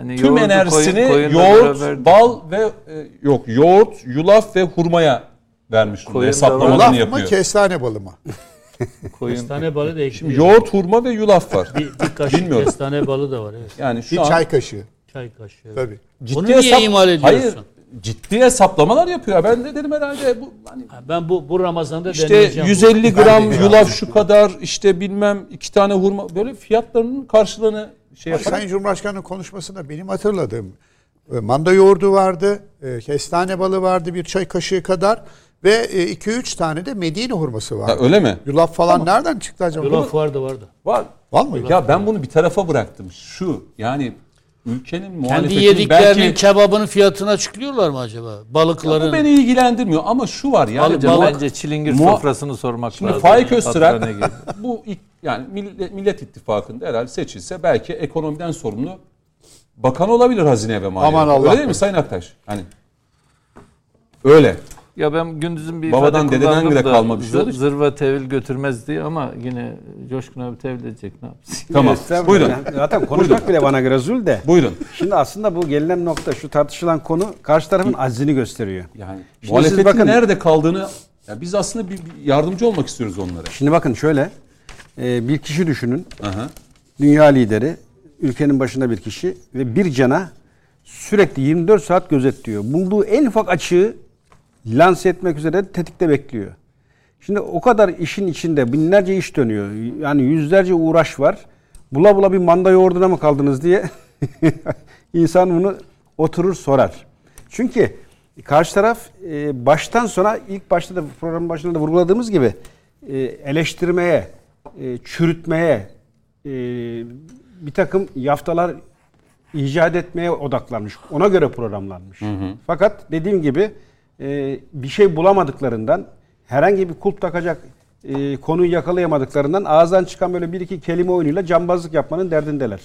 Hani Tüm enerjisini koyun- yoğurt, bal ve e, yok yoğurt, yulaf ve hurmaya vermiş durumda. Koyun da Hesaplamalarını Laf mı yapıyor. kestane balı mı? koyun Kestane balı da Şimdi ekliyor. yoğurt, hurma ve yulaf var. Bir, bir kaşık Bilmiyorum. kestane balı da var. Evet. Yani şu Bir an çay kaşığı. Çay kaşığı. evet. Tabii. ciddi Onu niye imal ediyorsun? Hayır, ciddi hesaplamalar yapıyor. Ben de dedim herhalde bu hani Ha, Ben bu bu Ramazan'da işte deneyeceğim. 150 Ben gram yulaf şu kadar işte bilmem iki tane hurma böyle fiyatlarının karşılığını şey yaparak Sayın Cumhurbaşkanı'nın konuşmasında benim hatırladığım e, manda yoğurdu vardı, e, kestane balı vardı bir çay kaşığı kadar ve 2-3 tane de Medine hurması Ha, vardı. öyle mi? Yulaf falan nereden çıktı acaba? bu. Yulaf vardı vardı. Var. Var mı? Ya ben bunu bir tarafa bıraktım. Şu yani ülkenin Kendi muhalefetin yediklerinin belki kebabının fiyatını açıklıyorlar mı acaba? Balıkların. bu beni ilgilendirmiyor ama şu var yani Bence, bu- bence çilingir Muha- sofrasını sormak Şimdi lazım. Faik Yani Öztürk bu ilk- yani Millet, Millet İttifakı'nda herhalde seçilse belki ekonomiden sorumlu bakan olabilir Hazine ve Maliye. Aman. Allah Öyle değil mi. Sayın Aktaş? Hani öyle. Ya ben gündüzün bir Babadan, dededen bile kalma bir şey zır-. Zırva tevil götürmez diye ama yine Coşkun abi tevil edecek ne yapsın? Tamam. Buyurun. Zaten konuşmak bile bana göre zul de. Buyurun. Şimdi aslında bu gelinen nokta şu tartışılan konu karşı tarafın aczini gösteriyor. Yani Şimdi siz muhalefetin bakın- nerede kaldığını ya biz aslında bir, bir yardımcı olmak istiyoruz onlara. Şimdi bakın şöyle e, bir kişi düşünün. Aha. Dünya lideri, ülkenin başında bir kişi ve bir cana sürekli 24 saat gözetliyor. Bulduğu en ufak açığı lanse etmek üzere tetikte bekliyor. Şimdi o kadar işin içinde binlerce iş dönüyor. Yani yüzlerce uğraş var. Bula bula bir manda yoğurduna mı kaldınız diye insan bunu oturur sorar. Çünkü karşı taraf e, baştan sona ilk başta da programın başında da vurguladığımız gibi e, eleştirmeye, e, çürütmeye, e, bir takım yaftalar icat etmeye odaklanmış. Ona göre programlanmış. Fakat dediğim gibi e, bir şey bulamadıklarından herhangi bir kulp takacak e, konuyu yakalayamadıklarından ağızdan çıkan böyle bir iki kelime oyunuyla cambazlık yapmanın derdindeler.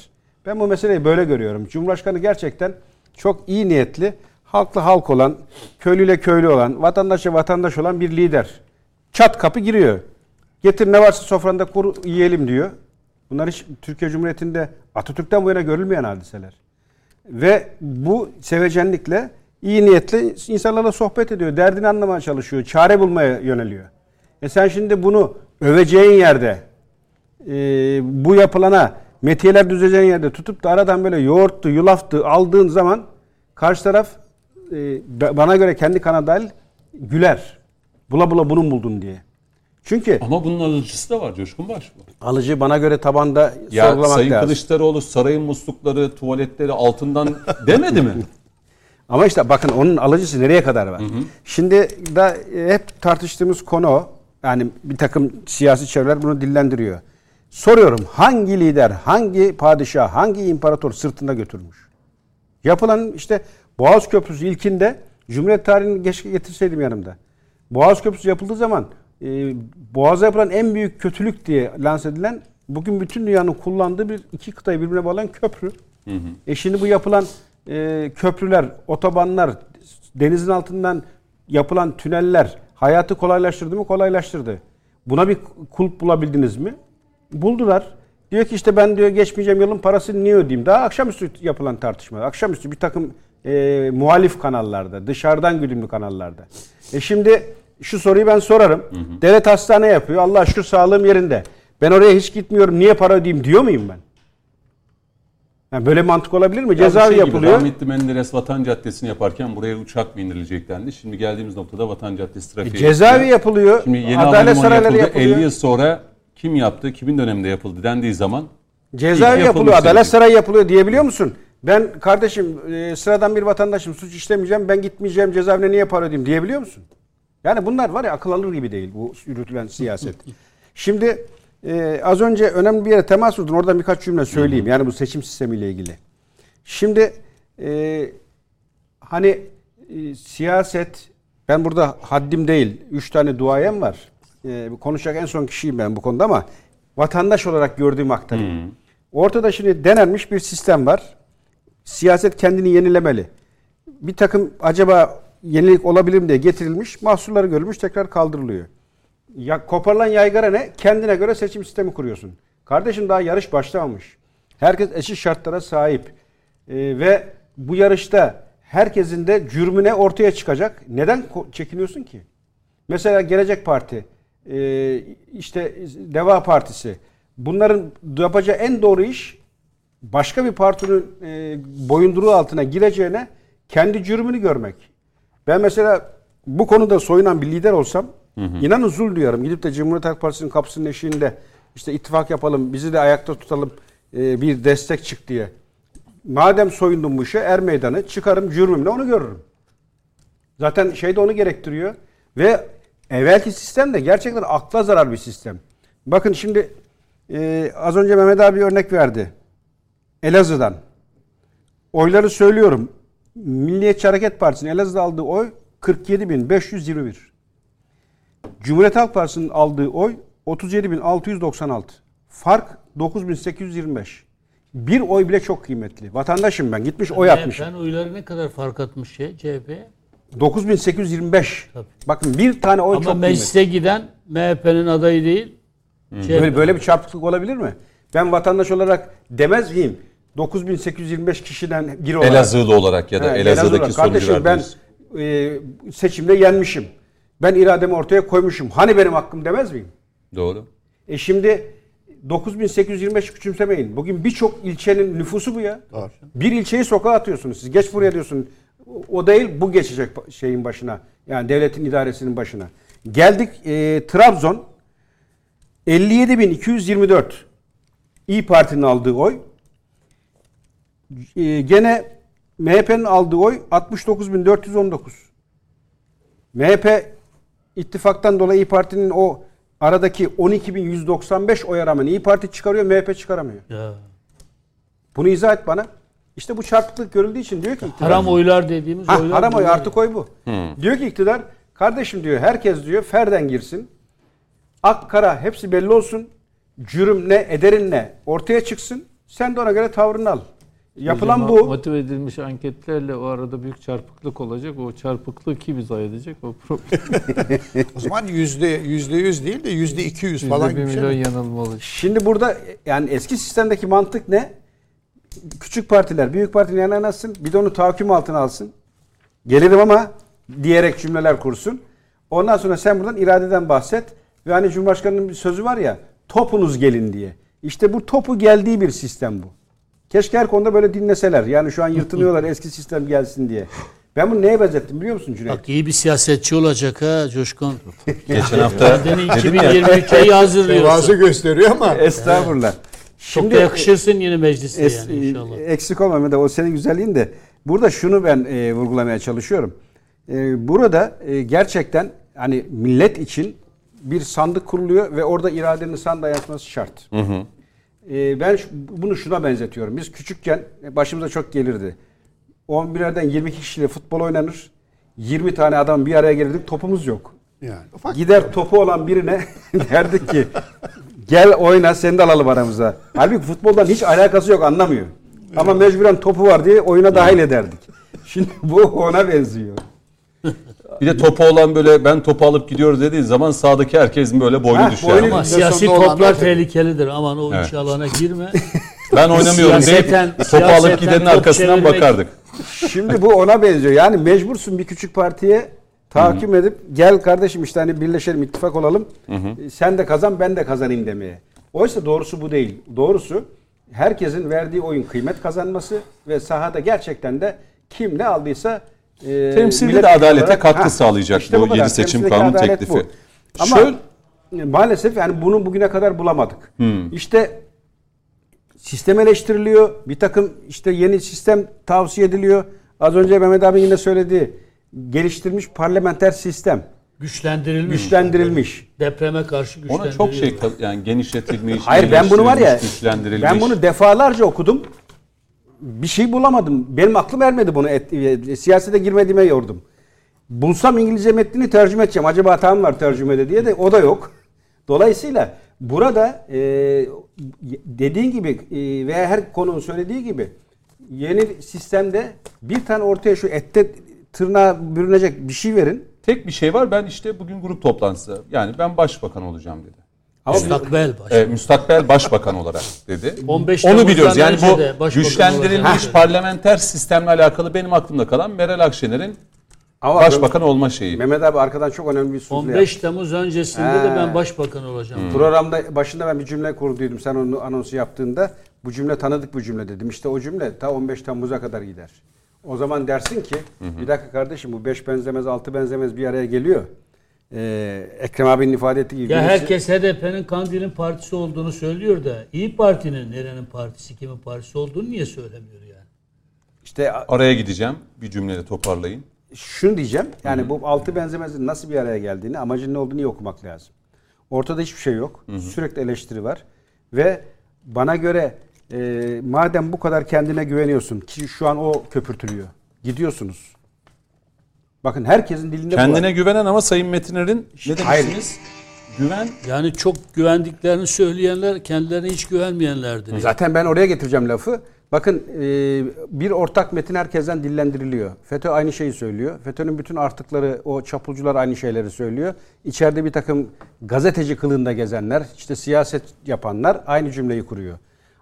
Ben bu meseleyi böyle görüyorum. Cumhurbaşkanı gerçekten çok iyi niyetli, halklı halk olan, köylüyle köylü olan, vatandaşa vatandaş olan bir lider. Çat kapı giriyor. Getir ne varsa sofranda kur yiyelim diyor. Bunlar hiç Türkiye Cumhuriyeti'nde Atatürk'ten bu yana görülmeyen hadiseler. Ve bu sevecenlikle iyi niyetle insanlarla sohbet ediyor. Derdini anlamaya çalışıyor. Çare bulmaya yöneliyor. E sen şimdi bunu öveceğin yerde e, bu yapılana metiyeler düzeceğin yerde tutup da aradan böyle yoğurttu, yulaftı aldığın zaman karşı taraf e, ba- bana göre kendi kana dahil güler. Bula bula bunun buldun diye. Çünkü Ama bunun alıcısı da var Coşkun Baş. alıcı bana göre tabanda Ya sorgulamak Sayın lazım. Kılıçdaroğlu sarayın muslukları, tuvaletleri altından demedi mi? Ama işte bakın onun alıcısı nereye kadar var? Şimdi da e, hep tartıştığımız konu o. Yani bir takım siyasi çevreler bunu dillendiriyor. Soruyorum hangi lider, hangi padişah, hangi imparator sırtında götürmüş? Yapılan işte Boğaz Köprüsü ilkinde Cumhuriyet tarihini keşke getirseydim yanımda. Boğaz Köprüsü yapıldığı zaman e, Boğaz'a yapılan en büyük kötülük diye lanse edilen bugün bütün dünyanın kullandığı bir iki kıtayı birbirine bağlayan köprü. E şimdi bu yapılan e, köprüler, otobanlar, denizin altından yapılan tüneller hayatı kolaylaştırdı mı? Kolaylaştırdı. Buna bir kulp bulabildiniz mi? Buldular. Diyor ki işte ben diyor geçmeyeceğim yılın parasını niye ödeyeyim? Daha akşamüstü yapılan tartışma. Akşamüstü bir takım e, muhalif kanallarda, dışarıdan güdümlü kanallarda. E şimdi şu soruyu ben sorarım. Devlet hastane yapıyor. Allah şükür sağlığım yerinde. Ben oraya hiç gitmiyorum. Niye para ödeyeyim diyor muyum ben? Yani böyle mantık olabilir mi? Ya Cezaevi şey gibi, yapılıyor. Rahmetli Menderes Vatan Caddesi'ni yaparken buraya uçak mı indirilecek dendi. Şimdi geldiğimiz noktada Vatan Caddesi trafiği. Cezaevi yapılıyor. Şimdi yeni Adalet sarayları yapıldı. yapılıyor. 50 yıl sonra kim yaptı, kimin döneminde yapıldı dendiği zaman Cezaevi yapılıyor, adalet sarayı yapılıyor diyebiliyor musun? Ben kardeşim e, sıradan bir vatandaşım suç işlemeyeceğim ben gitmeyeceğim cezaevine niye para ödeyeyim diyebiliyor musun? Yani bunlar var ya akıl alır gibi değil bu yürütülen siyaset. Şimdi e, az önce önemli bir yere temas vurdun oradan birkaç cümle söyleyeyim yani bu seçim sistemiyle ilgili. Şimdi e, hani e, siyaset ben burada haddim değil. Üç tane duayen var. E, konuşacak en son kişiyim ben bu konuda ama vatandaş olarak gördüğüm aktarayım. Ortada şimdi denenmiş bir sistem var. Siyaset kendini yenilemeli. Bir takım acaba yenilik olabilir mi diye getirilmiş. Mahsurları görülmüş tekrar kaldırılıyor. Ya, koparılan yaygara ne? Kendine göre seçim sistemi kuruyorsun. Kardeşim daha yarış başlamamış. Herkes eşit şartlara sahip. Ee, ve bu yarışta herkesin de cürmüne ortaya çıkacak. Neden çekiniyorsun ki? Mesela Gelecek Parti, e, işte Deva Partisi. Bunların yapacağı en doğru iş başka bir partinin e, boyunduruğu altına gireceğine kendi cürmünü görmek. Ben mesela bu konuda soyunan bir lider olsam inanın zul duyarım. Gidip de Cumhuriyet Halk Partisi'nin kapısının eşiğinde işte ittifak yapalım, bizi de ayakta tutalım, e, bir destek çık diye. Madem soyundum bu işe er meydanı çıkarım cürmümle onu görürüm. Zaten şey de onu gerektiriyor. Ve evvelki sistem de gerçekten akla zarar bir sistem. Bakın şimdi e, az önce Mehmet abi örnek verdi. Elazığ'dan. Oyları söylüyorum. Milliyetçi Hareket Partisi'nin Elazığ'da aldığı oy 47.521. Cumhuriyet Halk Partisi'nin aldığı oy 37.696. Fark 9.825. Bir oy bile çok kıymetli. Vatandaşım ben. Gitmiş oy atmışım. Ben oyları ne kadar fark atmış şey CHP? 9825. Bakın bir tane oy Ama çok meclise giden MHP'nin adayı değil. kıymetli. CHP. Böyle, böyle bir çarpıklık olabilir mi? Ben vatandaş olarak demez miyim? 9825 kişiden biri olarak. Elazığlı olarak ya da He, Elazığ'daki Elazığ'da. sonucu Kardeşim ben verdiniz. e, seçimde yenmişim. Ben irademi ortaya koymuşum. Hani benim hakkım demez miyim? Doğru. E şimdi 9825 küçümsemeyin. Bugün birçok ilçenin nüfusu bu ya. Doğru. Bir ilçeyi sokağa atıyorsunuz. Siz geç buraya diyorsun. O- değil bu geçecek şeyin başına. Yani devletin idaresinin başına. Geldik e, Trabzon 57.224 İyi Parti'nin aldığı oy. E, gene MHP'nin aldığı oy 69.419. MHP ittifaktan dolayı İyi Parti'nin o aradaki 12.195 oya rağmen İyi Parti çıkarıyor, MHP çıkaramıyor. Ya. Bunu izah et bana. İşte bu çarpıklık görüldüğü için diyor ki iktidar. Haram oylar dediğimiz Ha, oylar. haram oy artık oy bu. Diyor ki iktidar kardeşim diyor herkes diyor ferden girsin. Ak kara hepsi belli olsun. Cürüm ne ederin ne ortaya çıksın. Sen de ona göre tavrını al. Yapılan bu. Motive edilmiş anketlerle o arada büyük çarpıklık olacak. O çarpıklığı kim izah edecek? O problem. O zaman yüzde yüzde yüz değil de yüzde iki yüz falan gibi bir şey milyon mi? yanılma olacak. Şimdi burada yani eski sistemdeki mantık ne? Küçük partiler büyük partinin yanına yanaşsın. Bir de onu tahakküm altına alsın. Gelirim ama diyerek cümleler kursun. Ondan sonra sen buradan iradeden bahset. Ve hani Cumhurbaşkanı'nın bir sözü var ya topunuz gelin diye. İşte bu topu geldiği bir sistem bu. Keşke her konuda böyle dinleseler. Yani şu an yırtınıyorlar eski sistem gelsin diye. Ben bunu neye benzettim biliyor musun Cüneyt? Bak iyi bir siyasetçi olacak ha Coşkun. Geçen hafta Kendini dedim ya 2023'e iyi hazırlıyorsun. Tevazu gösteriyor ama Estağfurullah. Çok da yakışırsın yine mecliste Es- yani inşallah. Eksik olma Mehmet, o senin güzelliğin de. Burada şunu ben e, vurgulamaya çalışıyorum. E, burada e, gerçekten hani millet için bir sandık kuruluyor ve orada iradenin sandığa yansıması şart. E, ben bunu şuna benzetiyorum. Biz küçükken başımıza çok gelirdi. 11'lerden 22 kişiyle futbol oynanır. 20 tane adam bir araya gelirdik topumuz yok. yani ufak Gider topu olan birine derdik ki gel oyna seni de alalım aramıza. Halbuki futboldan hiç alakası yok anlamıyor. Ama mecburen topu var diye oyuna dahil ederdik. Şimdi bu ona benziyor. Bir de topu olan böyle ben topu alıp gidiyoruz dediği zaman sağdaki herkesin böyle boynu Ha, düşüyor. boynu- Ama siyasi toplar tehlikelidir. Aman o Evet. iş alana girme. ben oynamıyorum Siyaseten- deyip topu alıp gidenin top arkasından çevirmek- bakardık. Şimdi bu ona benziyor. Yani mecbursun bir küçük partiye tahakküm edip gel kardeşim işte hani birleşelim ittifak olalım. Sen de kazan ben de kazanayım demeye. Oysa doğrusu bu değil. Doğrusu herkesin verdiği oyun kıymet kazanması ve sahada gerçekten de kim ne aldıysa e, Temsilde de adalete olarak- katkı Ha, sağlayacak işte bu kadar. yeni seçim kanun teklifi. bu. Ama Şöyle- maalesef yani bunu bugüne kadar bulamadık. İşte sistem eleştiriliyor. Bir takım işte yeni sistem tavsiye ediliyor. Az önce Mehmet abi yine söyledi. Geliştirilmiş parlamenter sistem. Güçlendirilmiş. Güçlendirilmiş. Depreme karşı Ona güçlendirilmiş. çok şey yani genişletilmiş, Hayır ben bunu var ya ben bunu defalarca okudum. Bir şey bulamadım. Benim aklım ermedi bunu. Et, e, siyasete girmediğime yordum. Bulsam İngilizce metnini tercüme edeceğim. Acaba hatam var tercümede diye de o da yok. Dolayısıyla burada e, dediğin gibi e, veya her konunun söylediği gibi yeni sistemde bir tane ortaya şu ette tırnağa bürünecek bir şey verin. Tek bir şey var ben işte bugün grup toplantısı yani ben başbakan olacağım dedi. Ama Müstakbel baş. E, müstakbel başbakan olarak dedi. 15 Onu biliyoruz. Yani bu de başbakan güçlendirilmiş olacak. parlamenter sistemle alakalı benim aklımda kalan Meral Akşener'in ama başbakan olma şeyi. Mehmet abi arkadan çok önemli bir sufle 15 Temmuz öncesinde de He. ben başbakan olacağım. Programda başında ben bir cümle kurduydum sen onu anonsu yaptığında. Bu cümle tanıdık bu cümle dedim. İşte o cümle ta 15 Temmuz'a kadar gider. O zaman dersin ki bir dakika kardeşim bu 5 benzemez 6 benzemez bir araya geliyor. Ee, Ekrem abinin ifade ettiği gibi. Ya birisi- herkes HDP'nin Kandil'in partisi olduğunu söylüyor da İyi Parti'nin nerenin partisi, kimin partisi olduğunu niye söylemiyor yani? işte Araya gideceğim. Bir cümleyle toparlayın. şunu diyeceğim. Yani bu altı benzemezin nasıl bir araya geldiğini, amacın ne olduğunu iyi okumak lazım. Ortada hiçbir şey yok. Sürekli eleştiri var. Ve bana göre e, madem bu kadar kendine güveniyorsun ki şu an o köpürtülüyor. Gidiyorsunuz. Bakın herkesin dilinde. Kendine güvenen ama Sayın Metiner'in ne Hayır. demiştiniz? güven Yani çok güvendiklerini söyleyenler kendilerine hiç güvenmeyenlerdir. Zaten ben oraya getireceğim lafı. Bakın e, bir ortak metin herkesten dillendiriliyor. FETÖ aynı şeyi söylüyor. FETÖ'nün bütün artıkları, o çapulcular aynı şeyleri söylüyor. İçeride bir takım gazeteci kılığında gezenler, işte siyaset yapanlar aynı cümleyi kuruyor.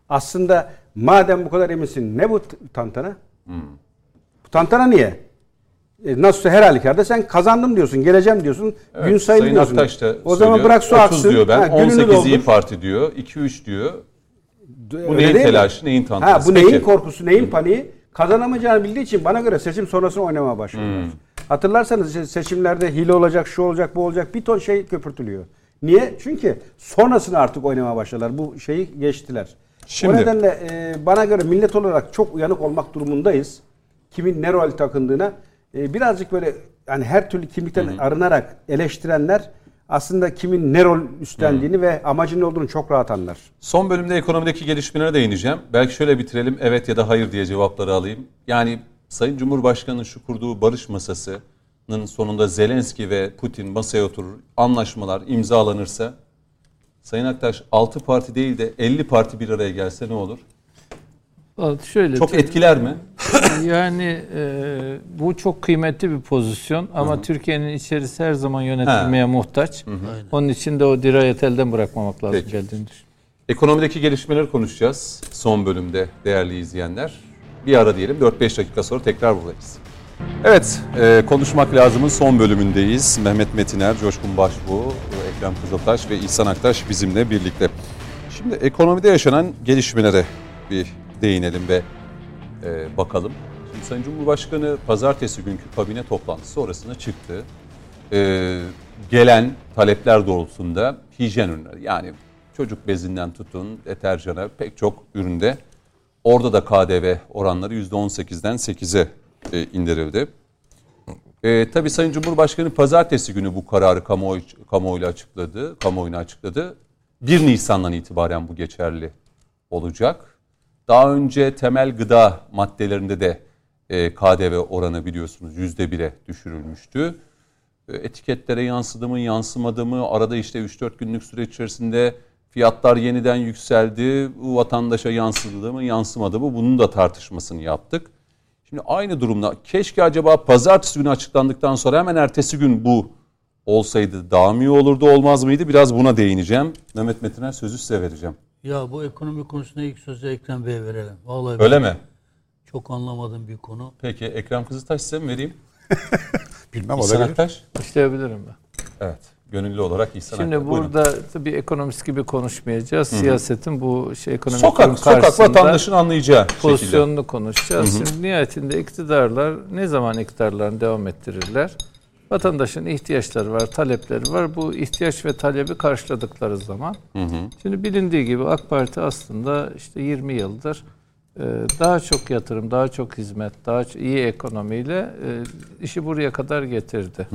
Aslında madem bu kadar eminsin ne bu tantana? Bu tantana niye? E, nasılsa her halükarda sen kazandım diyorsun, geleceğim diyorsun, Evet, gün sayılı Sayın diyorsun. Aktaş da o zaman söylüyor. bırak su 30 aksın. diyor ben. ha, gününü 18 iyi. Parti diyor. 2-3 diyor. Bu Öyle neyin telaşı, neyin Ha, tantanası? bu neyin Peki. korkusu, neyin paniği? Kazanamayacağını bildiği için bana göre seçim sonrasını oynamaya başladılar. Hatırlarsanız işte seçimlerde hile olacak, şu olacak, bu olacak bir ton şey köpürtülüyor. Niye? Çünkü sonrasını artık oynamaya başladılar. Bu şeyi geçtiler. Şimdi- O nedenle e, bana göre millet olarak çok uyanık olmak durumundayız. Kimin ne rol takındığına. E, birazcık böyle yani her türlü kimlikten arınarak eleştirenler aslında kimin ne rol üstlendiğini ve amacının ne olduğunu çok rahat anlar. Son bölümde ekonomideki gelişmelere değineceğim. Belki şöyle bitirelim. Evet ya da hayır diye cevapları alayım. Yani Sayın Cumhurbaşkanı'nın şu kurduğu barış masasının sonunda Zelenski ve Putin masaya oturur, anlaşmalar imzalanırsa Sayın Aktaş 6 parti değil de 50 parti bir araya gelse ne olur? Şöyle Çok etkiler mi? Yani e, bu çok kıymetli bir pozisyon ama Türkiye'nin içerisi her zaman yönetilmeye muhtaç. Onun için de o dirayet elden bırakmamak lazım Peki. geldiğini düşünüyorum. Ekonomideki gelişmeleri konuşacağız son bölümde değerli izleyenler. Bir ara diyelim 4-5 dakika sonra tekrar buradayız. Evet, e, konuşmak lazımın son bölümündeyiz. Mehmet Metiner, Coşkun Başbuğ, Ekrem Kızıltaş ve İhsan Aktaş bizimle birlikte. Şimdi ekonomide yaşanan gelişmelere bir değinelim ve e, bakalım. Şimdi Sayın Cumhurbaşkanı pazartesi günkü kabine toplantısı sonrasında çıktı. E, gelen talepler doğrultusunda hijyen ürünleri yani çocuk bezinden tutun deterjana pek çok üründe orada da KDV oranları %18'den 8'e e, indirildi. E, tabii Sayın Cumhurbaşkanı pazartesi günü bu kararı kamuoyu, kamuoyuyla açıkladı, kamuoyuna açıkladı. 1 Nisan'dan itibaren bu geçerli olacak. Daha önce temel gıda maddelerinde de e, KDV oranı biliyorsunuz %1'e düşürülmüştü. E, etiketlere yansıdı mı yansımadı mı arada işte 3-4 günlük süre içerisinde fiyatlar yeniden yükseldi. Bu vatandaşa yansıdı mı yansımadı mı bunun da tartışmasını yaptık. Şimdi aynı durumda keşke acaba pazartesi günü açıklandıktan sonra hemen ertesi gün bu olsaydı daha mı iyi olurdu olmaz mıydı? Biraz buna değineceğim. Mehmet Metiner sözü size vereceğim. Ya bu ekonomi konusunda ilk sözü Ekrem Bey'e verelim. Vallahi Öyle mi? Çok anlamadığım bir konu. Peki Ekrem Kızıltaş size mi vereyim? Bilmem İhsan olabilir. Aktaş? İşleyebilirim ben. Evet. Gönüllü olarak İhsan Şimdi Aktaş. Buyurun. burada tabii ekonomist gibi konuşmayacağız. Siyasetin bu şey ekonomik Sokak, durum sokak vatandaşın anlayacağı şekilde. pozisyonunu konuşacağız. Şimdi nihayetinde iktidarlar ne zaman iktidarlarını devam ettirirler? Vatandaşın ihtiyaçları var, talepleri var. Bu ihtiyaç ve talebi karşıladıkları zaman. Şimdi bilindiği gibi AK Parti aslında işte 20 yıldır e, daha çok yatırım, daha çok hizmet, daha iyi ekonomiyle e, işi buraya kadar getirdi.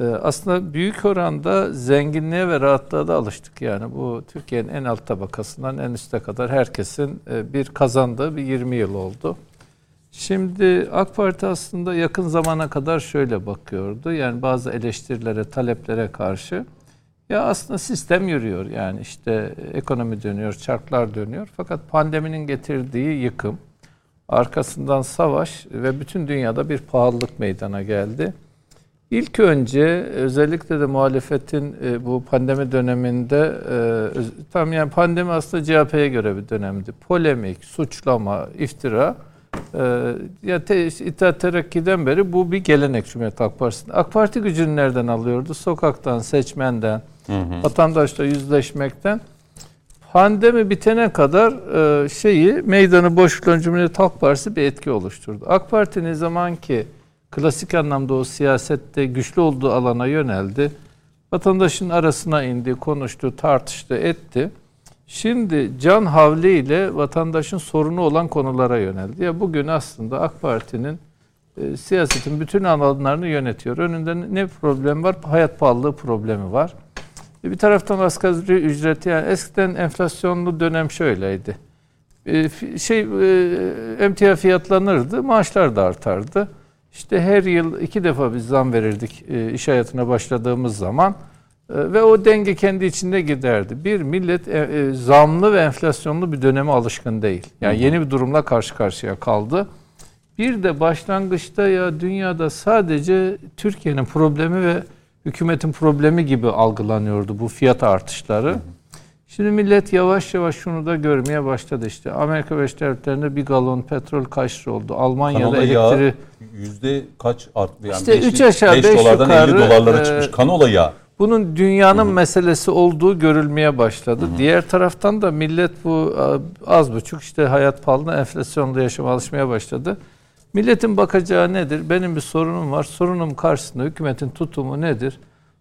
E, Aslında büyük oranda zenginliğe ve rahatlığa da alıştık. Yani bu Türkiye'nin en alt tabakasından en üste kadar herkesin bir kazandığı bir 20 yıl oldu. Şimdi AK Parti aslında yakın zamana kadar şöyle bakıyordu. Yani bazı eleştirilere, taleplere karşı ya aslında sistem yürüyor. Yani işte ekonomi dönüyor, çarklar dönüyor. Fakat pandeminin getirdiği yıkım, arkasından savaş ve bütün dünyada bir pahalılık meydana geldi. İlk önce özellikle de muhalefetin e, bu pandemi döneminde e, tam yani pandemi aslında CHP'ye göre bir dönemdi. Polemik, suçlama, iftira e, ya te, İttihat Terakki'den beri bu bir gelenek Cumhuriyet Halk Partisi'nde. AK Parti gücünü nereden alıyordu? Sokaktan, seçmenden, vatandaşla yüzleşmekten. Pandemi bitene kadar e, şeyi meydanı boş bulan Cumhuriyet Halk Partisi bir etki oluşturdu. AK Parti ne zaman ki klasik anlamda o siyasette güçlü olduğu alana yöneldi. Vatandaşın arasına indi, konuştu, tartıştı, etti. Şimdi can havliyle vatandaşın sorunu olan konulara yöneldi. Ya bugün aslında AK Parti'nin e, siyasetin bütün alanlarını yönetiyor. Önünde ne problem var? Hayat pahalılığı problemi var. E, Bir taraftan asgari ücreti yani eskiden enflasyonlu dönem şöyleydi. E, Şey e, emtia fiyatlanırdı, maaşlar da artardı. İşte her yıl iki defa biz zam verirdik e, iş hayatına başladığımız zaman. E, ve o denge kendi içinde giderdi. Bir millet e, e, zamlı ve enflasyonlu bir döneme alışkın değil. Yani yeni bir durumla karşı karşıya kaldı. Bir de başlangıçta ya dünyada sadece Türkiye'nin problemi ve hükümetin problemi gibi algılanıyordu bu fiyat artışları. Şimdi millet yavaş yavaş şunu da görmeye başladı işte. Amerika Birleşik Devletleri'nde bir galon petrol kaç lira oldu? Almanya'da Kanola elektriği... yüzde kaç arttı? Yani İşte beş- üç aşağı, beş beş dolardan yukarı, 50 dolarlara e, çıkmış. Kanola yağı. Bunun dünyanın meselesi olduğu görülmeye başladı. Diğer taraftan da millet bu az buçuk işte hayat pahalılığına enflasyonda yaşama alışmaya başladı. Milletin bakacağı nedir? Benim bir sorunum var. Sorunum karşısında hükümetin tutumu nedir?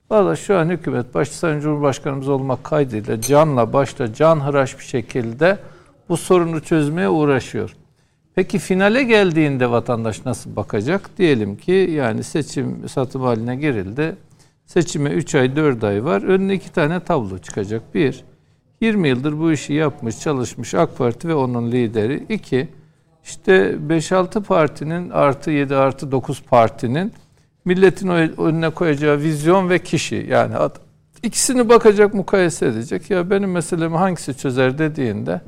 Valla şu an hükümet başta Sayın Cumhurbaşkanımız olmak kaydıyla canla başla can hıraş bir şekilde bu sorunu çözmeye uğraşıyor. Peki finale geldiğinde vatandaş nasıl bakacak? Diyelim ki yani seçim satım haline girildi. Seçime 3 ay 4 ay var. Önüne iki tane tablo çıkacak. Bir, 20 yıldır bu işi yapmış, çalışmış AK Parti ve onun lideri. İki, işte 5-6 partinin artı 7 artı 9 partinin milletin önüne koyacağı vizyon ve kişi. Yani ikisini bakacak, mukayese edecek. Ya benim meselemi hangisi çözer dediğinde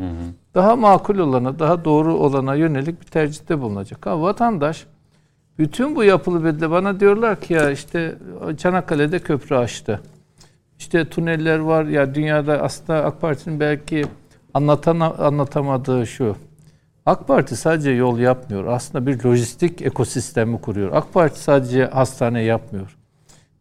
daha makul olana, daha doğru olana yönelik bir tercihte bulunacak. Ha, vatandaş bütün bu yapılı bedle bana diyorlar ki ya işte Çanakkale'de köprü açtı. İşte tüneller var ya dünyada aslında AK Parti'nin belki anlatan anlatamadığı şu. AK Parti sadece yol yapmıyor. Aslında bir lojistik ekosistemi kuruyor. AK Parti sadece hastane yapmıyor.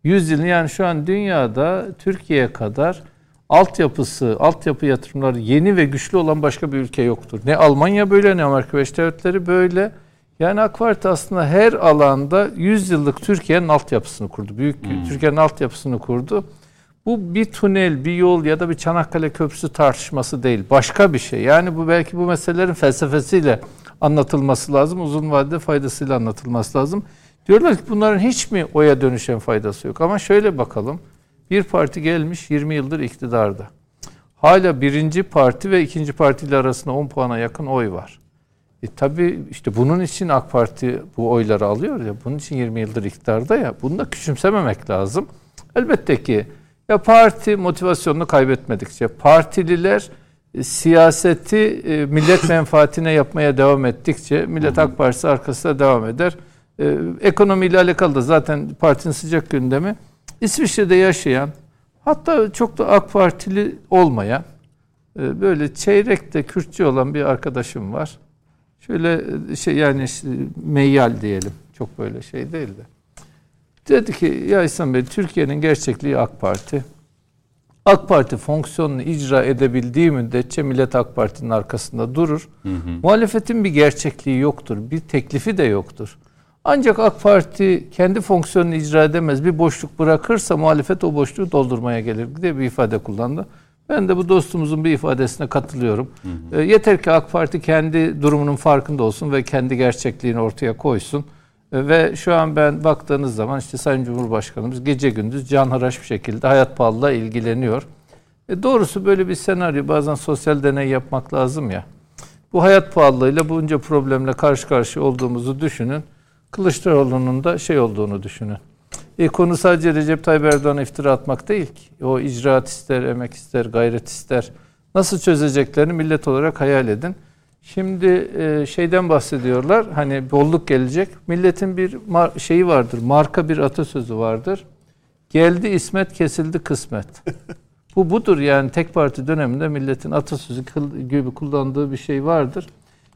100 yıl yani şu an dünyada Türkiye kadar altyapısı, altyapı yatırımları yeni ve güçlü olan başka bir ülke yoktur. Ne Almanya böyle ne Amerika Birleşik Devletleri böyle. Yani AK Parti aslında her alanda 100 yıllık Türkiye'nin altyapısını kurdu. Büyük Türkiye'nin altyapısını kurdu. Bu bir tünel, bir yol ya da bir Çanakkale Köprüsü tartışması değil. Başka bir şey. Yani bu belki bu meselelerin felsefesiyle anlatılması lazım. Uzun vadede faydasıyla anlatılması lazım. Diyorlar ki bunların hiç mi oya dönüşen faydası yok? Ama şöyle bakalım. Bir parti gelmiş 20 yıldır iktidarda. Hala birinci parti ve ikinci partiyle arasında 10 puana yakın oy var. E tabii işte bunun için AK Parti bu oyları alıyor ya. Bunun için 20 yıldır iktidarda ya. Bunu da küçümsememek lazım. Elbette ki ya parti motivasyonunu kaybetmedikçe, partililer e, siyaseti e, millet menfaatine yapmaya devam ettikçe Millet AK Partisi arkasında devam eder. E, ekonomiyle alakalı da zaten partinin sıcak gündemi. İsviçre'de yaşayan hatta çok da AK Partili olmayan e, böyle çeyrekte Kürtçü olan bir arkadaşım var. Şöyle e, şey yani işte meyyal diyelim. Çok böyle şey değil de. Dedi ki ya İhsan Bey Türkiye'nin gerçekliği AK Parti. AK Parti fonksiyonunu icra edebildiği müddetçe millet AK Parti'nin arkasında durur. Muhalefetin bir gerçekliği yoktur. Bir teklifi de yoktur. Ancak AK Parti kendi fonksiyonunu icra edemez. Bir boşluk bırakırsa muhalefet o boşluğu doldurmaya gelir diye bir ifade kullandı. Ben de bu dostumuzun bir ifadesine katılıyorum. E, yeter ki AK Parti kendi durumunun farkında olsun ve kendi gerçekliğini ortaya koysun. E, ve şu an ben baktığınız zaman işte Sayın Cumhurbaşkanımız gece gündüz canhıraş bir şekilde hayat pahalılığa ilgileniyor. E, doğrusu böyle bir senaryo bazen sosyal deney yapmak lazım ya. Bu hayat pahalılığıyla bunca problemle karşı karşıya olduğumuzu düşünün. Kılıçdaroğlu'nun da şey olduğunu düşünün. E, konu sadece Recep Tayyip Erdoğan'a iftira atmak değil ki. O icraat ister, emek ister, gayret ister. Nasıl çözeceklerini millet olarak hayal edin. Şimdi e, şeyden bahsediyorlar. Hani bolluk gelecek. Milletin bir şeyi vardır. Marka bir atasözü vardır. Geldi İsmet, kesildi kısmet. Bu budur yani tek parti döneminde milletin atasözü gibi kullandığı bir şey vardır.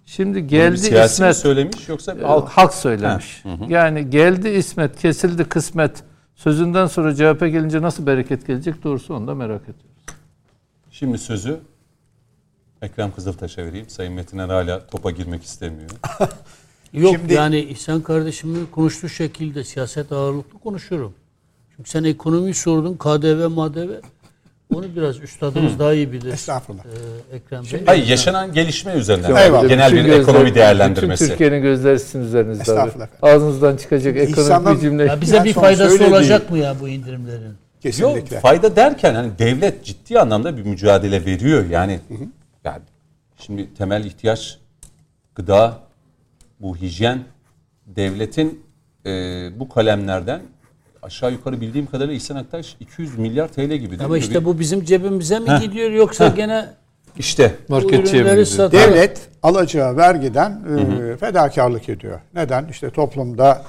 Şimdi geldi mi İsmet söylemiş yoksa bir e, halk halk söylemiş. Ha, hı hı. Yani geldi İsmet, kesildi kısmet. Sözünden sonra CHP gelince nasıl bereket gelecek doğrusu onu da merak ediyoruz. Şimdi sözü Ekrem Kızıltaş'a vereyim. Sayın Metiner hala topa girmek istemiyor. Yok Şimdi- yani İhsan kardeşimin konuştuğu şekilde siyaset ağırlıklı konuşurum. Çünkü sen ekonomiyi sordun, KDV, MADV. Onu biraz üstadımız daha iyi bilir. Estağfurullah. Ee, Ekrem Bey. Hayır yaşanan gelişme üzerinden. Eyvallah. Genel bir gözler- ekonomi değerlendirmesi. Bütün Türkiye'nin gözleri sizin üzerinizde abi. Estağfurullah. Ağzınızdan çıkacak ekonomik bir cümle. Ya bize bir faydası söylediği- olacak mı ya bu indirimlerin? Yok Kesinlikle. fayda derken hani devlet ciddi anlamda bir mücadele veriyor. Yani yani şimdi temel ihtiyaç gıda, bu hijyen devletin e, bu kalemlerden aşağı yukarı bildiğim kadarıyla İhsan Aktaş 200 milyar TL gibi değil Ama mi? işte bu bizim cebimize mi Heh. gidiyor yoksa gene işte gidiyor? sat- Devlet alacağı vergiden e, fedakarlık ediyor. Neden? İşte toplumda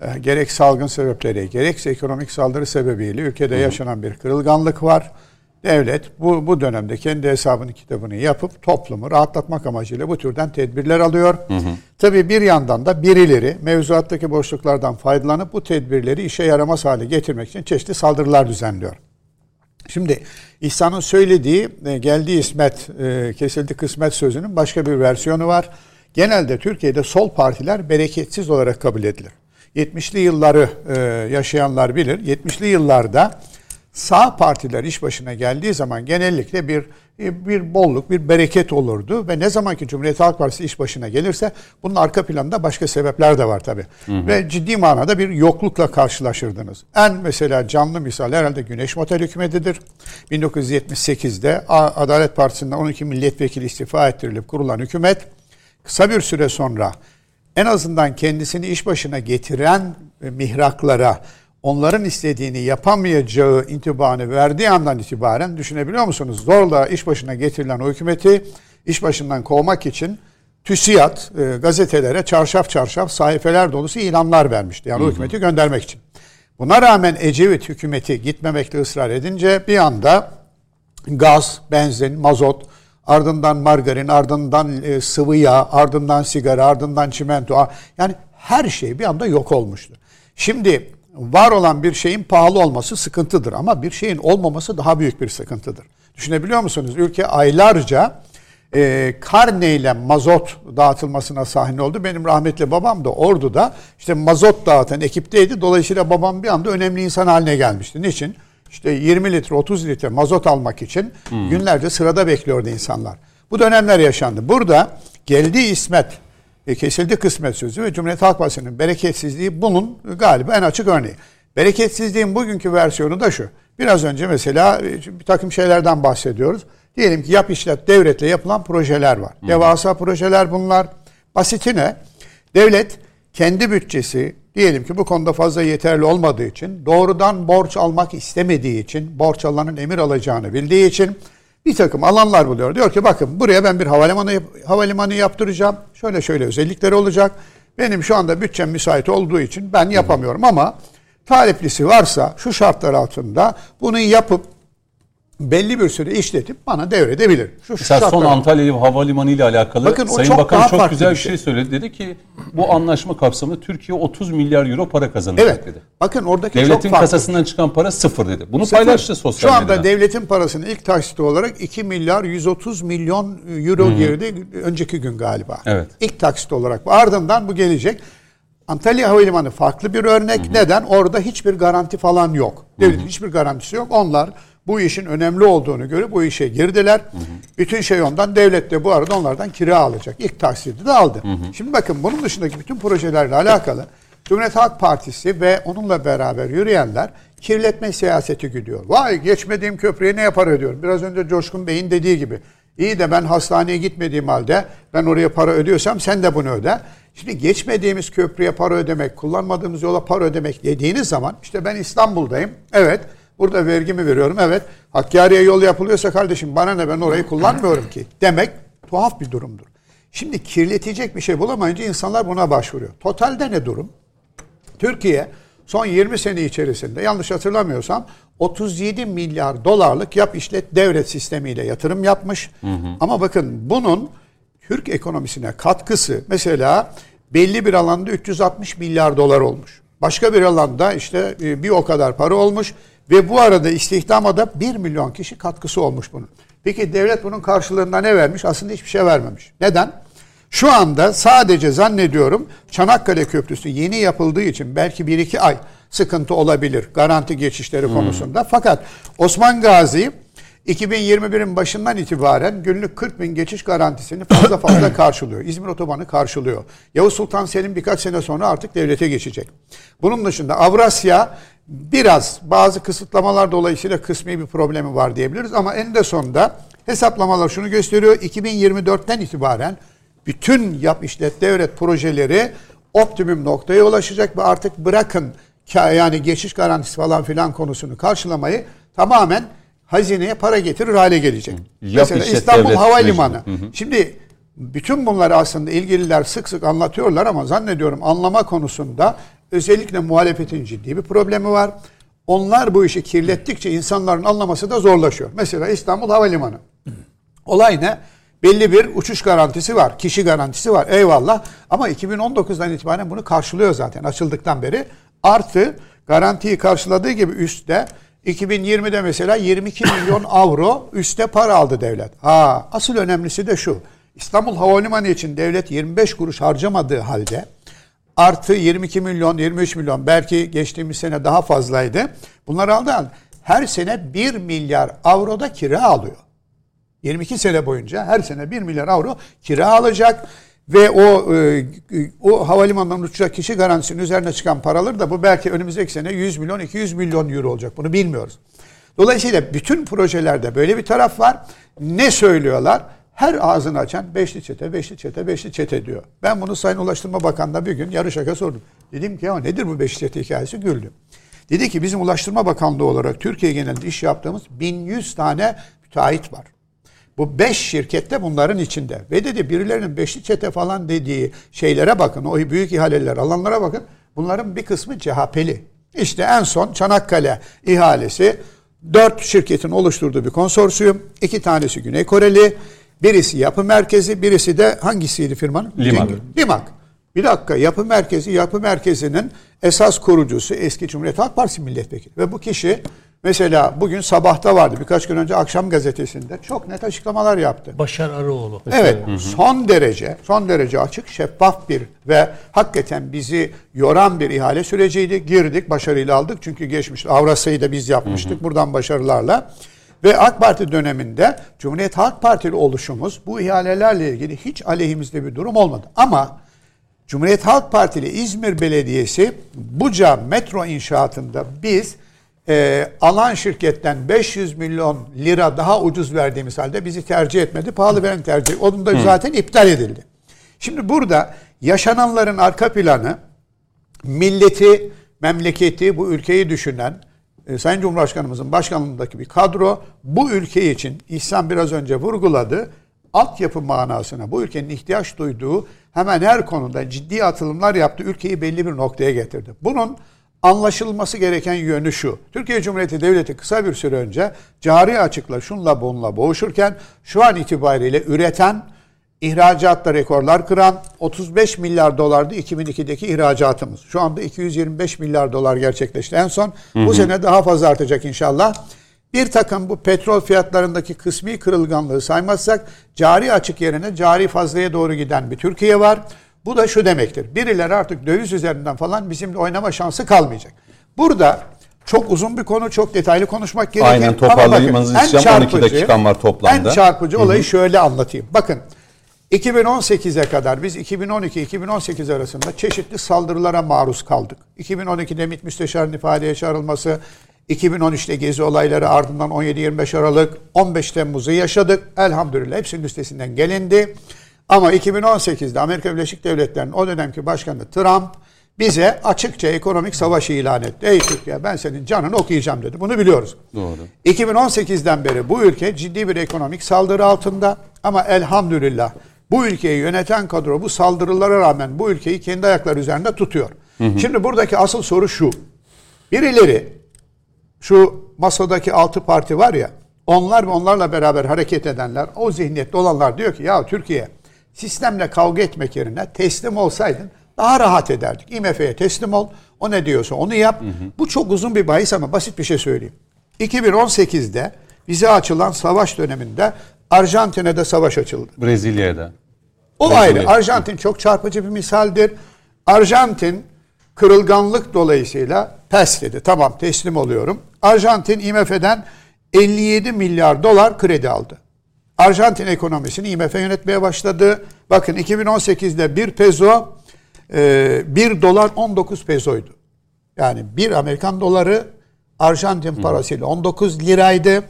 e, gerek salgın sebepleri, gerekse ekonomik saldırı sebebiyle ülkede yaşanan bir kırılganlık var. Devlet bu, bu dönemde kendi hesabını kitabını yapıp toplumu rahatlatmak amacıyla bu türden tedbirler alıyor. Tabii bir yandan da birileri mevzuattaki boşluklardan faydalanıp bu tedbirleri işe yaramaz hale getirmek için çeşitli saldırılar düzenliyor. Şimdi İhsan'ın söylediği e, geldiği ismet, e, kesildi kısmet sözünün başka bir versiyonu var. Genelde Türkiye'de sol partiler bereketsiz olarak kabul edilir. 70'li yılları e, yaşayanlar bilir. 70'li yıllarda sağ partiler iş başına geldiği zaman genellikle bir bir bolluk, bir bereket olurdu ve ne zaman ki Cumhuriyet Halk Partisi iş başına gelirse bunun arka planında başka sebepler de var tabii. Ve ciddi manada bir yoklukla karşılaşırdınız. En mesela canlı misal herhalde Güneş Motel hükümetidir. 1978'de A- Adalet Partisi'nden 12 milletvekili istifa ettirilip kurulan hükümet kısa bir süre sonra en azından kendisini iş başına getiren e, mihraklara onların istediğini yapamayacağı intibanı verdiği andan itibaren düşünebiliyor musunuz? Zorla iş başına getirilen o hükümeti iş başından kovmak için TÜSİAD e, gazetelere çarşaf çarşaf sayfeler dolusu ilanlar vermişti. Yani o hükümeti göndermek için. Buna rağmen Ecevit hükümeti gitmemekte ısrar edince bir anda gaz, benzin, mazot, ardından margarin, ardından e, sıvı yağ, ardından sigara, ardından çimento. Yani her şey bir anda yok olmuştu. Şimdi var olan bir şeyin pahalı olması sıkıntıdır ama bir şeyin olmaması daha büyük bir sıkıntıdır. Düşünebiliyor musunuz? Ülke aylarca e, karneyle mazot dağıtılmasına sahne oldu. Benim rahmetli babam da Ordu'da işte mazot dağıtan ekipteydi. Dolayısıyla babam bir anda önemli insan haline gelmişti. Niçin? İşte 20 litre 30 litre mazot almak için günlerce sırada bekliyordu insanlar. Bu dönemler yaşandı. Burada geldi İsmet, e, kesildi kısmet sözü ve Cumhuriyet Halk Partisi'nin bereketsizliği bunun galiba en açık örneği. Bereketsizliğin bugünkü versiyonu da şu. Biraz önce mesela e, bir takım şeylerden bahsediyoruz. Diyelim ki yap işlet devletle yapılan projeler var. Devasa projeler bunlar. Basiti ne? Devlet kendi bütçesi diyelim ki bu konuda fazla yeterli olmadığı için doğrudan borç almak istemediği için borç alanın emir alacağını bildiği için bir takım alanlar buluyor. Diyor ki bakın buraya ben bir havalimanı havalimanı yaptıracağım. Şöyle şöyle özellikleri olacak. Benim şu anda bütçem müsait olduğu için ben yapamıyorum ama taliplisi varsa şu şartlar altında bunu yapıp belli bir süre işletip bana devredebilir. Şu Mesela son Antalya Havalimanı ile alakalı Bakın Sayın çok Bakan çok güzel bir şey. şey söyledi. Dedi ki bu anlaşma kapsamında Türkiye 30 milyar euro para kazanacak Evet. dedi. Bakın oradaki çok Devletin farklı. kasasından çıkan para sıfır dedi. Bunu Sıfır. paylaştı sosyal Şu anda medyada. devletin parasını ilk taksiti olarak 2 milyar 130 milyon euro girdi önceki gün galiba. Evet. İlk taksit olarak. Ardından bu gelecek. Antalya Havalimanı farklı bir örnek. Neden? Orada hiçbir garanti falan yok. Devletin hiçbir garantisi yok. Onlar bu işin önemli olduğunu görüp bu işe girdiler. Bütün şey ondan. Devlet de bu arada onlardan kira alacak. İlk taksidi de aldı. Şimdi bakın bunun dışındaki bütün projelerle alakalı Cumhuriyet Halk Partisi ve onunla beraber yürüyenler kirletme siyaseti gidiyor. Vay geçmediğim köprüye ne yapar ödüyorum. Biraz önce Coşkun Bey'in dediği gibi. İyi de ben hastaneye gitmediğim halde ben oraya para ödüyorsam sen de bunu öde. Şimdi geçmediğimiz köprüye para ödemek, kullanmadığımız yola para ödemek dediğiniz zaman işte ben İstanbul'dayım. Evet. Burada vergimi veriyorum. Evet. Hakkari'ye yol yapılıyorsa kardeşim bana ne ben orayı kullanmıyorum ki demek tuhaf bir durumdur. Şimdi kirletecek bir şey bulamayınca insanlar buna başvuruyor. Totalde ne durum? Türkiye son 20 sene içerisinde yanlış hatırlamıyorsam 37 milyar dolarlık yap işlet devlet sistemiyle yatırım yapmış. Ama bakın bunun Türk ekonomisine katkısı mesela belli bir alanda 360 milyar dolar olmuş. Başka bir alanda işte e, bir o kadar para olmuş ve bu arada istihdama da 1 milyon kişi katkısı olmuş bunun. Peki devlet bunun karşılığında ne vermiş? Aslında hiçbir şey vermemiş. Neden? Şu anda sadece zannediyorum Çanakkale Köprüsü yeni yapıldığı için belki bir iki ay sıkıntı olabilir garanti geçişleri konusunda. Fakat Osman Gazi 2021'in başından itibaren günlük 40 bin geçiş garantisini fazla fazla karşılıyor. İzmir Otobanı karşılıyor. Yavuz Sultan Selim birkaç sene sonra artık devlete geçecek. Bunun dışında Avrasya biraz bazı kısıtlamalar dolayısıyla kısmi bir problemi var diyebiliriz. Ama en de sonunda hesaplamalar şunu gösteriyor. 2024'ten itibaren bütün yap işlet devlet projeleri optimum noktaya ulaşacak ve artık bırakın yani geçiş garantisi falan filan konusunu karşılamayı tamamen hazineye para getirir hale gelecek. Yap Mesela İstanbul devlet Havalimanı. Hı hı. Şimdi bütün bunları aslında ilgililer sık sık anlatıyorlar ama zannediyorum anlama konusunda özellikle muhalefetin ciddi bir problemi var. Onlar bu işi kirlettikçe insanların anlaması da zorlaşıyor. Mesela İstanbul Havalimanı. Olay ne? Belli bir uçuş garantisi var, kişi garantisi var. Eyvallah. Ama 2019'dan itibaren bunu karşılıyor zaten açıldıktan beri. Artı garantiyi karşıladığı gibi üstte 2020'de mesela 22 milyon avro üstte para aldı devlet. Ha, asıl önemlisi de şu. İstanbul Havalimanı için devlet 25 kuruş harcamadığı halde artı 22 milyon, 23 milyon belki geçtiğimiz sene daha fazlaydı. Bunları aldı. Her sene 1 milyar avroda kira alıyor. 22 sene boyunca her sene 1 milyar avro kira alacak ve o e, o havalimanından uçacak kişi garantisinin üzerine çıkan paralar da bu belki önümüzdeki sene 100 milyon 200 milyon euro olacak. Bunu bilmiyoruz. Dolayısıyla bütün projelerde böyle bir taraf var. Ne söylüyorlar? Her ağzını açan beşli çete, beşli çete, beşli çete diyor. Ben bunu Sayın Ulaştırma Bakanı'na bir gün yarı şaka sordum. Dedim ki ya nedir bu beşli çete hikayesi? Güldü. Dedi ki bizim Ulaştırma Bakanlığı olarak Türkiye genelinde iş yaptığımız 1100 tane müteahhit var. Bu beş şirkette bunların içinde. Ve dedi birilerinin beşli çete falan dediği şeylere bakın. O büyük ihaleler alanlara bakın. Bunların bir kısmı CHP'li. İşte en son Çanakkale ihalesi dört şirketin oluşturduğu bir konsorsiyum. İki tanesi Güney Koreli. Birisi yapı merkezi, birisi de hangisiydi firmanın? Limak. Limak. Bir dakika yapı merkezi, yapı merkezinin esas kurucusu eski Cumhuriyet Halk Partisi milletvekili. Ve bu kişi mesela bugün sabahta vardı birkaç gün önce akşam gazetesinde çok net açıklamalar yaptı. Başar Arıoğlu. Evet, son derece, son derece açık, şeffaf bir ve hakikaten bizi yoran bir ihale süreciydi. Girdik, başarıyla aldık. Çünkü geçmiş Avrasya'yı da biz yapmıştık. Buradan başarılarla. Ve AK Parti döneminde Cumhuriyet Halk Partili oluşumuz bu ihalelerle ilgili hiç aleyhimizde bir durum olmadı. Ama Cumhuriyet Halk Partili İzmir Belediyesi Buca metro inşaatında biz e, alan şirketten 500 milyon lira daha ucuz verdiğimiz halde bizi tercih etmedi. Pahalı veren tercih. Onun da zaten iptal edildi. Şimdi burada yaşananların arka planı milleti, memleketi, bu ülkeyi düşünen e, Sayın Cumhurbaşkanımızın başkanlığındaki bir kadro bu ülke için İhsan biraz önce vurguladı. Altyapı manasına bu ülkenin ihtiyaç duyduğu hemen her konuda ciddi atılımlar yaptı. Ülkeyi belli bir noktaya getirdi. Bunun anlaşılması gereken yönü şu. Türkiye Cumhuriyeti Devleti kısa bir süre önce cari açıkla şunla bunla boğuşurken şu an itibariyle üreten ihracatta rekorlar kıran 35 milyar dolardı 2002'deki ihracatımız. Şu anda 225 milyar dolar gerçekleşti en son. Bu sene daha fazla artacak inşallah. Bir takım bu petrol fiyatlarındaki kısmi kırılganlığı saymazsak cari açık yerine cari fazlaya doğru giden bir Türkiye var. Bu da şu demektir. Birileri artık döviz üzerinden falan bizimle oynama şansı kalmayacak. Burada çok uzun bir konu, çok detaylı konuşmak gerekir. Aynen, Ama toparlamanız bakın, en için 12 çarpıcı- dakikam var toplamda. En çarpıcı olayı şöyle anlatayım. Bakın 2018'e kadar biz 2012-2018 arasında çeşitli saldırılara maruz kaldık. 2012'de MİT Müsteşarı'nın ifadeye çağrılması, 2013'te gezi olayları ardından 17-25 Aralık, 15 Temmuz'u yaşadık. Elhamdülillah hepsinin üstesinden gelindi. Ama 2018'de Amerika Birleşik Devletleri'nin o dönemki başkanı Trump bize açıkça ekonomik savaş ilan etti. Ey Türkiye ben senin canını okuyacağım dedi. Bunu biliyoruz. Doğru. 2018'den beri bu ülke ciddi bir ekonomik saldırı altında ama elhamdülillah bu ülkeyi yöneten kadro bu saldırılara rağmen bu ülkeyi kendi ayakları üzerinde tutuyor. Şimdi buradaki asıl soru şu. Birileri şu masadaki altı parti var ya onlar ve onlarla beraber hareket edenler o zihniyette olanlar diyor ki ya Türkiye sistemle kavga etmek yerine teslim olsaydın daha rahat ederdik. IMF'ye teslim ol. O ne diyorsa onu yap. Bu çok uzun bir bahis ama basit bir şey söyleyeyim. 2018'de bize açılan savaş döneminde Arjantin'e savaş açıldı. Brezilya'da. O Brezilya. ayrı. Arjantin çok çarpıcı bir misaldir. Arjantin kırılganlık dolayısıyla pes dedi. Tamam teslim oluyorum. Arjantin IMF'den 57 milyar dolar kredi aldı. Arjantin ekonomisini IMF yönetmeye başladı. Bakın 2018'de 1 peso 1 dolar 19 pesoydu. Yani 1 Amerikan doları Arjantin parasıyla 19 liraydı.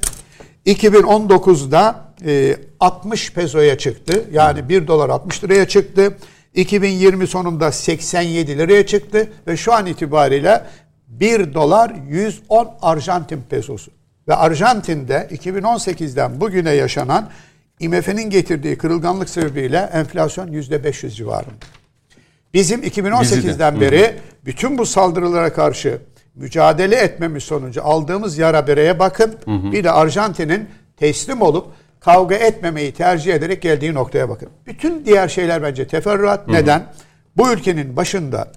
2019'da e, 60 pesoya çıktı. Yani 1 dolar 60 liraya çıktı. 2020 sonunda 87 liraya çıktı ve şu an itibariyle 1 dolar 110 Arjantin pesosu. Ve Arjantin'de 2018'den bugüne yaşanan IMF'nin getirdiği kırılganlık sebebiyle enflasyon %500 civarında. Bizim 2018'den beri bütün bu saldırılara karşı mücadele etmemiz sonucu aldığımız yara bereye bakın. Bir de Arjantin'in teslim olup kavga etmemeyi tercih ederek geldiği noktaya bakın. Bütün diğer şeyler bence teferruat. Neden? Bu ülkenin başında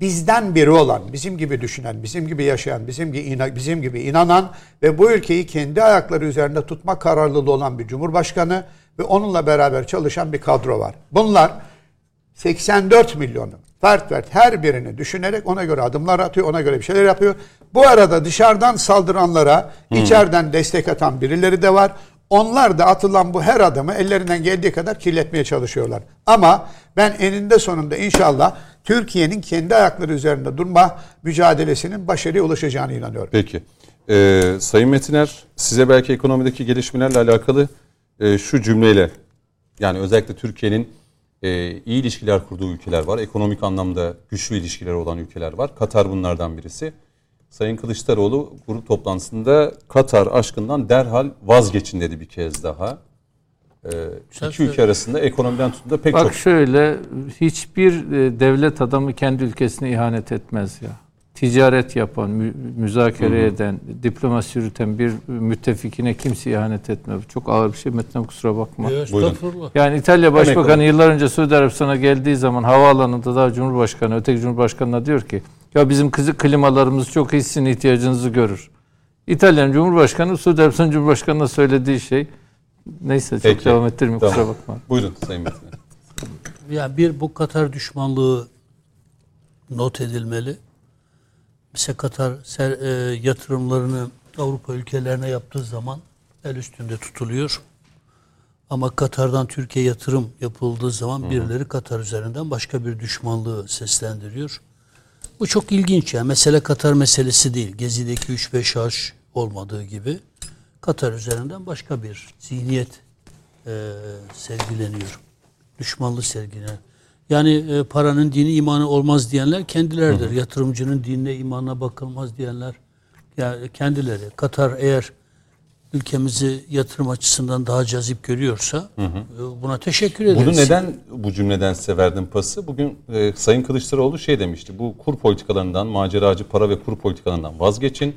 bizden biri olan, bizim gibi düşünen, bizim gibi yaşayan, bizim gibi bizim gibi inanan ve bu ülkeyi kendi ayakları üzerinde tutma kararlılığı olan bir cumhurbaşkanı ve onunla beraber çalışan bir kadro var. Bunlar 84 milyonu fert fert her birini düşünerek ona göre adımlar atıyor, ona göre bir şeyler yapıyor. Bu arada dışarıdan saldıranlara içeriden destek atan birileri de var. Onlar da atılan bu her adımı ellerinden geldiği kadar kirletmeye çalışıyorlar. Ama ben eninde sonunda inşallah Türkiye'nin kendi ayakları üzerinde durma mücadelesinin başarıya ulaşacağına inanıyorum. Peki. Ee, Sayın Metiner size belki ekonomideki gelişmelerle alakalı e, şu cümleyle yani özellikle Türkiye'nin e, iyi ilişkiler kurduğu ülkeler var. Ekonomik anlamda güçlü ilişkiler olan ülkeler var. Katar bunlardan birisi. Sayın Kılıçdaroğlu grup toplantısında Katar aşkından derhal vazgeçin dedi bir kez daha. Ee, iki ülke arasında ekonomiden tutun da pek Bak çok şöyle hiçbir e, devlet adamı kendi ülkesine ihanet etmez ya. Ticaret yapan, mü- müzakere eden, diplomasi yürüten bir müttefikine kimse ihanet etmez. Çok ağır bir şey. Metin kusura bakma. Yani İtalya Başbakanı yıllar önce Suudi Arabistan'a geldiği zaman havaalanında daha Cumhurbaşkanı, öteki Cumhurbaşkanı'na diyor ki ya bizim kızı klimalarımız çok iyi sizin ihtiyacınızı görür. İtalyan Cumhurbaşkanı Suudi Arabistan Cumhurbaşkanı'na söylediği şey neyse çok Peki. devam ettirmeyeyim Tamam. kusura bakma. Buyurun Sayın Metiner. Ya bir bu Katar düşmanlığı not edilmeli. Mesela Katar ser, e, yatırımlarını Avrupa ülkelerine yaptığı zaman el üstünde tutuluyor. Ama Katar'dan Türkiye yatırım yapıldığı zaman birileri Katar üzerinden başka bir düşmanlığı seslendiriyor. Bu çok ilginç yani. Mesele Katar meselesi değil. Gezi'deki 3-5 yaş olmadığı gibi Katar üzerinden başka bir zihniyet e, sergileniyor. Düşmanlık sergileniyor. Yani e, paranın dini imanı olmaz diyenler kendileridir. Yatırımcının dinine imanına bakılmaz diyenler yani kendileri. Katar eğer ülkemizi yatırım açısından daha cazip görüyorsa e, buna teşekkür ederiz. Bunu neden bu cümleden size verdim pası? Bugün e, Sayın Kılıçdaroğlu şey demişti. Bu kur politikalarından, maceracı para ve kur politikalarından vazgeçin.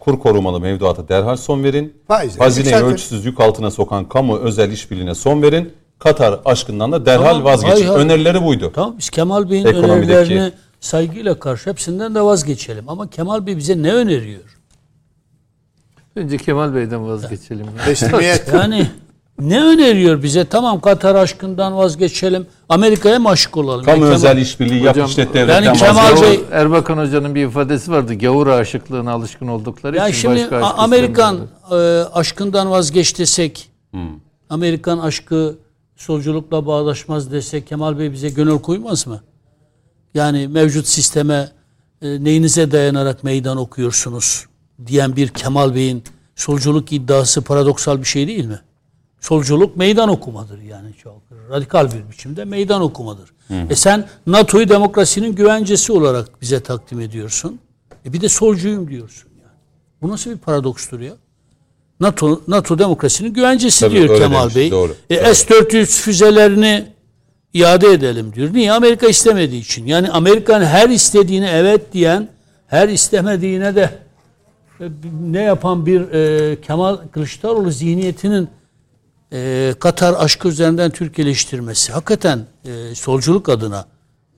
Kur korumalı mevduata derhal son verin. Faizleri Hazineyi yükseltin. ölçüsüz yük altına sokan kamu özel işbirliğine son verin. Katar aşkından da derhal Tamam, vazgeçin. hay hay. Önerileri buydu. Tamam biz Kemal Bey'in Ekonomideki- önerilerine saygıyla karşı hepsinden de vazgeçelim. Ama Kemal Bey bize ne öneriyor? Önce Kemal Bey'den vazgeçelim. Teslimiyet. Yani ne öneriyor bize? Tamam Katar aşkından vazgeçelim. Amerika'ya mı aşık olalım? Kamu Ya özel işbirliği yap Hocam, işlet devletten yani Kemal. Bey- Erbakan Hoca'nın bir ifadesi vardı. Gavur aşıklığına alışkın oldukları Ya için şimdi başka aşk Amerikan e, aşkından vazgeç desek, Amerikan aşkı solculukla bağdaşmaz desek Kemal Bey bize gönül koymaz mı? Yani mevcut sisteme e, neyinize dayanarak meydan okuyorsunuz diyen bir Kemal Bey'in solculuk iddiası paradoksal bir şey değil mi? Solculuk meydan okumadır yani çok radikal bir biçimde meydan okumadır. E sen NATO'yu demokrasinin güvencesi olarak bize takdim ediyorsun. E bir de solcuyum diyorsun yani. Bu nasıl bir paradokstur ya? NATO NATO demokrasinin güvencesi Tabii, diyor Kemal demiş, Bey. doğru. E, Doğru. S-400 füzelerini iade edelim diyor. Niye? Amerika istemediği için. Yani Amerika'nın her istediğine evet diyen, her istemediğine de ne yapan bir e, Kemal Kılıçdaroğlu zihniyetinin e, Katar aşkı üzerinden Türkiye'leştirmesi hakikaten e, solculuk adına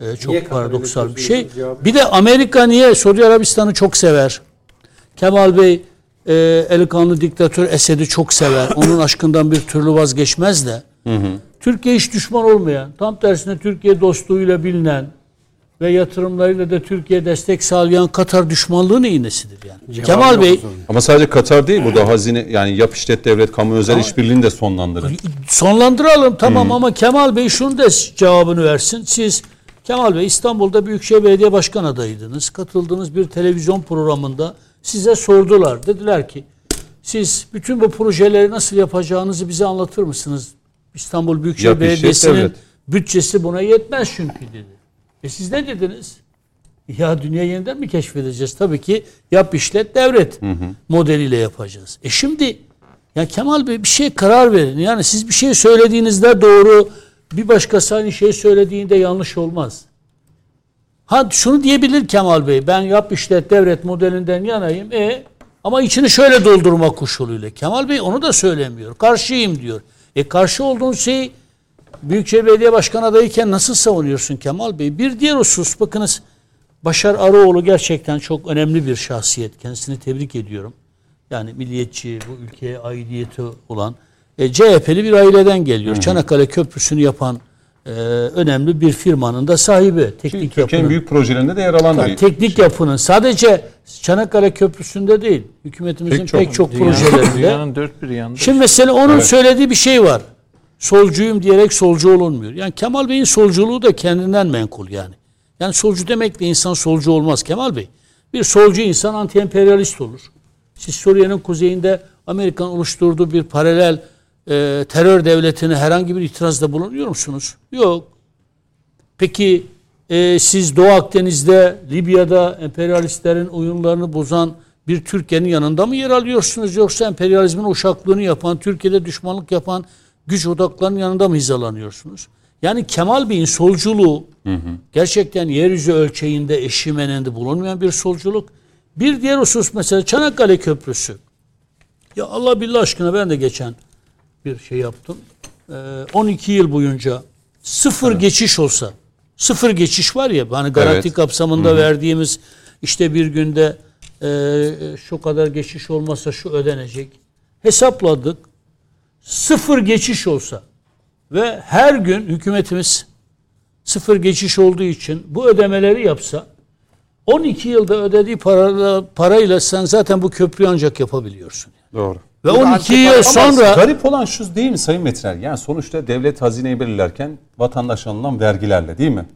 e, çok Niye paradoksal bir şey. Bir de Amerika niye Suudi Arabistan'ı çok sever? Kemal Bey e, eli kanlı diktatör Esed'i çok sever. Onun aşkından bir türlü vazgeçmez de. Türkiye hiç düşman olmayan, tam tersine Türkiye dostluğuyla bilinen ve yatırımlarıyla da Türkiye destek sağlayan Katar düşmanlığının iğnesidir yani. Kemal Bey Ama sadece Katar değil burada hazine yani yap işlet devlet kamu özel işbirliğini de sonlandırın. sonlandıralım tamam ama Kemal Bey şunu da cevabını versin. Siz Kemal Bey İstanbul'da Büyükşehir Belediye Başkan adayıydınız. Katıldığınız bir televizyon programında size sordular. Dediler ki siz bütün bu projeleri nasıl yapacağınızı bize anlatır mısınız? İstanbul Büyükşehir Yap Belediyesi'nin bütçesi buna yetmez çünkü dedi. E siz ne dediniz? Ya dünya yeniden mi keşfedeceğiz? Tabii ki yap işlet devret modeliyle yapacağız. E şimdi ya Kemal Bey bir şey karar verin. Yani siz bir şey söylediğinizde doğru, bir başkası aynı şey söylediğinde yanlış olmaz. Ha şunu diyebilir Kemal Bey. Ben yap işlet devlet modelinden yanayım. E ama içini şöyle doldurma koşuluyla. Kemal Bey onu da söylemiyor. Karşıyım diyor. E karşı olduğun şeyi Büyükşehir Belediye Başkanı adayken nasıl savunuyorsun Kemal Bey? Bir diğer husus bakınız Başar Arıoğlu gerçekten çok önemli bir şahsiyet. Kendisini tebrik ediyorum. Yani milliyetçi, bu ülkeye aidiyeti olan e, CHP'li bir aileden geliyor. Hı hı. Çanakkale Köprüsü'nü yapan e, önemli bir firmanın da sahibi. Teknik Türkiye'nin büyük projelerinde de yer alan bir Teknik şey. yapının sadece Çanakkale Köprüsü'nde değil, hükümetimizin pek çok, pek çok dünyanın, projelerinde. Dünyanın dört bir yanında. Şimdi mesela onun evet. söylediği bir şey var. Solcuyum diyerek solcu olunmuyor. Yani Kemal Bey'in solculuğu da kendinden menkul yani. Yani solcu demek de insan solcu olmaz Kemal Bey. Bir solcu insan anti-emperyalist olur. Siz Suriye'nin kuzeyinde Amerikan oluşturduğu bir paralel e, terör devletine herhangi bir itirazda bulunuyor musunuz? Yok. Peki e, siz Doğu Akdeniz'de, Libya'da emperyalistlerin oyunlarını bozan bir Türkiye'nin yanında mı yer alıyorsunuz? Yoksa emperyalizmin uşaklığını yapan, Türkiye'de düşmanlık yapan güç odaklarının yanında mı hizalanıyorsunuz? Yani Kemal Bey'in solculuğu hı hı. gerçekten yeryüzü ölçeğinde eşimenende bulunmayan bir solculuk. Bir diğer husus mesela Çanakkale Köprüsü. Ya Allah billah aşkına ben de geçen bir şey yaptım. Ee, 12 yıl boyunca sıfır evet. geçiş olsa, sıfır geçiş var ya hani garanti evet. kapsamında Hı-hı. verdiğimiz işte bir günde e, şu kadar geçiş olmasa şu ödenecek. Hesapladık. Sıfır geçiş olsa ve her gün hükümetimiz sıfır geçiş olduğu için bu ödemeleri yapsa 12 yılda ödediği parayla, parayla sen zaten bu köprüyü ancak yapabiliyorsun. Doğru. Ve 12 yıl sonra... Garip olan şu değil mi Sayın Metiner? Yani sonuçta devlet hazineyi belirlerken vatandaş alınan vergilerle değil mi?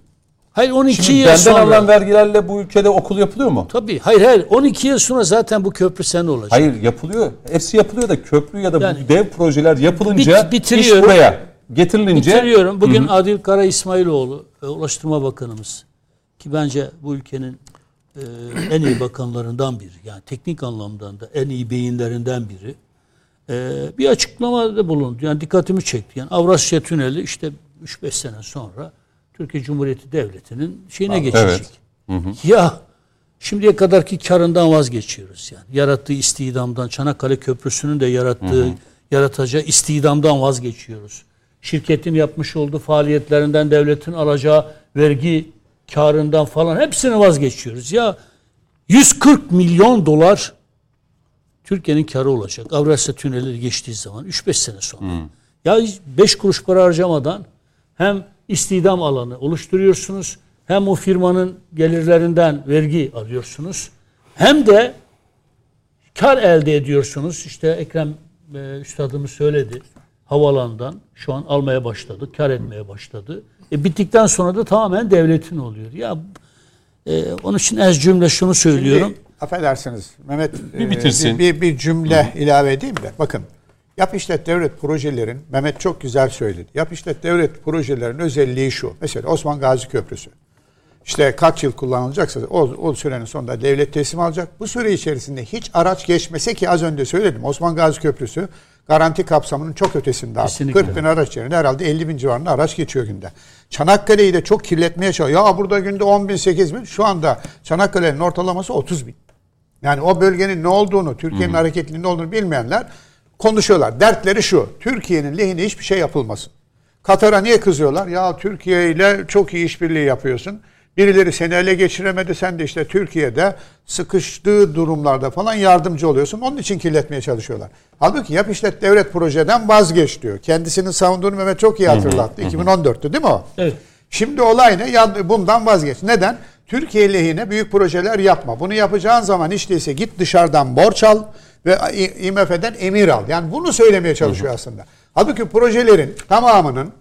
Hayır 12 Şimdi yıl benden sonra... alınan vergilerle bu ülkede okul yapılıyor mu? Tabii. Hayır hayır. 12 yıl sonra zaten bu köprü senin olacak. Hayır yapılıyor. Hepsi yapılıyor da köprü ya da yani, bu dev projeler yapılınca bit, iş buraya getirilince... Bitiriyorum. Bugün Hı-hı. Adil Kara İsmailoğlu e, Ulaştırma Bakanımız ki bence bu ülkenin e, en iyi bakanlarından biri. Yani teknik anlamdan da en iyi beyinlerinden biri. E, bir açıklamada bulundu. Yani dikkatimi çekti. Yani Avrasya Tüneli işte 3-5 sene sonra Türkiye Cumhuriyeti Devleti'nin şeyine Aa, geçecek. Evet. Hı hı. Ya şimdiye kadarki karından vazgeçiyoruz yani. Yarattığı istihdamdan, Çanakkale Köprüsü'nün de yarattığı, hı hı. yaratacağı istihdamdan vazgeçiyoruz. Şirketin yapmış olduğu faaliyetlerinden devletin alacağı vergi karından falan hepsini vazgeçiyoruz. Ya 140 milyon dolar Türkiye'nin karı olacak. Avrasya Tüneli geçtiği zaman 3-5 sene sonra. Hmm. Ya 5 kuruş para harcamadan hem istihdam alanı oluşturuyorsunuz hem o firmanın gelirlerinden vergi alıyorsunuz hem de kar elde ediyorsunuz. İşte Ekrem e, üstadımız söyledi. Havalandan şu an almaya başladı, kar etmeye başladı. E, bittikten sonra da tamamen devletin oluyor. Ya e, onun için ez cümle şunu söylüyorum. Şimdi, affedersiniz Mehmet bir, bitirsin. bir, bir, bir cümle Hı. ilave edeyim de bakın Yap işlet devlet projelerin Mehmet çok güzel söyledi. Yap işlet devlet projelerin özelliği şu. Mesela Osman Gazi Köprüsü. İşte kaç yıl kullanılacaksa o, o sürenin sonunda devlet teslim alacak. Bu süre içerisinde hiç araç geçmese ki az önce söyledim Osman Gazi Köprüsü garanti kapsamının çok ötesinde. Kesinlikle. 40 bin araç yerine herhalde 50 bin civarında araç geçiyor günde. Çanakkale'yi de çok kirletmeye çalışıyor. Ya burada günde 10 bin 8 bin. Şu anda Çanakkale'nin ortalaması 30 bin. Yani o bölgenin ne olduğunu, Türkiye'nin hareketliliğinin ne olduğunu bilmeyenler konuşuyorlar. Dertleri şu. Türkiye'nin lehine hiçbir şey yapılmasın. Katar'a niye kızıyorlar? Ya Türkiye ile çok iyi işbirliği yapıyorsun. Birileri seni ele geçiremedi. Sen de işte Türkiye'de sıkıştığı durumlarda falan yardımcı oluyorsun. Onun için kirletmeye çalışıyorlar. Halbuki yap işlet devlet projeden vazgeç diyor. Kendisini savunduğunu Mehmet çok iyi hatırlattı. 2014'tü değil mi o? Evet. Şimdi olay ne? Bundan vazgeç. Neden? Türkiye lehine büyük projeler yapma. Bunu yapacağın zaman hiç değilse git dışarıdan borç al ve IMF'den emir al. Yani bunu söylemeye çalışıyor hı hı. aslında. Halbuki projelerin tamamının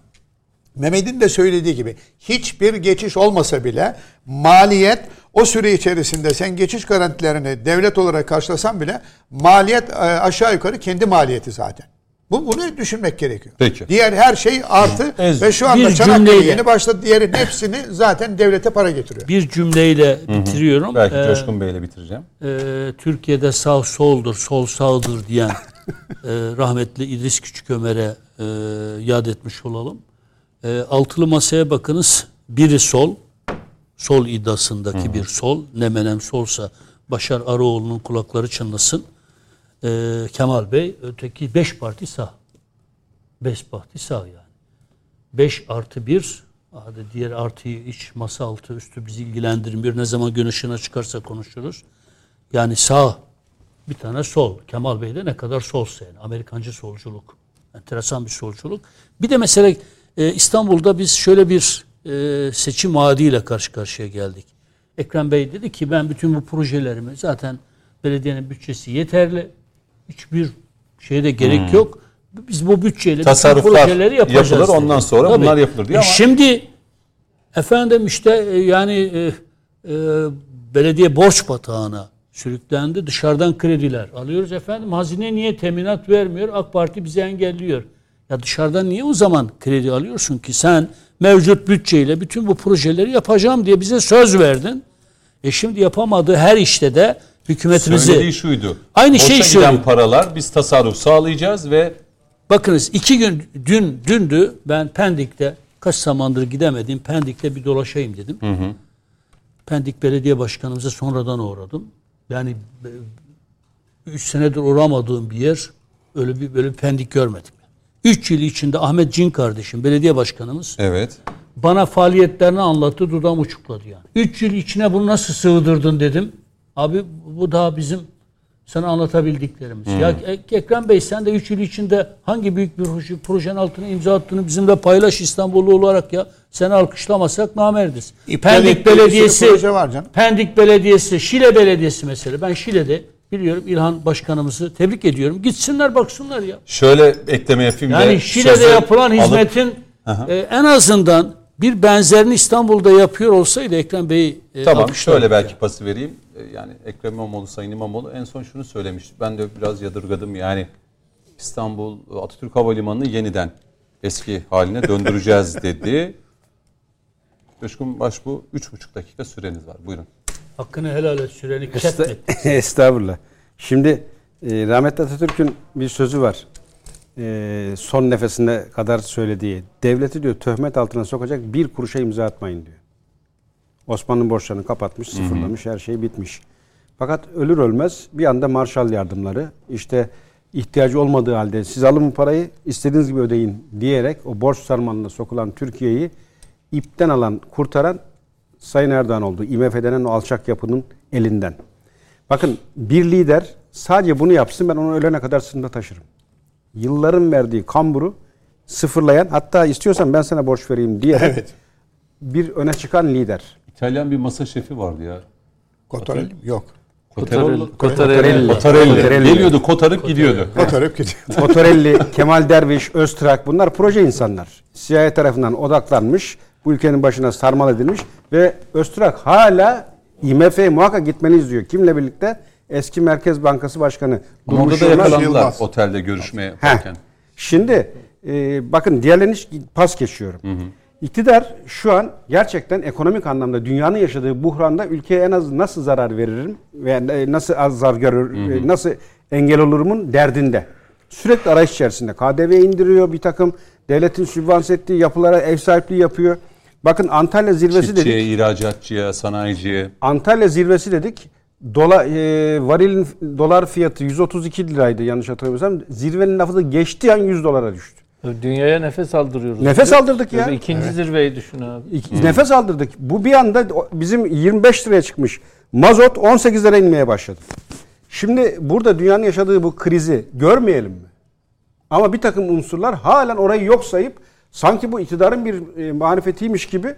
Mehmet'in de söylediği gibi hiçbir geçiş olmasa bile maliyet o süre içerisinde sen geçiş garantilerini devlet olarak karşılasan bile maliyet e, aşağı yukarı kendi maliyeti zaten. Bu bunu düşünmek gerekiyor. Peki. Diğer her şey artı Ez- ve şu anda Bir Çanakkale cümleyle- yeni başladı. Diğerin hepsini zaten devlete para getiriyor. Bir cümleyle bitiriyorum. Belki Ee, Coşkun Bey'le bitireceğim. e, Türkiye'de sağ soldur, sol sağdır diyen e, rahmetli İdris Küçükömer'e e, yad etmiş olalım. E, altılı masaya bakınız. Biri sol, sol iddiasındaki bir sol. Ne menem solsa Başar Arıoğlu'nun kulakları çınlasın. E, Kemal Bey, öteki beş parti sağ. Beş parti sağ yani. 5 artı 1 hadi diğer artıyı iç masa altı üstü bizi ilgilendirmiyor. Ne zaman gün ışığına çıkarsa konuşuruz. Yani sağ bir tane sol. Kemal Bey de ne kadar solsa yani. Amerikancı solculuk. Enteresan bir solculuk. Bir de mesela e, İstanbul'da biz şöyle bir e, seçim vaadiyle karşı karşıya geldik. Ekrem Bey dedi ki ben bütün bu projelerimi zaten belediyenin bütçesi yeterli. Hiçbir şeye de gerek yok. Biz bu bütçeyle Tasarruflar projeleri yapacağız. yapılır, dedi. ondan sonra bunlar yapılır diyor E ama- Şimdi efendim işte e, yani e, e, belediye borç batağına sürüklendi. Dışarıdan krediler alıyoruz efendim. Hazine niye teminat vermiyor? AK Parti bizi engelliyor. Ya dışarıdan niye o zaman kredi alıyorsun ki? Sen mevcut bütçeyle bütün bu projeleri yapacağım diye bize söz verdin. E şimdi yapamadığı her işte de hükümetimizi Söylediği şuydu. Aynı Boşa şeyi giden söylüyor. paralar biz tasarruf sağlayacağız ve Bakınız iki gün dün dündü ben Pendik'te kaç zamandır gidemedim Pendik'te bir dolaşayım dedim. Pendik Belediye Başkanımıza sonradan uğradım. Yani 3 senedir uğramadığım bir yer öyle bir böyle bir Pendik görmedim. 3 yıl içinde Ahmet Cin kardeşim belediye başkanımız evet. bana faaliyetlerini anlattı dudağım uçukladı yani. 3 yıl içine bunu nasıl sığdırdın dedim. Abi bu daha bizim sana anlatabildiklerimiz. Ya Ek- Ekrem Bey sen de 3 yıl içinde hangi büyük bir proje- projenin altına imza attığını bizimle paylaş İstanbullu olarak ya. Seni alkışlamasak namerdiz. İptal Pendik Belediyesi, var canım. Pendik Belediyesi, Şile Belediyesi mesela. Ben Şile'de biliyorum İlhan Başkanımızı tebrik ediyorum. Gitsinler baksınlar ya. Şöyle ekleme yapayım Yani Şile'de yapılan alıp- hizmetin e, en azından bir benzerini İstanbul'da yapıyor olsaydı Ekrem Bey e, Tamam şöyle ya. belki pası vereyim. Ee, Yani Ekrem İmamoğlu, Sayın İmamoğlu en son şunu söylemişti. Ben de biraz yadırgadım yani İstanbul Atatürk Havalimanı'nı yeniden eski haline döndüreceğiz dedi. Coşkun Başbu 3,5 dakika süreniz var. Buyurun. Hakkını helal et süreni Esta- ketmet. Estağfurullah. Şimdi e, rahmetli Atatürk'ün bir sözü var. E, son nefesine kadar söylediği. Devleti diyor töhmet altına sokacak bir kuruşa imza atmayın diyor. Osmanlı borçlarını kapatmış, sıfırlamış, her şey bitmiş. Fakat ölür ölmez bir anda Marshall yardımları işte ihtiyacı olmadığı halde siz alın bu parayı istediğiniz gibi ödeyin diyerek o borç sarmalına sokulan Türkiye'yi ipten alan, kurtaran Sayın Erdoğan oldu. IMF denen o alçak yapının elinden. Bakın bir lider sadece bunu yapsın ben onu ölene kadar sınırda taşırım. Yılların verdiği kamburu sıfırlayan hatta istiyorsan ben sana borç vereyim diye Evet. bir öne çıkan lider. İtalyan bir masa şefi vardı ya. Kotarelli mi? Yok. Kotarelli. Kotarelli. Kotarelli. Kotarelli. Geliyordu kotarıp gidiyordu. Kotarıp gidiyor. Motorelli, Kemal Derviş, Öztrak bunlar proje insanlar. CIA tarafından odaklanmış, bu ülkenin başına sarmal edilmiş ve Öztrak hala IMF'ye muhakkak gitmeniz diyor. Kimle birlikte? Eski Merkez Bankası Başkanı. Durmuş da yakalandılar Yılmaz. otelde görüşme Heh. yaparken. Şimdi e, bakın diğerlerini pas geçiyorum. İktidar şu an gerçekten ekonomik anlamda dünyanın yaşadığı buhranda ülkeye en az nasıl zarar veririm ve nasıl az zarar görür, e, nasıl engel olurumun derdinde. Sürekli arayış içerisinde. KDV indiriyor bir takım devletin sübvanse ettiği yapılara ev sahipliği yapıyor. Bakın Antalya zirvesi dedik. Çiftçiye, ihracatçıya, sanayiciye. Antalya zirvesi dedik. Dola, e, varilin dolar fiyatı 132 liraydı yanlış hatırlamıyorsam. Zirvenin lafı da geçtiği an 100 dolara düştü. Dünyaya nefes aldırıyoruz. Nefes aldırdık ya. Böyle İkinci zirveyi düşün abi. İki- Nefes aldırdık. Bu bir anda bizim 25 liraya çıkmış. Mazot 18 lira inmeye başladı. Şimdi burada dünyanın yaşadığı bu krizi görmeyelim mi? Ama bir takım unsurlar halen orayı yok sayıp sanki bu iktidarın bir e, marifetiymiş gibi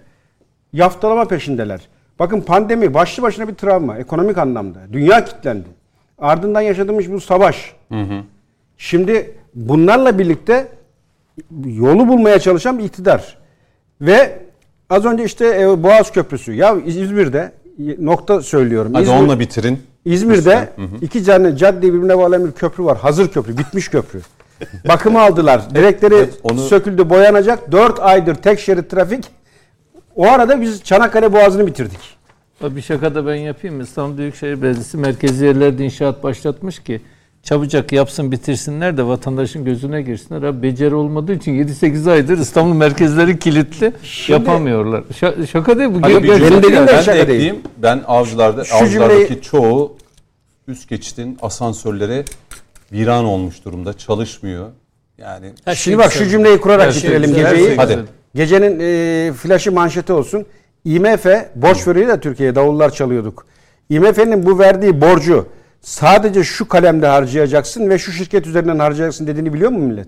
yaftalama peşindeler. Bakın pandemi başlı başına bir travma ekonomik anlamda. Dünya kilitlendi. Ardından yaşadığımız bu savaş. Şimdi bunlarla birlikte yolu bulmaya çalışan bir iktidar. Ve az önce işte e, Boğaz Köprüsü. Ya İzmir'de nokta söylüyorum. Hadi İzmir- onunla bitirin. İzmir'de iki tane cadde birbirine bağlayan bir köprü var. Hazır köprü, bitmiş köprü. Bakımı aldılar. Direkleri Evet, onu- söküldü, boyanacak. 4 aydır tek şerit trafik. O arada biz Çanakkale Boğazı'nı bitirdik. Bir şaka da ben yapayım mı? İstanbul Büyükşehir Belediyesi merkezi yerlerde inşaat başlatmış ki çabucak yapsın bitirsinler de vatandaşın gözüne girsinler. Abi beceri olmadığı için 7-8 aydır İstanbul merkezleri kilitli yapamıyorlar. Şa- şaka değil bu. Ger- bir benim dediğim de ben şaka de değil. Ben avcılarda, Şu avcılardaki cümleyi- çoğu üst geçitin asansörleri viran olmuş durumda. Çalışmıyor. Yani Her Şimdi şey bak şu cümleyi kurarak Her şey bitirelim her geceyi. şey Hadi. Gecenin e, flaşı manşeti olsun. IMF borç veriyor da Türkiye'ye davullar çalıyorduk. IMF'nin bu verdiği borcu sadece şu kalemde harcayacaksın ve şu şirket üzerinden harcayacaksın dediğini biliyor mu millet?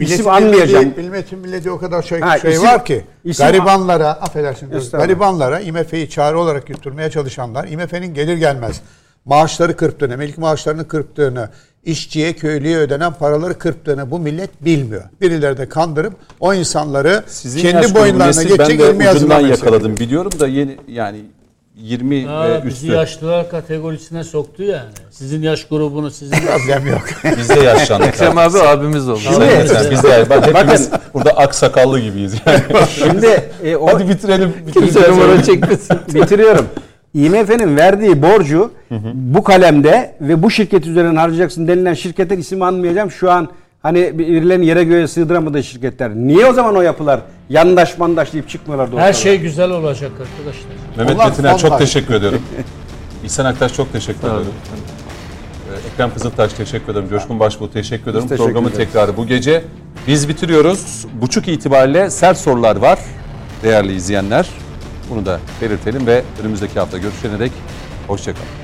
İsim anmayacağım. Milleti, milletin milleti o kadar şey, Ha, şey isim- var ki isim- garibanlara affedersin garibanlara IMF'yi çare olarak yutturmaya çalışanlar IMF'nin gelir gelmez maaşları kırptığını, ilk maaşlarını kırptığını, işçiye, köylüye ödenen paraları kırptığını bu millet bilmiyor. Birileri de kandırıp o insanları sizin kendi boyunlarına geçecek ben ilmi de ucundan hazırlamaya yakaladım. Biliyorum da yeni yani 20 Aa, ve bizi üstü. yaşlılar kategorisine soktu yani. Sizin yaş grubunu sizin Problem yok. Biz de yaşlandık. Ekrem abi abimiz oldu. Sayın Metin, biz de bak hepimiz burada aksakallı gibiyiz. Yani. Şimdi e, o Hadi bitirelim. Kimse numara çekmesin. bitiriyorum. IMF'nin verdiği borcu bu kalemde ve bu şirket üzerinden harcayacaksın denilen şirketin ismi anmayacağım. Şu an hani birilerinin yere göğe sığdıramadığı şirketler. Niye o zaman o yapılar yandaş mandaş deyip çıkmıyorlar da her şey güzel olacak arkadaşlar. Mehmet Onlar Metiner çok teşekkür ediyorum. İhsan Aktaş çok teşekkür ederim. Ee, Ekrem Kızıltaş teşekkür ederim. Coşkun Başbuğ teşekkür ederim. teşekkür Programın ederiz. tekrarı bu gece. Biz bitiriyoruz. Buçuk itibariyle sert sorular var değerli izleyenler. Bunu da belirtelim ve önümüzdeki hafta görüşene dek hoşçakalın.